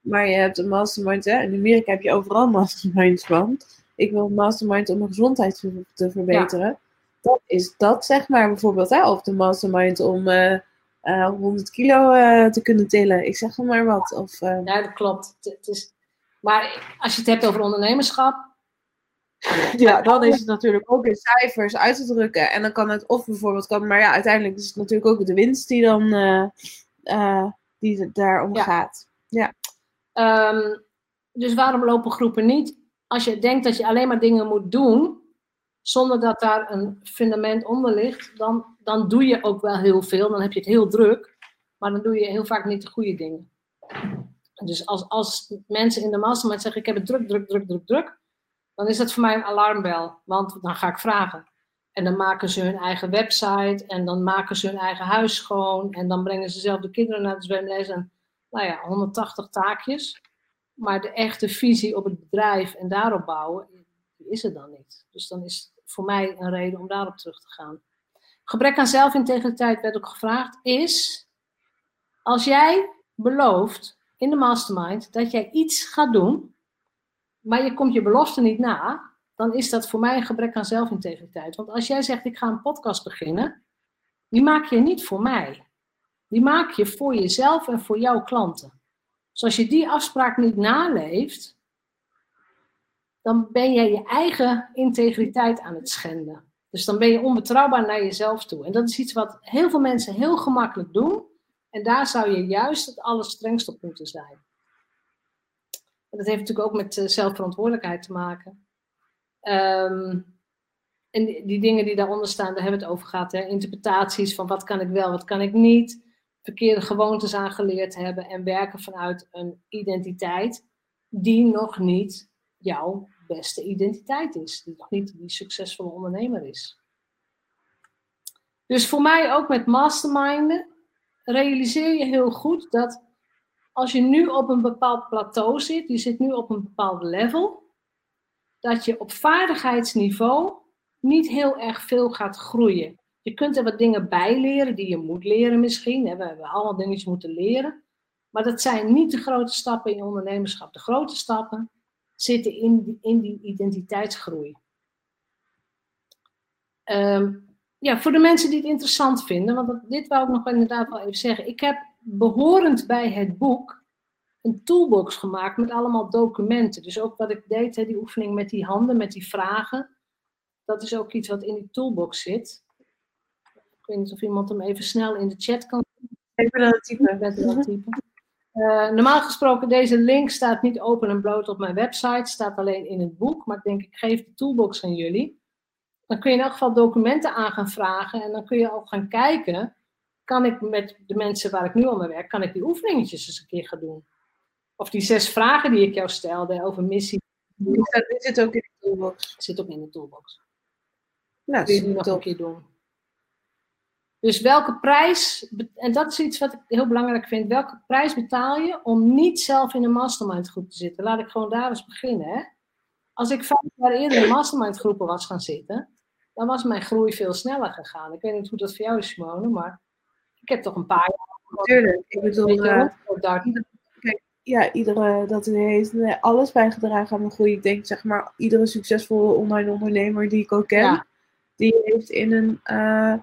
Speaker 2: Maar je hebt een mastermind, hè? in Amerika heb je overal masterminds van. Ik wil een mastermind om mijn gezondheid te verbeteren. Dat is dat, zeg maar, bijvoorbeeld. Hè? Of de mastermind om uh, uh, 100 kilo uh, te kunnen tillen. Ik zeg maar wat. Of,
Speaker 1: Ja, dat klopt. Het is... Maar als je het hebt over ondernemerschap.
Speaker 2: Ja, dan is het natuurlijk ook in cijfers uit te drukken. En dan kan het of bijvoorbeeld kan, maar ja, uiteindelijk is het natuurlijk ook de winst die dan die daarom ja. gaat. Ja.
Speaker 1: Um, dus waarom lopen groepen niet? Als je denkt dat je alleen maar dingen moet doen, zonder dat daar een fundament onder ligt, dan, dan doe je ook wel heel veel. Dan heb je het heel druk, maar dan doe je heel vaak niet de goede dingen. Dus als, als mensen in de mastermind zeggen: Ik heb het druk, druk, druk, druk, druk, dan is dat voor mij een alarmbel. Want dan ga ik vragen. En dan maken ze hun eigen website en dan maken ze hun eigen huis schoon en dan brengen ze zelf de kinderen naar de zwemles en nou ja, 180 taakjes. Maar de echte visie op het bedrijf en daarop bouwen, is er dan niet. Dus dan is het voor mij een reden om daarop terug te gaan. Gebrek aan zelfintegriteit werd ook gevraagd, is als jij belooft in de mastermind dat jij iets gaat doen, maar je komt je belofte niet na, dan is dat voor mij een gebrek aan zelfintegriteit. Want als jij zegt, ik ga een podcast beginnen, die maak je niet voor mij. Die maak je voor jezelf en voor jouw klanten. Dus als je die afspraak niet naleeft, dan ben je je eigen integriteit aan het schenden. Dus dan ben je onbetrouwbaar naar jezelf toe. En dat is iets wat heel veel mensen heel gemakkelijk doen. En daar zou je juist het allerstrengst op moeten zijn. Dat heeft natuurlijk ook met eh, zelfverantwoordelijkheid te maken. Ehm, en die, die, dingen die daaronder staan, daar hebben we het over gehad. Hè? Interpretaties van wat kan ik wel, wat kan ik niet. Verkeerde gewoontes aangeleerd hebben en werken vanuit een identiteit die nog niet jouw beste identiteit is. Die nog niet die succesvolle ondernemer is. Dus voor mij ook met masterminden, realiseer je heel goed dat als je nu op een bepaald plateau zit, je zit nu op een bepaald level, dat je op vaardigheidsniveau niet heel erg veel gaat groeien. Je kunt er wat dingen bij leren die je moet leren misschien. We hebben allemaal dingetjes moeten leren. Maar dat zijn niet de grote stappen in ondernemerschap. De grote stappen zitten in die, in die identiteitsgroei. Ehm, ja, voor de mensen die het interessant vinden, want dit wou ik nog inderdaad wel even zeggen. Ik heb behorend bij het boek een toolbox gemaakt met allemaal documenten. Dus ook wat ik deed, hè, die oefening met die handen, met die vragen. Dat is ook iets wat in die toolbox zit. Ik weet niet of iemand hem even snel in de chat kan.
Speaker 2: Even het typen.
Speaker 1: typen. Uh, normaal gesproken, deze link staat niet open en bloot op mijn website, staat alleen in het boek. Maar ik denk, ik geef de toolbox aan jullie. Dan kun je in elk geval documenten aan gaan vragen en dan kun je ook gaan kijken. Kan ik met de mensen waar ik nu al mee werk, kan ik die oefeningetjes eens een keer gaan doen? Of die zes vragen die ik jou stelde over missie.
Speaker 2: Die zit ook in de toolbox.
Speaker 1: Zit ook in de toolbox.
Speaker 2: Nou,
Speaker 1: Kun je die nog een keer doen. Dus welke prijs, en dat is iets wat ik heel belangrijk vind, welke prijs betaal je om niet zelf in een mastermind groep te zitten? Laat ik gewoon daar eens beginnen. Hè? Als ik vijf jaar eerder in mastermind groepen was gaan zitten, dan was mijn groei veel sneller gegaan. Ik weet niet hoe dat voor jou is, Simone, maar ik heb toch een paar jaar.
Speaker 2: Tuurlijk, ik bedoel, uh, ja, iedere, dat heeft alles bijgedragen aan mijn groei. Ik denk, zeg maar, iedere succesvolle online ondernemer die ik ook ken, die heeft in een uh,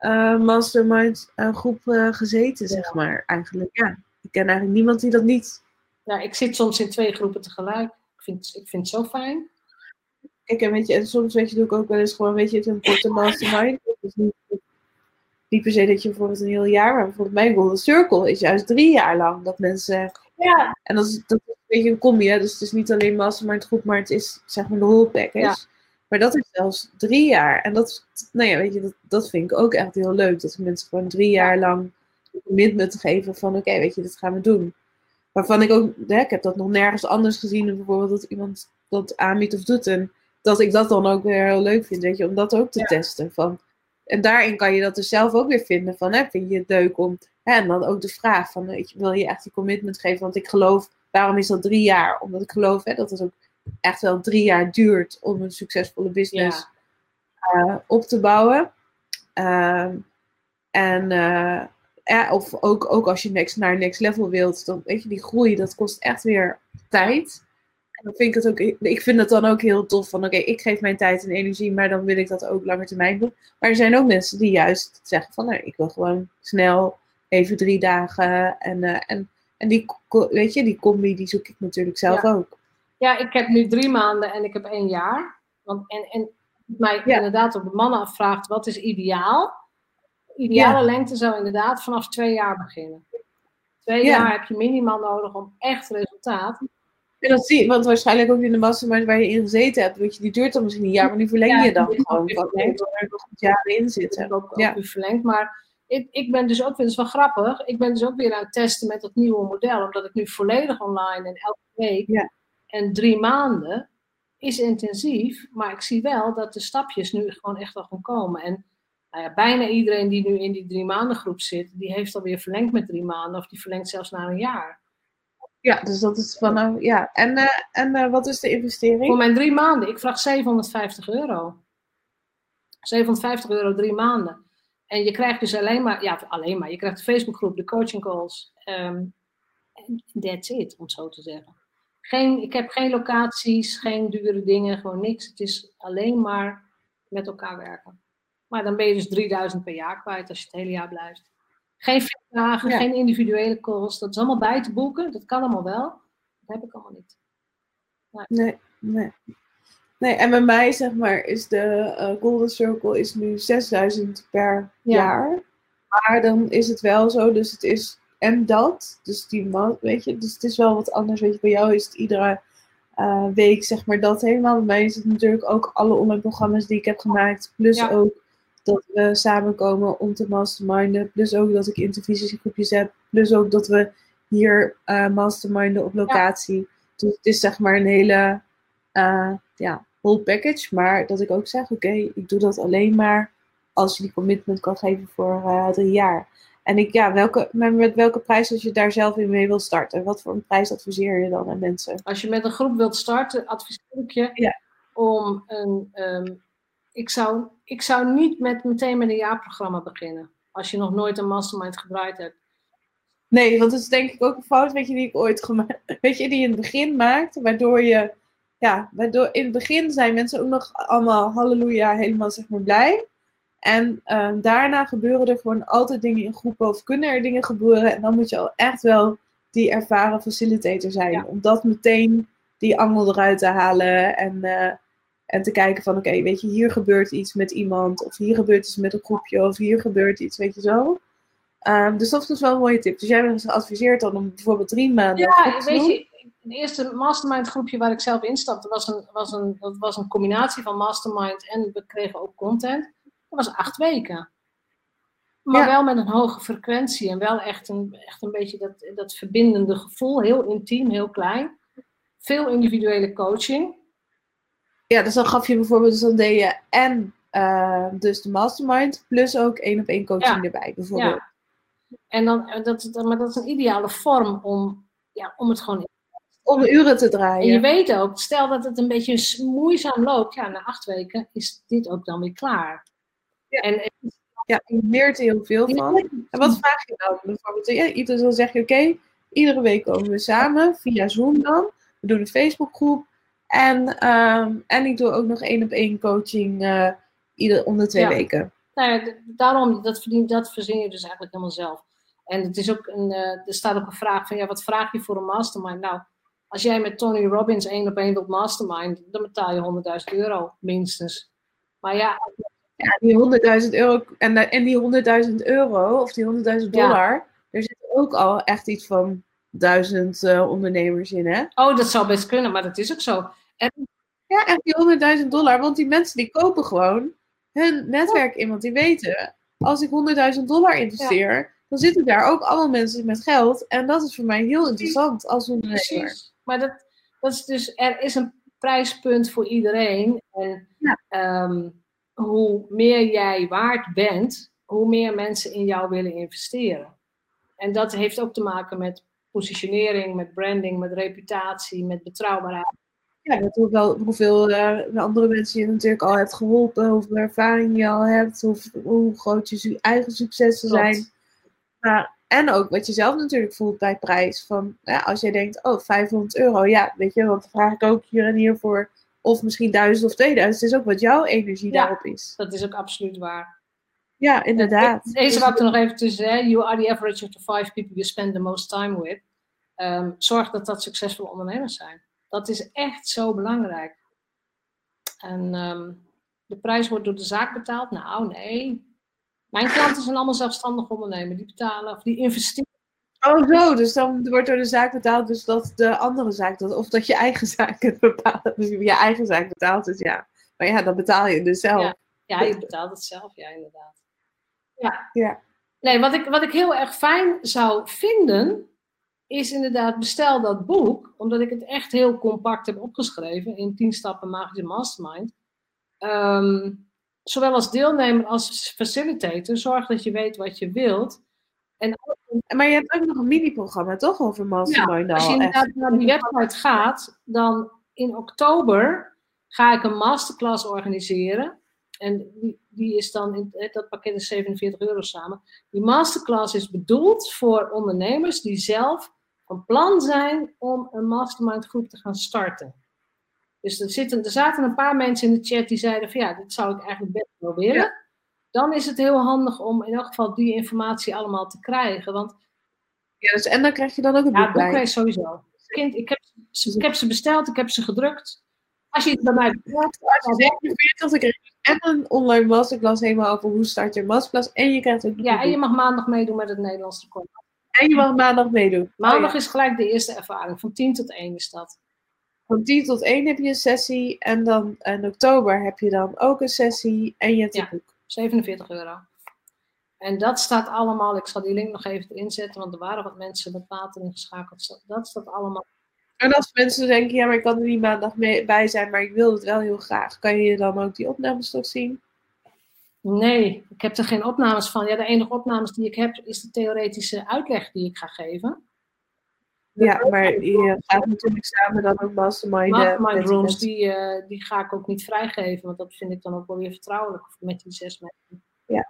Speaker 2: uh, mastermind groep gezeten, zeg maar, eigenlijk. Ja, ik ken eigenlijk niemand die dat niet
Speaker 1: Nou, ik zit soms in twee groepen tegelijk. Ik vind, ik vind het zo fijn.
Speaker 2: Kijk, en weet je, en soms weet je, doe ik ook wel eens gewoon, weet je, het een korte mastermind. Niet, niet per se dat je bijvoorbeeld een heel jaar, maar bijvoorbeeld mijn Golden Circle is juist drie jaar lang. Dat mensen,
Speaker 1: Ja,
Speaker 2: en dat is, dat is een beetje een combi, hè. Dus het is niet alleen mastermind groep, maar het is zeg maar de whole package.
Speaker 1: Ja.
Speaker 2: Maar dat is zelfs drie jaar. En dat, nou ja, weet je, dat, dat vind ik ook echt heel leuk. Dat mensen gewoon drie jaar lang commitment geven van, oké, weet je, dit gaan we doen. Waarvan ik ook, hè, ik heb dat nog nergens anders gezien dan bijvoorbeeld dat iemand dat aanbiedt of doet. En dat ik dat dan ook weer heel leuk vind, weet je, om dat ook te
Speaker 1: Ja.
Speaker 2: testen. Van, en daarin kan je dat dus zelf ook weer vinden van, hè, vind je het leuk om, hè, en dan ook de vraag van, weet je, wil je echt die commitment geven? Want ik geloof, waarom is dat drie jaar? Omdat ik geloof hè, dat het ook echt wel drie jaar duurt om een succesvolle business eh, op te bouwen. Ehm, en eh, ja, of ook, ook als je next, naar next level wilt, dan weet je, die groei, dat kost echt weer tijd. Dan vind ik het ook, ik vind het dan ook heel tof van, oké, ik geef mijn tijd en energie, maar dan wil ik dat ook langer termijn doen. Maar er zijn ook mensen die juist zeggen van, nou, ik wil gewoon snel even drie dagen. En, eh, en, en die, weet je, die combi, die zoek ik natuurlijk zelf
Speaker 1: Ja.
Speaker 2: ook.
Speaker 1: Ja, ik heb nu drie maanden en ik heb één jaar. Want, en, en mij
Speaker 2: Ja.
Speaker 1: inderdaad op de mannen afvraagt, wat is ideaal? Ideale lengte zou inderdaad vanaf twee jaar beginnen. Twee
Speaker 2: Ja.
Speaker 1: jaar heb je minimaal nodig om echt resultaat.
Speaker 2: En dat zie je, want waarschijnlijk ook in de mastermind waar je in gezeten hebt, weet je, die duurt dan misschien een jaar, maar die verleng je dan gewoon.
Speaker 1: ook
Speaker 2: Van, nee, er nog jaren in zitten.
Speaker 1: Dat ook, ook
Speaker 2: Ja.
Speaker 1: weer verlengd. Maar ik, ik ben dus ook weer, dat is wel grappig, ik ben dus ook weer aan het testen met dat nieuwe model. Omdat ik nu volledig online en elke week
Speaker 2: Ja.
Speaker 1: en drie maanden is intensief. Maar ik zie wel dat de stapjes nu gewoon echt wel gaan komen. En nou ja, bijna iedereen die nu in die drie maanden groep zit, die heeft alweer verlengd met drie maanden. Of die verlengt zelfs naar een jaar.
Speaker 2: Ja, dus dat is van, nou, ja. En, eh, en eh, wat is de investering?
Speaker 1: Voor mijn drie maanden, ik vraag 750 euro. 750 euro drie maanden. En je krijgt dus alleen maar, ja, alleen maar, je krijgt de Facebookgroep, de coaching calls. En that's it, om het zo te zeggen. Geen, ik heb geen locaties, geen dure dingen, gewoon niks. Het is alleen maar met elkaar werken. Maar dan ben je dus 3000 per jaar kwijt als je het hele jaar blijft. Geen
Speaker 2: Ja.
Speaker 1: geen individuele calls. Dat is allemaal bij te boeken. Dat kan allemaal wel. Dat heb ik allemaal niet.
Speaker 2: Nee, nee. Nee, en bij mij zeg maar is de eh, Golden Circle is nu 6000 per
Speaker 1: Ja.
Speaker 2: jaar. Maar dan is het wel zo, dus het is en dat, dus die man, weet je, dus het is wel wat anders. Weet je, bij jou is het iedere eh, week zeg maar dat helemaal. Bij mij is het natuurlijk ook alle online programma's die ik heb gemaakt, plus
Speaker 1: Ja.
Speaker 2: ook dat we samenkomen om te masterminden, plus ook dat ik intervisiegroepjes heb, plus ook dat we hier eh masterminden op locatie. Dus het is zeg maar een hele eh, ja, whole package. Maar dat ik ook zeg, oké, ik doe dat alleen maar als je die commitment kan geven voor eh, drie jaar. En ik, ja, welke, met, welke prijs als je daar zelf in mee wil starten? Wat voor een prijs adviseer je dan aan mensen?
Speaker 1: Als je met een groep wilt starten, adviseer ik je
Speaker 2: Ja.
Speaker 1: om een. ehm, ik, zou, ik zou niet met, meteen met een jaarprogramma beginnen. Als je nog nooit een mastermind gebruikt hebt.
Speaker 2: Nee, want dat is denk ik ook een fout weet je, die ik ooit gemaakt Weet je, die je in het begin maakt, waardoor je, ja, waardoor in het begin zijn mensen ook nog allemaal halleluja, helemaal zeg maar blij. En ehm, daarna gebeuren er gewoon altijd dingen in groepen of kunnen er dingen gebeuren. En dan moet je al echt wel die ervaren facilitator zijn.
Speaker 1: Ja.
Speaker 2: Om dat meteen die angel eruit te halen en, eh, en te kijken van oké, weet je, hier gebeurt iets met iemand. Of hier gebeurt iets met een groepje. Of hier gebeurt iets, weet je zo. Ehm, dus dat is wel een mooie tip. Dus jij hebt ons geadviseerd dan om bijvoorbeeld drie maanden.
Speaker 1: Ja, weet je, het eerste mastermind groepje waar ik zelf instapte, was een, was een, dat was een combinatie van mastermind en we kregen ook content. Dat was acht weken. Maar
Speaker 2: Ja.
Speaker 1: wel met een hoge frequentie en wel echt een, echt een beetje dat, dat verbindende gevoel. Heel intiem, heel klein. Veel individuele coaching.
Speaker 2: Ja, dus dan gaf je bijvoorbeeld, dus dan deed je en eh, dus de mastermind, plus ook één op één coaching
Speaker 1: Ja.
Speaker 2: erbij, bijvoorbeeld.
Speaker 1: Ja. En dan, en dat, dat- maar dat is een ideale vorm om, ja, om het gewoon.
Speaker 2: Om uren te
Speaker 1: En je
Speaker 2: draaien.
Speaker 1: weet ook, stel dat het een beetje moeizaam loopt, ja, na acht weken is dit ook dan weer klaar.
Speaker 2: Ja.
Speaker 1: En, en
Speaker 2: Ja, je leert er heel veel van. En wat vraag je dan? Bijvoorbeeld, ja, ieder dan zeg je, oké, iedere week komen we samen, via Zoom dan. We doen een Facebookgroep. En, ehm, en ik doe ook nog één op één coaching eh ieder, om de twee
Speaker 1: Ja.
Speaker 2: weken.
Speaker 1: Nou ja, daarom, dat, verdien, dat verzin je dus eigenlijk helemaal zelf. En het is ook een, uh, er staat ook een vraag van, ja, wat vraag je voor een mastermind? Nou, als jij met Tony Robbins één op één wilt mastermind, dan betaal je 100.000 euro minstens. Maar ja,
Speaker 2: ja die 100.000 euro en, en die 100.000 euro of die 100.000 dollar, ja. er zitten ook al echt iets van duizend uh, ondernemers in, hè?
Speaker 1: Oh, dat zou best kunnen, maar dat is ook zo. En...
Speaker 2: Ja, echt die 100.000 dollar, want die mensen die kopen gewoon hun netwerk in, want die weten, als ik 100.000 dollar investeer, ja. dan zitten daar ook allemaal mensen met geld. En dat is voor mij heel interessant als ondernemer. Precies.
Speaker 1: Maar dat, dat is dus, er is een prijspunt voor iedereen. En ja. um, hoe meer jij waard bent, hoe meer mensen in jou willen investeren. En dat heeft ook te maken met positionering, met branding, met reputatie, met betrouwbaarheid.
Speaker 2: Ja, dat wel hoeveel uh, andere mensen je natuurlijk al hebt geholpen, hoeveel ervaring je al hebt, hoe, hoe groot je eigen successen zijn. Maar, en ook wat je zelf natuurlijk voelt bij prijs. Van, ja, als jij denkt, oh, 500 euro, ja, weet je, want dan vraag ik ook hier en hier voor, of misschien 1000 of 2000. Het is ook wat jouw energie daarop is.
Speaker 1: Dat is ook absoluut waar.
Speaker 2: Ja, inderdaad.
Speaker 1: Deze wat er nog even tussen, hè? you are the average of the five people you spend the most time with. Um, zorg dat dat succesvolle ondernemers zijn. Dat is echt zo belangrijk. En um, de prijs wordt door de zaak betaald? Nou, nee. Mijn klanten zijn allemaal zelfstandig ondernemers. Die betalen of die investeren.
Speaker 2: Oh, zo. Dus dan wordt door de zaak betaald, dus dat de andere zaak dat, of dat je eigen zaak het bepaalt. Dus je eigen zaak betaalt, dus ja. Maar ja, dan betaal je dus zelf.
Speaker 1: Ja, ja je betaalt het zelf, ja, inderdaad. Ja.
Speaker 2: ja.
Speaker 1: Nee, wat ik, wat ik heel erg fijn zou vinden, is inderdaad bestel dat boek, omdat ik het echt heel compact heb opgeschreven in 10 stappen magische mastermind. Um, zowel als deelnemer als facilitator, zorg dat je weet wat je wilt. En
Speaker 2: maar je hebt ook nog een mini-programma, toch? Over mastermind
Speaker 1: ja, Als je inderdaad naar die website gaat, dan in oktober ga ik een masterclass organiseren. En die, die is dan, in, dat pakket is 47 euro samen. Die masterclass is bedoeld voor ondernemers die zelf van plan zijn om een mastermind groep te gaan starten. Dus er, zitten, er zaten een paar mensen in de chat die zeiden van ja, dit zou ik eigenlijk best wel willen. Dan is het heel handig om in elk geval die informatie allemaal te krijgen. Want,
Speaker 2: ja, dus, en dan krijg je dan ook een
Speaker 1: boek Ja, boek sowieso. Kind, ik, heb, ze, ik heb ze besteld, ik heb ze gedrukt. Als je het bij mij bestelt...
Speaker 2: Als je 47, dan krijg je en een online masterclass helemaal over hoe start je masterclass. En je krijgt ook
Speaker 1: Ja, en je mag maandag meedoen met het Nederlands record.
Speaker 2: En je mag maandag meedoen.
Speaker 1: Maandag oh, is gelijk de eerste ervaring. Van 10 tot 1 is dat.
Speaker 2: Van 10 tot 1 heb je een sessie. En dan in oktober heb je dan ook een sessie. En je hebt
Speaker 1: ja, boek. 47 euro. En dat staat allemaal, ik zal die link nog even erin zetten, want er waren wat mensen met water ingeschakeld. Dat staat allemaal.
Speaker 2: En als mensen denken, ja, maar ik kan er niet maandag mee, bij zijn, maar ik wil het wel heel graag. Kan je dan ook die opnames toch zien?
Speaker 1: Nee, ik heb er geen opnames van. Ja, de enige opnames die ik heb is de theoretische uitleg die ik ga geven.
Speaker 2: Ja, maar je gaat natuurlijk samen dan ook mastermind.
Speaker 1: Mastermind rooms, die, uh, die ga ik ook niet vrijgeven, want dat vind ik dan ook wel weer vertrouwelijk met die zes mensen.
Speaker 2: Ja,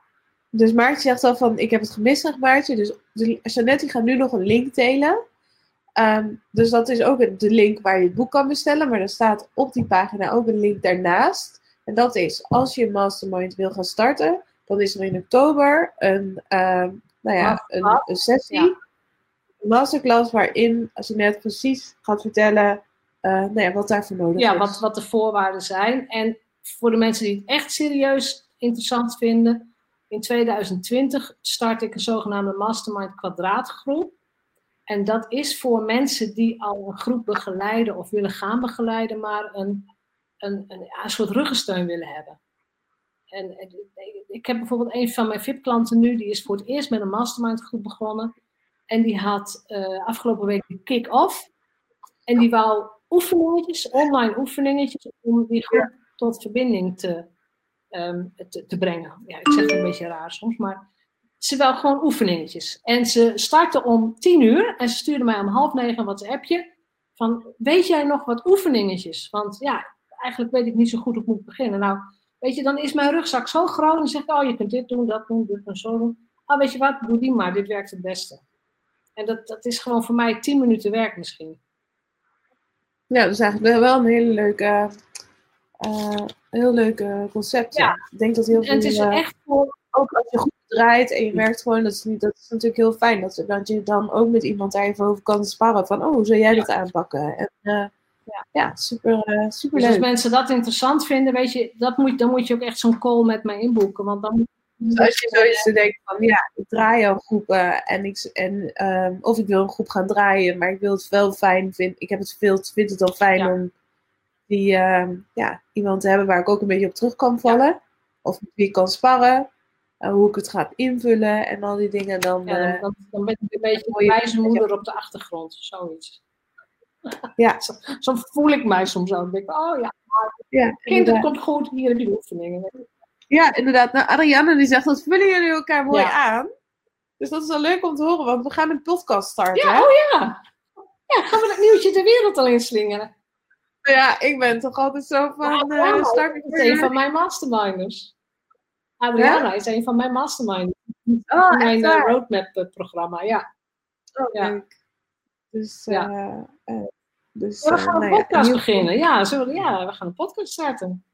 Speaker 2: dus Maartje zegt al van, ik heb het gemist, Maartje. Dus Jeannette gaat nu nog een link delen. Um, dus dat is ook de link waar je het boek kan bestellen, maar er staat op die pagina ook een link daarnaast. En dat is, als je een mastermind wil gaan starten, dan is er in oktober een, uh, nou ja, een, een sessie, een masterclass, waarin als je net precies gaat vertellen uh, nou ja, wat daarvoor nodig
Speaker 1: ja,
Speaker 2: is.
Speaker 1: Ja, wat, wat de voorwaarden zijn. En voor de mensen die het echt serieus interessant vinden, in 2020 start ik een zogenaamde Mastermind Kwadraatgroep. En dat is voor mensen die al een groep begeleiden of willen gaan begeleiden, maar een een, een, soort ruggensteun willen hebben. En, ik heb bijvoorbeeld een van mijn VIP-klanten nu, die is voor het eerst met een mastermind groep begonnen. En die had uh, afgelopen week een kick-off. En die wou oefeningetjes, online oefeningetjes, om die groep tot verbinding te, te, te, brengen. Ja, ik zeg het een beetje raar soms, maar ze wel gewoon oefeningetjes. En ze startte om tien uur en ze stuurde mij om half negen een WhatsAppje van, weet jij nog wat oefeningetjes? Want ja, eigenlijk weet ik niet zo goed hoe ik moet beginnen. Nou, weet je, dan is mijn rugzak zo groot en zegt, oh, je kunt dit doen, dat doen, dit en zo doen. Ah, weet je wat, doe die maar, dit werkt het beste. En dat, dat is gewoon voor mij tien minuten werk misschien.
Speaker 2: Ja, dat is eigenlijk wel een hele leuke, uh, heel leuk concept. Ja. Ik denk dat heel veel...
Speaker 1: En het is echt voor,
Speaker 2: ook als je goed draait en je merkt gewoon, dat is, niet, dat is natuurlijk heel fijn, dat, dat je dan ook met iemand daar even over kan sparren. Van, oh, hoe zou jij dit aanpakken? En, uh, ja. super, uh, super
Speaker 1: dus als mensen dat interessant vinden, weet je, dat moet, dan moet je ook echt zo'n call met mij inboeken. Want dan moet
Speaker 2: dus als je zoiets denkt van, ja, ik draai al groepen en ik, en, um, of ik wil een groep gaan draaien, maar ik wil het wel fijn vinden. Ik heb het veel, vind het al fijn om die, uh, ja, iemand te hebben waar ik ook een beetje op terug kan vallen. Ja. Of met wie ik kan sparren. Uh, hoe ik het ga invullen en al die dingen. Dan,
Speaker 1: ja, dan, dan, dan ben ik een beetje wijze moeder op de achtergrond, zoiets.
Speaker 2: Ja.
Speaker 1: zo, zo, voel ik mij soms ook. denk ik, oh ja, ja kind, het komt goed, hier heb je de oefeningen.
Speaker 2: Ja, inderdaad. Nou, Ariane die zegt, dat vullen jullie elkaar mooi aan. Dus dat is wel leuk om te horen, want we gaan een podcast starten.
Speaker 1: Ja, oh ja. Ja, gaan we dat nieuwtje de wereld al inslingeren?
Speaker 2: Ja, ik ben toch altijd zo van... Ja, uh, start
Speaker 1: is een van mijn masterminders. Adriana ja? is een van mijn masterminders.
Speaker 2: Oh,
Speaker 1: mijn uh, roadmap-programma, ja.
Speaker 2: Oh, ja. Dus, ja. Uh, dus,
Speaker 1: we gaan een nou podcast ja, beginnen. Ja, zo, ja, we gaan een podcast starten.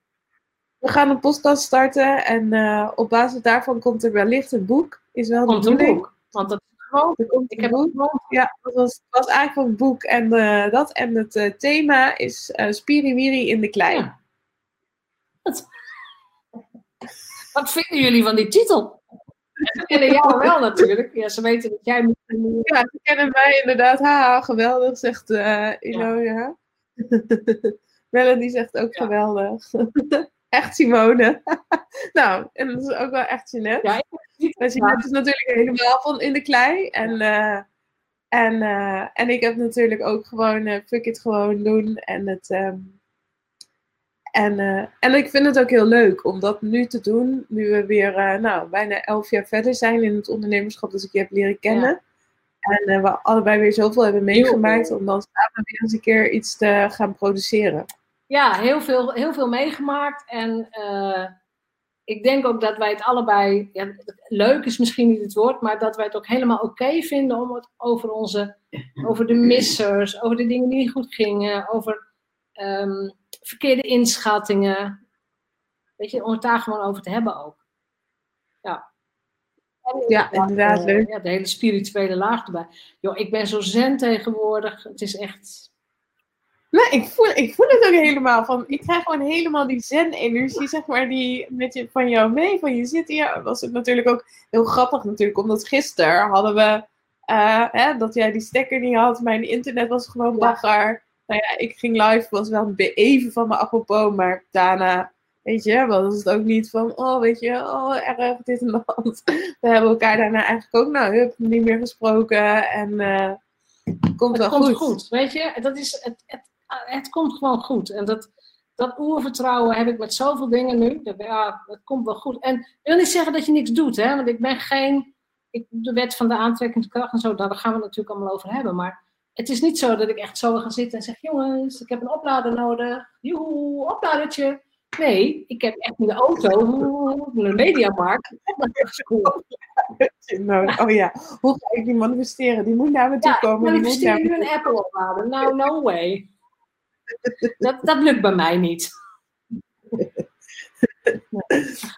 Speaker 2: We gaan een podcast starten en op basis daarvan komt er wellicht een boek. Is wel
Speaker 1: komt
Speaker 2: de
Speaker 1: een boek. Want dat
Speaker 2: is gewoon. Komt ik heb boek. Gewoon... Ja, dat was, was eigenlijk een boek. En uh, dat en het uh, thema is uh, Spiriwiri in de klei. Ja.
Speaker 1: Wat vinden jullie van die titel? Ze kennen jou wel natuurlijk. Ja, ze weten dat jij moet.
Speaker 2: Ja, ze kennen mij inderdaad. Haha, geweldig, zegt uh, Ilo. Ja. Melanie zegt ook ja. geweldig. Echt Simone. nou, en dat is ook wel echt Jeanette. Ja, Jeanette is natuurlijk helemaal van in de klei. En, uh, en, uh, en ik heb natuurlijk ook gewoon, uh, fuck it gewoon doen. En, het, um, en, en ik vind het ook heel leuk om dat nu te doen. Nu we weer nou, bijna elf jaar verder zijn in het ondernemerschap. Dus ik je heb leren kennen. Ja. En we allebei weer zoveel hebben meegemaakt. Om dan samen weer eens een keer iets te gaan produceren
Speaker 1: ja, heel veel, heel veel meegemaakt. En ik denk ook dat wij het allebei, ja, leuk is misschien niet het woord, maar dat wij het ook helemaal oké okay vinden om het over onze, over de missers, over de dingen die niet goed gingen, over um, verkeerde inschattingen. Weet je, om het daar gewoon over te hebben ook. Ja.
Speaker 2: Ja, inderdaad,
Speaker 1: uh,
Speaker 2: leuk.
Speaker 1: Ja, de hele spirituele laag erbij. Joh, ik ben zo zen tegenwoordig. Het is echt
Speaker 2: Nee, ik voel, ik voel het ook helemaal. Van, ik krijg gewoon helemaal die zen-energie, zeg maar, die met je, van jou mee. Van je zit hier. Was het natuurlijk ook heel grappig, natuurlijk, omdat gisteren hadden we. Uh, hè, dat jij die stekker niet had, mijn internet was gewoon bagger. Nou ja, ik ging live, was wel even van mijn apropos, maar daarna, weet je, was het ook niet van, oh, weet je, oh, erg, dit en dat. We hebben elkaar daarna eigenlijk ook, nou, hup, niet meer gesproken en uh, komt
Speaker 1: het
Speaker 2: wel
Speaker 1: komt
Speaker 2: goed.
Speaker 1: goed. Weet je, dat is, het, het, het komt gewoon goed. En dat, dat oervertrouwen heb ik met zoveel dingen nu. Dat, ja, het komt wel goed. En ik wil niet zeggen dat je niks doet, hè? want ik ben geen. Ik, de wet van de aantrekkingskracht en zo, daar gaan we het natuurlijk allemaal over hebben. Maar het is niet zo dat ik echt zo ga zitten en zeg: jongens, ik heb een oplader nodig. Joehoe, opladertje. Nee, ik heb echt in de auto, een mediamarkt.
Speaker 2: oh ja, hoe ga ik die manifesteren? Die moet naar me toe
Speaker 1: ja,
Speaker 2: komen.
Speaker 1: Ja, manifesteer nu een Apple oplader. Nou, no way. Dat, dat lukt bij mij niet.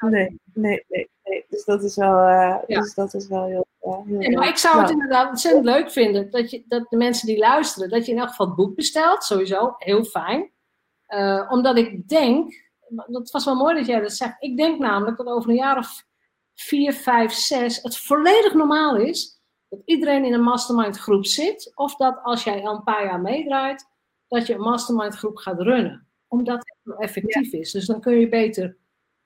Speaker 2: Nee, nee, nee, nee. Dus dat is wel, uh, ja. dus dat is wel heel
Speaker 1: nee, maar ik zou het nou. inderdaad ontzettend leuk vinden dat, je, dat de mensen die luisteren, dat je in elk geval het boek bestelt. Sowieso, heel fijn. Uh, omdat ik denk, dat was wel mooi dat jij dat zegt. Ik denk namelijk dat over een jaar of vier, vijf, zes het volledig normaal is dat iedereen in een mastermind groep zit. Of dat als jij al een paar jaar meedraait, dat je een mastermind groep gaat runnen. Omdat het effectief is. Dus dan kun je beter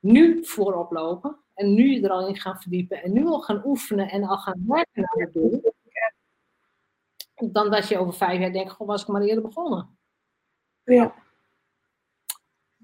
Speaker 1: nu voorop lopen. En nu je er al in gaan verdiepen. En nu al gaan oefenen en al gaan werken naar het doel. Dan dat je over vijf jaar denkt, goh, was ik maar eerder begonnen.
Speaker 2: Ja.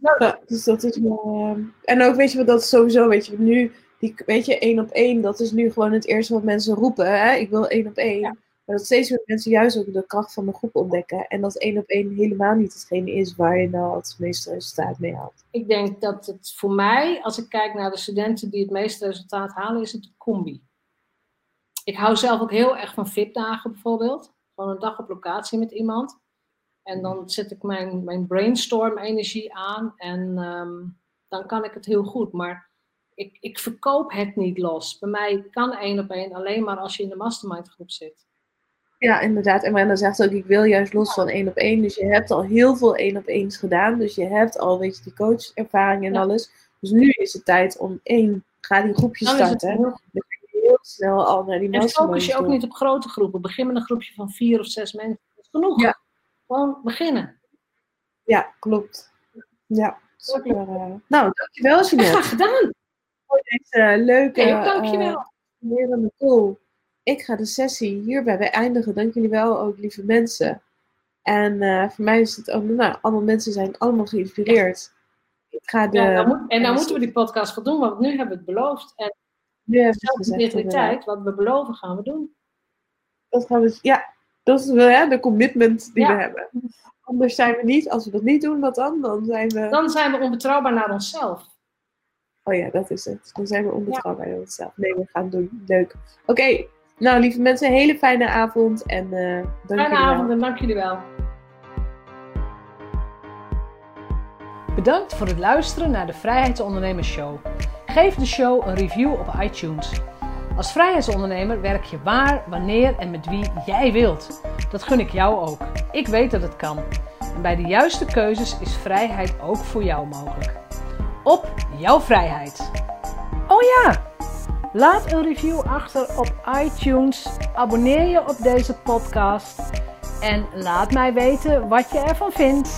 Speaker 2: Ja, dus dat is. Uh... En ook, weet je wat, dat is sowieso, weet je, nu, die, weet je, één op één, dat is nu gewoon het eerste wat mensen roepen. Hè? Ik wil één op één. Ja. Dat steeds meer mensen juist ook de kracht van de groep ontdekken. En dat één op één helemaal niet hetgene is waar je nou het meeste resultaat mee haalt.
Speaker 1: Ik denk dat het voor mij, als ik kijk naar de studenten die het meeste resultaat halen, is het de combi. Ik hou zelf ook heel erg van VIP-dagen bijvoorbeeld. Gewoon een dag op locatie met iemand. En dan zet ik mijn, mijn brainstorm-energie aan en um, dan kan ik het heel goed. Maar ik, ik verkoop het niet los. Bij mij kan één op één alleen maar als je in de mastermind groep zit.
Speaker 2: Ja, inderdaad. En Brenda zegt ook, ik wil juist los van één op één. Dus je hebt al heel veel één op eens gedaan. Dus je hebt al, weet je, die coachervaring en
Speaker 1: Ja.
Speaker 2: alles. Dus nu is het tijd om één, ga die groepjes starten. Dan ga je heel snel al naar die
Speaker 1: En focus je ook niet op grote groepen. Begin met een groepje van vier of zes mensen. Dat is genoeg.
Speaker 2: Ja.
Speaker 1: Gewoon beginnen.
Speaker 2: Ja, klopt. Ja, super. eh. Nou, dankjewel Jeanette
Speaker 1: graag gedaan.
Speaker 2: voor deze leuke,
Speaker 1: ook dankjewel.
Speaker 2: eh, lerende call. Ik ga de sessie hierbij beëindigen. Dank jullie wel ook, lieve mensen. En eh, voor mij is het ook, nou, allemaal mensen zijn allemaal geïnspireerd. Ik ga de...
Speaker 1: Ja, dan moet, en dan moeten we die podcast gaan doen, want nu hebben we het beloofd. En
Speaker 2: nu hebben we gezegd,
Speaker 1: integriteit, wat we beloven, gaan we doen.
Speaker 2: Dat gaan we, ja, dat is wel, hè, de commitment die
Speaker 1: Ja.
Speaker 2: we hebben. Anders zijn we niet, als we dat niet doen, wat dan? Dan zijn we,
Speaker 1: Dan zijn we onbetrouwbaar naar onszelf.
Speaker 2: oh ja, dat is het. Dan zijn we onbetrouwbaar in onszelf. Nee, we gaan het doen. Leuk. Oké, nou lieve mensen, een hele fijne avond en eh dank
Speaker 1: Fijne avond en dank jullie wel. Bedankt voor het luisteren naar de Vrijheidsondernemers Show. Geef de show een review op iTunes. Als vrijheidsondernemer werk je waar, wanneer en met wie jij wilt. Dat gun ik jou ook. Ik weet dat het kan. En bij de juiste keuzes is vrijheid ook voor jou mogelijk. Op jouw vrijheid. Oh ja! Laat een review achter op iTunes. Abonneer je op deze podcast. En laat mij weten wat je ervan vindt.